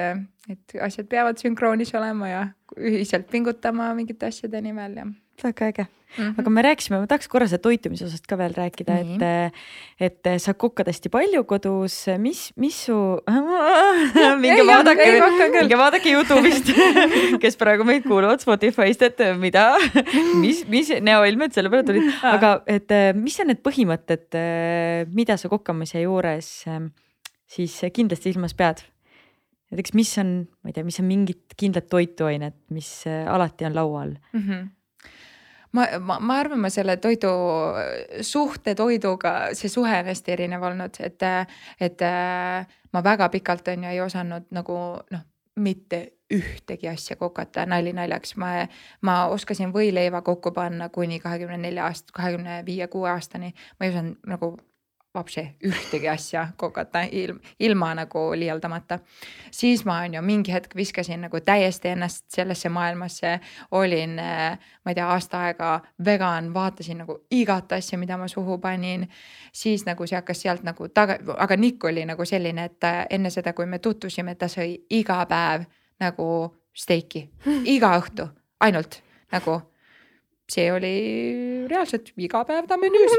et asjad peavad sünkroonis olema ja ühiselt pingutama mingite asjade nimel ja väga äge mm, -hmm. aga me rääkisime, ma tahaks korra seda toitumise osast ka veel rääkida mm, -hmm. et, et sa kokad hästi palju kodus, mis, mis su minge vaadake, minge vaadake Youtube'ist kes praegu meid kuulavad Spotify'st, et mida, mis, mis näoilmed selle peale tulid, aga et mis on need põhimõtted, mida sa kokkamise juures siis kindlasti silmas pead? näiteks, mis on, ma ei tea, mis on mingid kindlad toituained, mis alati on laual mm? -hmm ma, ma, ma arvan, ma selle toidu, suhte toiduga, see suhe on hästi erinev olnud, et, et ma väga pikalt on ju ei osanud nagu noh, mitte ühtegi asja kokata, nali naljaks, ma, ma oskasin võileiva kokku panna kuni kahekümne nelja aasta, kahekümne viie, kuue aastani. ma ei osanud nagu vapše ühtegi asja kokata ilm, ilma nagu liialdamata. siis ma on ju mingi hetk viskasin nagu täiesti ennast sellesse maailmasse, olin, ma ei tea, aasta aega vegan, vaatasin nagu igat asja, mida ma suhu panin. siis nagu see hakkas sealt nagu taga, aga Nick oli nagu selline, et enne seda, kui me tutvusime, ta sõi iga päev nagu steiki, iga õhtu, ainult nagu see oli reaalselt iga päev ta menüüs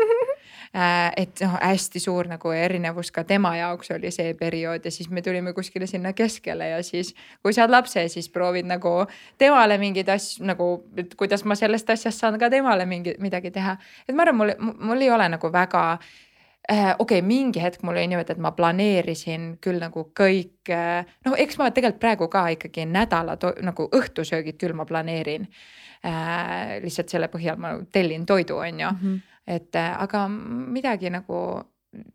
et noh, hästi suur nagu erinevus ka tema jaoks oli see periood ja siis me tulime kuskile sinna keskele ja siis. kui saad lapse, siis proovid nagu temale mingeid asju nagu, et kuidas ma sellest asjast saan ka temale mingi midagi teha. et ma arvan, mul, mul ei ole nagu väga äh, okei okay,, mingi hetk mul oli niimoodi, et ma planeerisin küll nagu kõik äh,, noh, eks ma tegelikult praegu ka ikkagi nädala nagu õhtusöögid küll ma planeerin äh,. lihtsalt selle põhjal ma tellin toidu, on ju mm, -hmm. Et äh, aga midagi nagu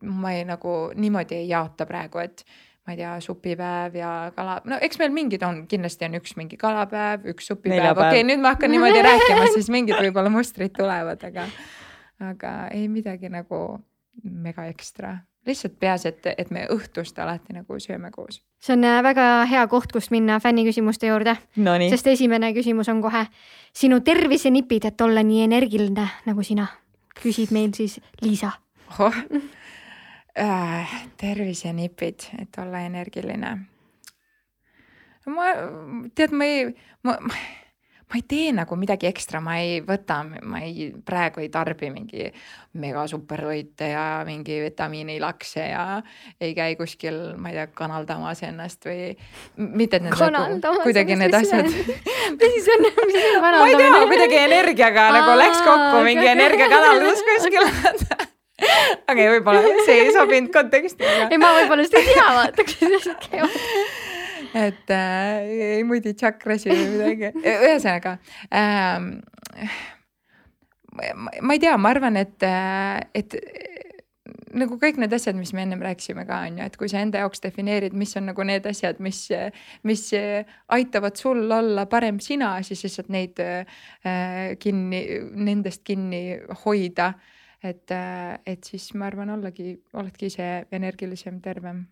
ma ei nagu niimoodi ei jaota praegu, et ma ei tea, supipäev ja kala, no eks meil mingid on, kindlasti on üks mingi kalapäev, üks supipäev, okei okay,, nüüd ma hakkan niimoodi rääkima, siis mingid võib-olla mustrid tulevad, aga, aga ei midagi nagu mega ekstra, lihtsalt peaasi, et, et me õhtust alati nagu sööme koos. see on äh, väga hea koht, kust minna fänniküsimuste juurde. No,. sest esimene küsimus on kohe sinu tervisenipid, et olla nii energiline nagu sina, küsib meil siis Liisa oh.. Äh, tervisenipid, et olla energiline. ma, tead, ma ei, ma, ma ma ei tee nagu midagi ekstra, ma ei võta, ma ei, praegu ei tarbi mingi mega supertoite ja mingi vitamiinilakse ja ei käi kuskil, ma ei tea, kanaldamas ennast või mitte, et need nagu, kuidagi need asjad. mis siis on, mis on kanaldamine? ma ei tea, kuidagi energiaga nagu läks kokku mingi energiakanaldus kuskil okei okay,, võib-olla see ei sobinud konteksti ei, ma võib-olla seda ei tea, vaata, kuidas asjad käivad et äh, ei mudi tšakrasi või midagi, ühesõnaga ähm,. ma ei tea, ma arvan, et, äh, et nagu kõik need asjad, mis me ennem rääkisime ka on ju, et kui sa enda jaoks defineerid, mis on nagu need asjad, mis, mis aitavad sul olla parem sina, siis lihtsalt neid äh, kinni, nendest kinni hoida. et, äh, et siis ma arvan, ollagi, oledki ise energilisem, tervem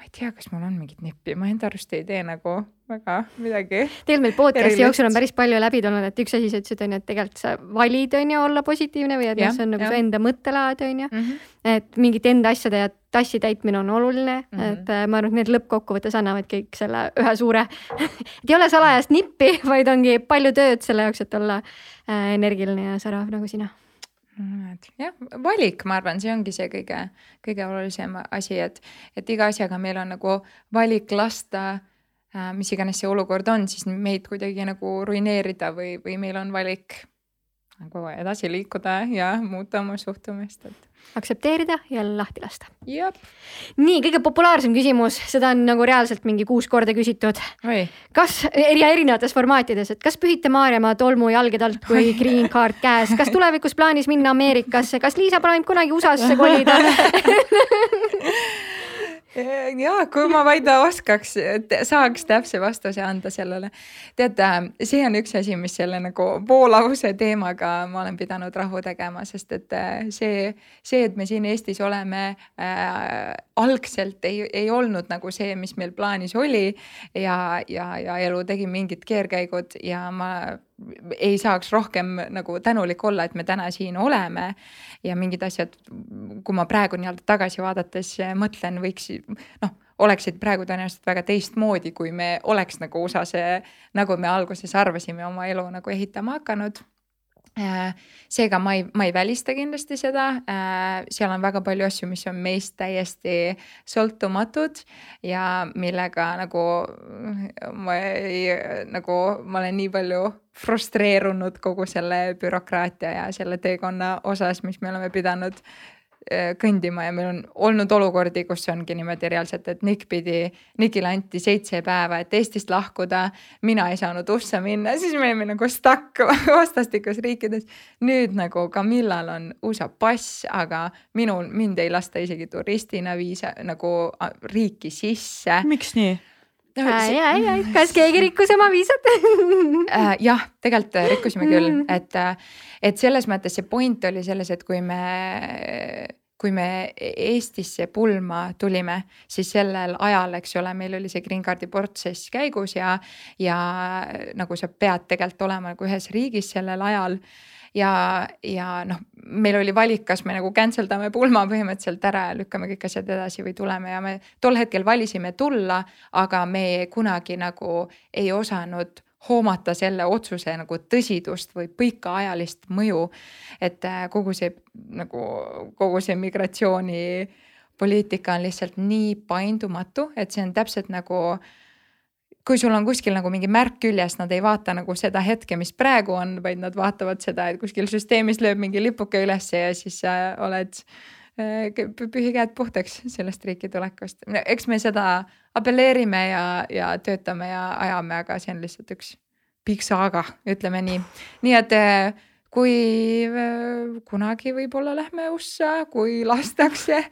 ma ei tea, kas mul on mingit nippi, ma enda arust ei tee nagu väga midagi. tegelikult meil podcast'i jooksul on päris palju läbi tulnud, et üks asi sa ütlesid on ju, et tegelikult sa valid on ju olla positiivne või et noh, see on nagu ja. su enda mõttelaad on ju mm. -hmm. et mingite enda asjade ja tassi täitmine on oluline mm, -hmm. et äh, ma arvan, et need lõppkokkuvõttes annavad kõik selle ühe suure et ei ole salajast nippi, vaid ongi palju tööd selle jaoks, et olla äh, energiline ja särav nagu sina jah, valik, ma arvan, see ongi see kõige, kõige olulisem asi, et, et iga asjaga meil on nagu valik lasta äh,, mis iganes see olukord on, siis meid kuidagi nagu ruineerida või, või meil on valik nagu edasi liikuda ja muuta oma suhtumist, et aktsepteerida ja lahti lasta. nii, kõige populaarsem küsimus, seda on nagu reaalselt mingi kuus korda küsitud. kas ja erinevates formaatides, et kas pühite Maarjamaa tolmu jalgede alt, kui green card käes, kas tulevikus plaanis minna Ameerikasse, kas Liisa plaanib kunagi USA-sse kolida ja kui ma vaid oskaks, saaks täpse vastuse anda sellele. teate, see on üks asi, mis selle nagu voolavuse teemaga ma olen pidanud rahu tegema, sest et äh, see, see, et me siin Eestis oleme äh,, algselt ei, ei olnud nagu see, mis meil plaanis oli ja, ja, ja elu tegi mingid keerkäigud ja ma ei saaks rohkem nagu tänulik olla, et me täna siin oleme. Ja mingid asjad, kui ma praegu nii-öelda tagasi vaadates mõtlen, võiks noh, oleksid praegu tõenäoliselt väga teistmoodi, kui me oleks nagu USA-s, nagu me alguses arvasime, oma elu nagu ehitama hakanud seega ma ei, ma ei välista kindlasti seda, äh, seal on väga palju asju, mis on meist täiesti sõltumatud ja millega nagu ma ei, nagu ma olen nii palju frustreerunud kogu selle bürokraatia ja selle teekonna osas, mis me oleme pidanud Äh, kõndima ja meil on olnud olukordi, kus ongi niimoodi reaalselt, et Nick pidi, Nickile anti seitse päeva, et Eestist lahkuda. mina ei saanud USA minna, siis me olime nagu stuck vastastikus riikides. nüüd nagu Camillal on USA pass, aga minul, mind ei lasta isegi turistina viisa nagu riiki sisse. miks nii? Kas keegi rikkus oma viisat? Äh, jah, tegelikult rikkusime küll, et, et selles mõttes see point oli selles, et kui me kui me Eestisse pulma tulime, siis sellel ajal, eks ole, meil oli see green card'i protsess käigus ja, ja nagu sa pead tegelikult olema nagu ühes riigis sellel ajal ja, ja noh, meil oli valik, kas me nagu cancel dame pulma põhimõtteliselt ära ja lükkame kõik asjad edasi või tuleme ja me tol hetkel valisime tulla, aga me kunagi nagu ei osanud hoomata selle otsuse nagu tõsidust või pikaajalist mõju. et äh, kogu see nagu kogu see migratsioonipoliitika on lihtsalt nii paindumatu, et see on täpselt nagu kui sul on kuskil nagu mingi märk küljes, nad ei vaata nagu seda hetke, mis praegu on, vaid nad vaatavad seda, et kuskil süsteemis lööb mingi lipuke ülesse ja siis sa oled äh, pühi käed puhtaks sellest riiki tulekust. eks me seda apelleerime ja, ja töötame ja ajame, aga see on lihtsalt üks pikk saaga, ütleme nii. nii et äh, kui äh, kunagi võib-olla lähme USA, kui lastakse,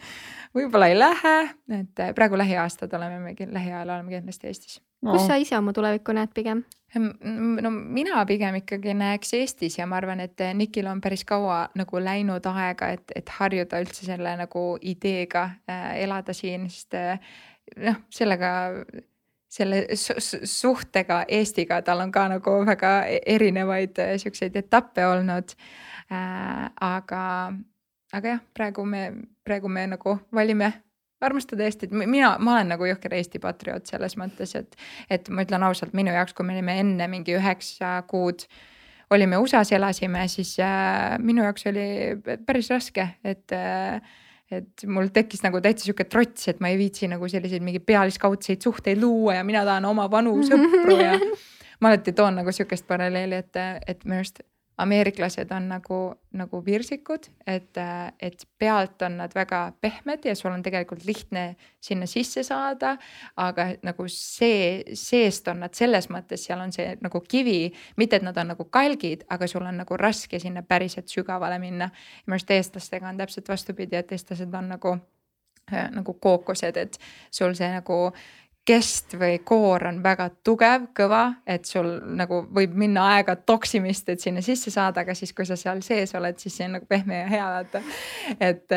võib-olla ei lähe, et äh, praegu lähiaastad oleme me, lähiajal oleme kindlasti Eestis. No.. kus sa ise oma tulevikku näed pigem? no mina pigem ikkagi näeks Eestis ja ma arvan, et Nikil on päris kaua nagu läinud aega, et, et harjuda üldse selle nagu ideega äh, elada siin, sest äh, noh, sellega, selle suhtega Eestiga, tal on ka nagu väga e-, erinevaid äh, siukseid etappe olnud äh,. aga, aga jah, praegu me, praegu me nagu valime armastada Eestit, mina, ma olen nagu jõhker Eesti patrioot selles mõttes, et, et ma ütlen ausalt, minu jaoks, kui me olime enne mingi üheksa kuud olime USA-s, elasime, siis äh, minu jaoks oli päris raske, et äh, et mul tekkis nagu täitsa sihuke trots, et ma ei viitsi nagu selliseid mingeid pealiskaudseid suhteid luua ja mina tahan oma vanu sõpru ja ma alati toon nagu sihukest paralleeli, et, et minu arust ameeriklased on nagu, nagu virsikud, et, et pealt on nad väga pehmed ja sul on tegelikult lihtne sinna sisse saada. aga nagu see, seest on nad selles mõttes, seal on see nagu kivi, mitte et nad on nagu kalgid, aga sul on nagu raske sinna päriselt sügavale minna. minu arust eestlastega on täpselt vastupidi, et eestlased on nagu nagu kookosed, et sul see nagu kest või koor on väga tugev, kõva, et sul nagu võib minna aega toksimist, et sinna sisse saada, aga siis, kui sa seal sees oled, siis see on nagu pehme ja hea vaata. et,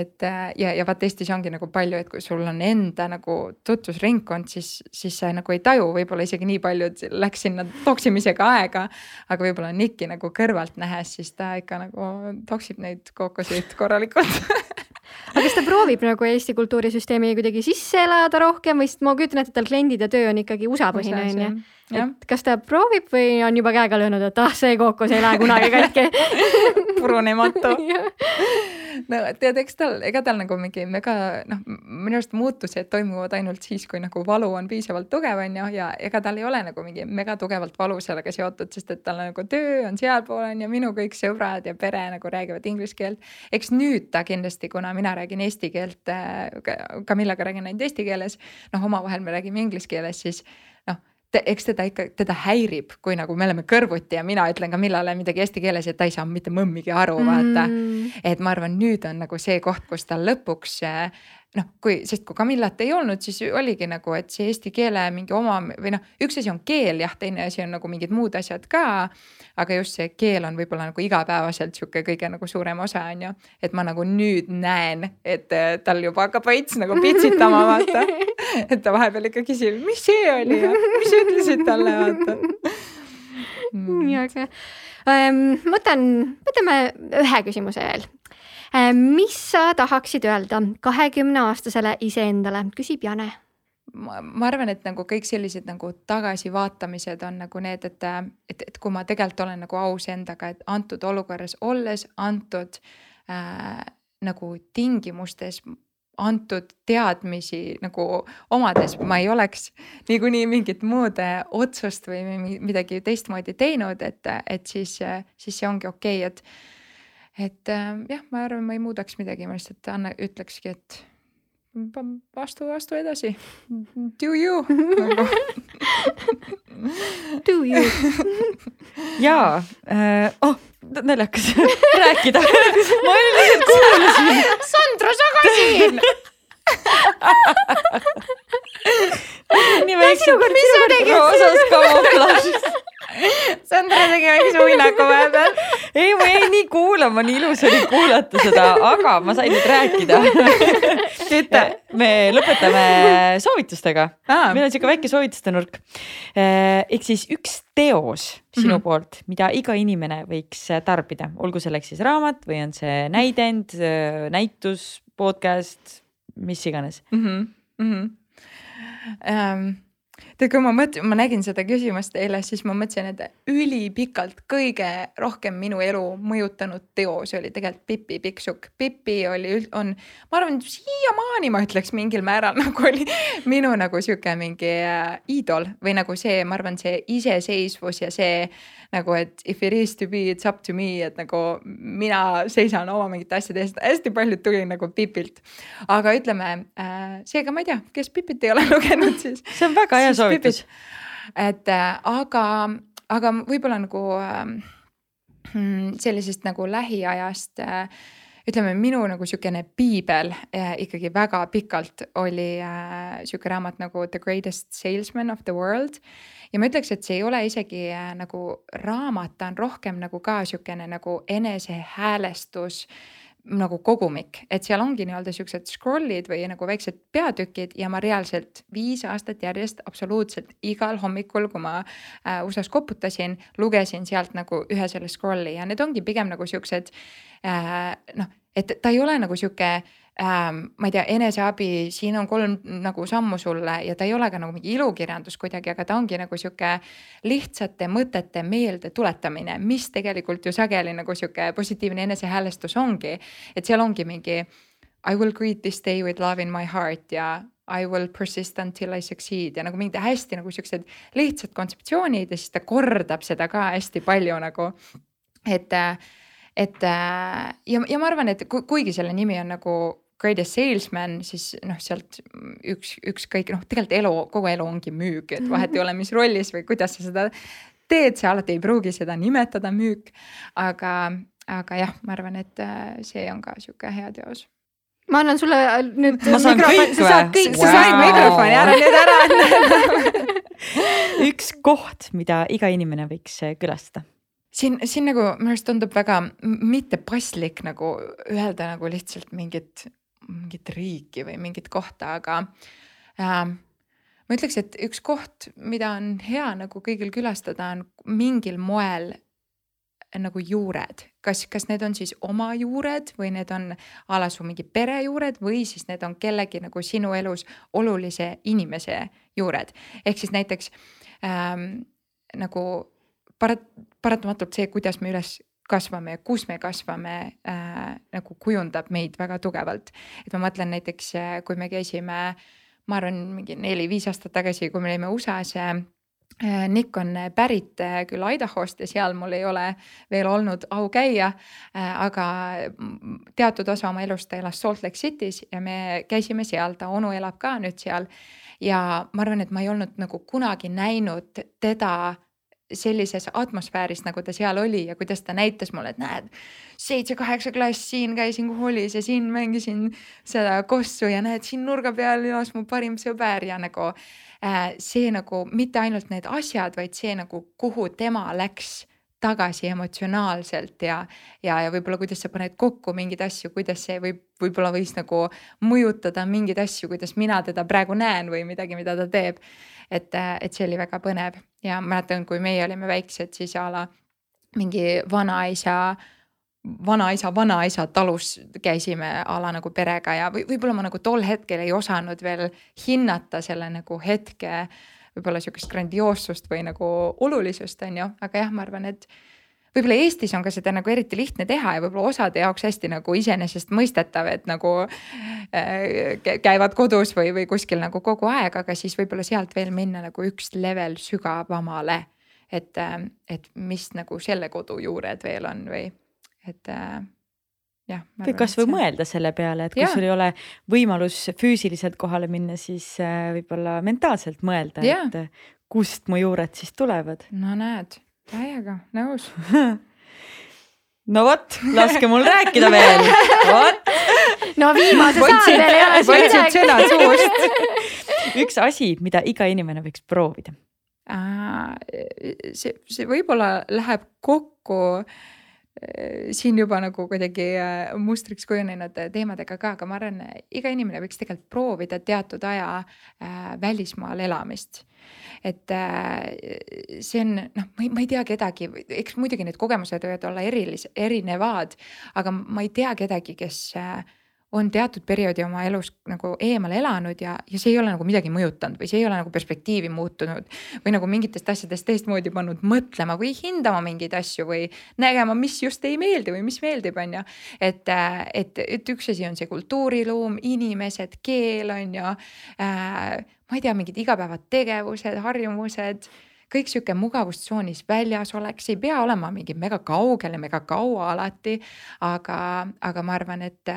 et ja, ja vaata Eestis ongi nagu palju, et kui sul on enda nagu tutvusringkond, siis, siis sa nagu ei taju võib-olla isegi nii palju, et läks sinna toksimisega aega. aga võib-olla Niki nagu kõrvalt nähes, siis ta ikka nagu toksib neid kookoseid korralikult aga kas ta proovib nagu Eesti kultuurisüsteemi kuidagi sisse elada rohkem või sest ma kujutan ette, et tal kliendid ja töö on ikkagi USA põhine on ju. Et kas ta proovib või on juba käega löönud, et ah, see kookos ei lähe kunagi katki. Purunematu. No tead, eks tal, ega tal nagu mingi väga noh, minu arust muutused toimuvad ainult siis, kui nagu valu on piisavalt tugev, on ju, ja ega tal ei ole nagu mingi mega tugevalt valu sellega seotud, sest et tal nagu töö on sealpool on ju, minu kõik sõbrad ja pere nagu räägivad inglise keelt. eks nüüd ta kindlasti, kuna mina räägin eesti keelt, Kamillaga räägin ainult eesti keeles, noh, omavahel me räägime inglise keeles, siis eks teda ikka, teda häirib, kui nagu me oleme kõrvuti ja mina ütlen ka millale midagi eesti keeles ja ta ei saa mitte mõmmigi aru, vaata. Mm.. et ma arvan, nüüd on nagu see koht, kus tal lõpuks noh, kui, sest kui Camillat ei olnud, siis oligi nagu, et see eesti keele mingi oma või noh, üks asi on keel jah, teine asi on nagu mingid muud asjad ka. aga just see keel on võib-olla nagu igapäevaselt sihuke kõige nagu suurem osa on ju, et ma nagu nüüd näen, et äh, tal juba hakkab veits nagu pitsitama, vaata. et ta vahepeal ikka küsib, mis see oli ja mis sa ütlesid talle, vaata mm.. nii äge ähm,. ma võtan, võtame ühe küsimuse veel mis sa tahaksid öelda kahekümne aastasele iseendale, küsib Jane. Ma, ma arvan, et nagu kõik sellised nagu tagasivaatamised on nagu need, et, et, et kui ma tegelikult olen nagu aus endaga, et antud olukorras olles, antud äh, nagu tingimustes antud teadmisi nagu omades ma ei oleks niikuinii mingit muud äh, otsust või midagi teistmoodi teinud, et, et siis, siis see ongi okei okay,, et et äh, jah, ma arvan, ma ei muudaks midagi, ma lihtsalt anna, ütlekski, et astu, astu edasi. Do you nagu. Do you jaa äh,, oh naljakas rääkida ma lihtsalt kuulasin. Sandra, sa ka siin nii väikse. mis sa tegid? roosas kamuflaažis Sandra tegi väikse uinaku vahepeal. Ei, ma jäin nii kuulama, nii ilus oli kuulata seda, aga ma sain nüüd rääkida. me lõpetame soovitustega. meil on sihuke väike soovituste nurk. Eh, ehk siis üks teos sinu mm -hmm. poolt, mida iga inimene võiks tarbida, olgu selleks siis raamat või on see näidend, näitus, podcast, mis iganes mm. -hmm. Mm -hmm. Um tead, kui ma mõtlen, ma nägin seda küsimust eile, siis ma mõtlesin, et ülipikalt kõige rohkem minu elu mõjutanud teos oli tegelikult Pipi Pikksukk. Pipi oli, on, ma arvan, siiamaani ma ütleks mingil määral nagu oli minu nagu sihuke mingi äh, iidol või nagu see, ma arvan, see iseseisvus ja see nagu, et if it is to be, it's up to me, et nagu mina seisan oma mingite asjade eest, hästi palju tuli nagu Pipilt. aga ütleme äh,, seega ma ei tea, kes Pipit ei ole lugenud, siis. see on väga hea soovitus. et äh, aga, aga võib-olla nagu äh, sellisest nagu lähiajast äh, ütleme, minu nagu sihukene piibel äh, ikkagi väga pikalt oli äh, sihuke raamat nagu The Greatest Salesman of the World. Ja ma ütleks, et see ei ole isegi äh, nagu raamat, ta on rohkem nagu ka sihukene nagu enesehäälestus nagu kogumik, et seal ongi nii-öelda siuksed scroll'id või nagu väiksed peatükid ja ma reaalselt viis aastat järjest absoluutselt igal hommikul, kui ma äh, USA-s koputasin, lugesin sealt nagu ühe selle scroll'i ja need ongi pigem nagu siuksed äh, noh, et ta ei ole nagu sihuke ähm, ma ei tea, eneseabi, siin on kolm nagu sammu sulle ja ta ei ole ka nagu mingi ilukirjandus kuidagi, aga ta ongi nagu sihuke lihtsate mõtete meelde tuletamine, mis tegelikult ju sageli nagu sihuke positiivne enesehäälestus ongi. et seal ongi mingi I will greet this day with love in my heart ja I will persist until I succeed ja nagu mingid hästi nagu siuksed lihtsad kontseptsioonid ja siis ta kordab seda ka hästi palju nagu. et, et ja, ja ma arvan, et kuigi selle nimi on nagu greatest salesman, siis noh, sealt üks, ükskõik noh, tegelikult elu, kogu elu ongi müük, et vahet ei ole, mis rollis või kuidas sa seda teed, sa alati ei pruugi seda nimetada müük. aga, aga jah, ma arvan, et äh, see on ka sihuke hea teos ma annan sulle äh, nüüd. või? sa saad kõik wow., sa said mikrofoni ära nüüd ära anda üks koht, mida iga inimene võiks äh, külastada siin, siin nagu minu arust tundub väga mittepaslik nagu öelda nagu lihtsalt mingit mingit riiki või mingit kohta, aga äh, ma ütleks, et üks koht, mida on hea nagu kõigil külastada, on mingil moel nagu juured, kas, kas need on siis oma juured või need on a la su mingi pere juured või siis need on kellegi nagu sinu elus olulise inimese juured. ehk siis näiteks ähm, nagu parat-, paratamatult see, kuidas me üles kasvame ja kus me kasvame äh, nagu kujundab meid väga tugevalt. et ma mõtlen näiteks, äh, kui me käisime, ma arvan, mingi neli-viis aastat tagasi, kui me olime USA-s äh, Nick on pärit äh, küll Idahost ja seal mul ei ole veel olnud au käia, aga teatud osa oma elust ta elas Salt Lake City's ja me käisime seal, ta onu elab ka nüüd seal. ja ma arvan, et ma ei olnud nagu kunagi näinud teda sellises atmosfääris, nagu ta seal oli ja kuidas ta näitas mulle, et näed, seitse-kaheksa klass, siin käisin koolis ja siin mängisin seda kossu ja näed, siin nurga peal elas mu parim sõber ja nagu äh, see nagu mitte ainult need asjad, vaid see nagu, kuhu tema läks tagasi emotsionaalselt ja, ja, ja võib-olla kuidas sa paned kokku mingeid asju, kuidas see võib, võib-olla võis nagu mõjutada mingeid asju, kuidas mina teda praegu näen või midagi, mida ta teeb et, et see oli väga põnev. Ja mäletan, kui meie olime väiksed, siis a la mingi vanaisa vanaisa, vanaisa talus käisime a la nagu perega ja või võib-olla ma nagu tol hetkel ei osanud veel hinnata selle nagu hetke võib-olla sihukest grandioossust või nagu olulisust, on ju, aga jah, ma arvan, et võib-olla Eestis on ka seda nagu eriti lihtne teha ja võib-olla osade jaoks hästi nagu iseenesestmõistetav, et nagu äh, käivad kodus või, või kuskil nagu kogu aeg, aga siis võib-olla sealt veel minna nagu üks level sügavamale. et, äh, et mis nagu selle kodu juured veel on või et äh, jah. või kasvõi see... mõelda selle peale, et kui ja. sul ei ole võimalus füüsiliselt kohale minna, siis äh, võib-olla mentaalselt mõelda, et kust mu juured siis tulevad. no näed täiega nõus no vot, laske mul rääkida veel, vot. no viimase saate veel ei ole siin midagi. sõnad suust. üks asi, mida iga inimene võiks proovida. see, see võib-olla läheb kokku äh, siin juba nagu kuidagi äh, mustriks kujunenud teemadega ka, aga ma arvan, iga inimene võiks tegelikult proovida teatud aja äh, välismaal elamist. Et äh, see on noh, ma ei, ma ei tea kedagi, eks muidugi need kogemused võivad olla erilis-, erinevad, aga ma ei tea kedagi, kes äh, on teatud perioodi oma elus nagu eemal elanud ja, ja see ei ole nagu midagi mõjutanud või see ei ole nagu perspektiivi muutunud. või nagu mingitest asjadest teistmoodi pannud mõtlema või hindama mingeid asju või nägema, mis just ei meeldi või mis meeldib, on ju. et, et, et üks asi on see kultuuriruum, inimesed, keel on ju äh,. ma ei tea, mingid igapäevategevused, harjumused kõik sihuke mugavustsoonis väljas oleks, ei pea olema mingi mega kaugel ja mega kaua alati. aga, aga ma arvan, et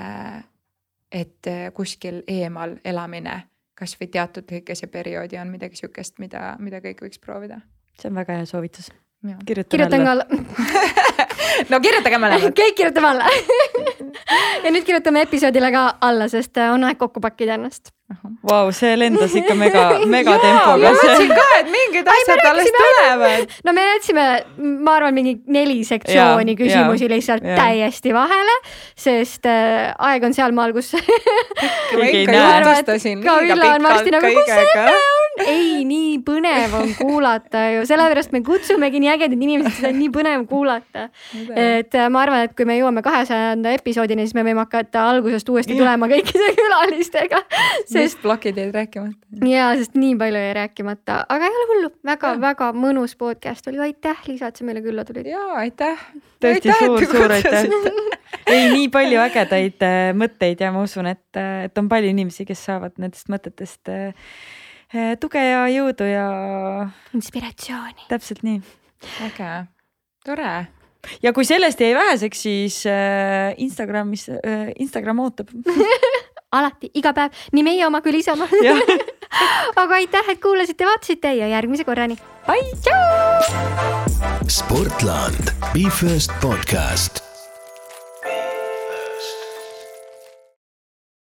et äh, kuskil eemal elamine kasvõi teatud lühikese perioodi on midagi sihukest, mida, mida kõik võiks proovida. see on väga hea soovitus. kirjutan alla. No kirjutage mõlemad kõik kirjutame alla ja nüüd kirjutame episoodile ka alla, sest äh, on aeg kokku pakkida ennast Vau, see lendas ikka mega, mega tempoga. ma mõtlesin ka, et mingid asjad alles tulevad. no me jätsime, ma arvan, mingi neli sektsiooni ja, küsimusi ja, lihtsalt ja. täiesti vahele, sest äh, aeg on sealmaal, kus ikka jutustasin liiga pikalt nagu, kõigega ei, nii põnev on kuulata ju, sellepärast me kutsumegi nii ägedaid inimesi, seda on nii põnev kuulata. et äh, ma arvan, et kui me jõuame kahesajanda episoodini, siis me võime hakata algusest uuesti tulema kõikide külalistega sest plokid jäid rääkimata. ja, sest nii palju jäi rääkimata, aga ei ole hullu väga,, väga-väga mõnus podcast oli, aitäh, Liisa, et sa meile külla tulid. ja aitäh. tõesti suur-suur aitäh. ei, nii palju ägedaid äh, mõtteid ja ma usun, et, äh, et on palju inimesi, kes saavad nendest mõtetest äh, tuge ja jõudu ja. inspiratsiooni. täpselt nii. äge, tore ja kui sellest jäi väheseks, siis äh, Instagramis äh,, Instagram ootab alati, iga päev, nii meie oma kui Liisa oma aga aitäh, et kuulasite, vaatasite ja järgmise korrani. Bye, tšau. sportland, Be First podcast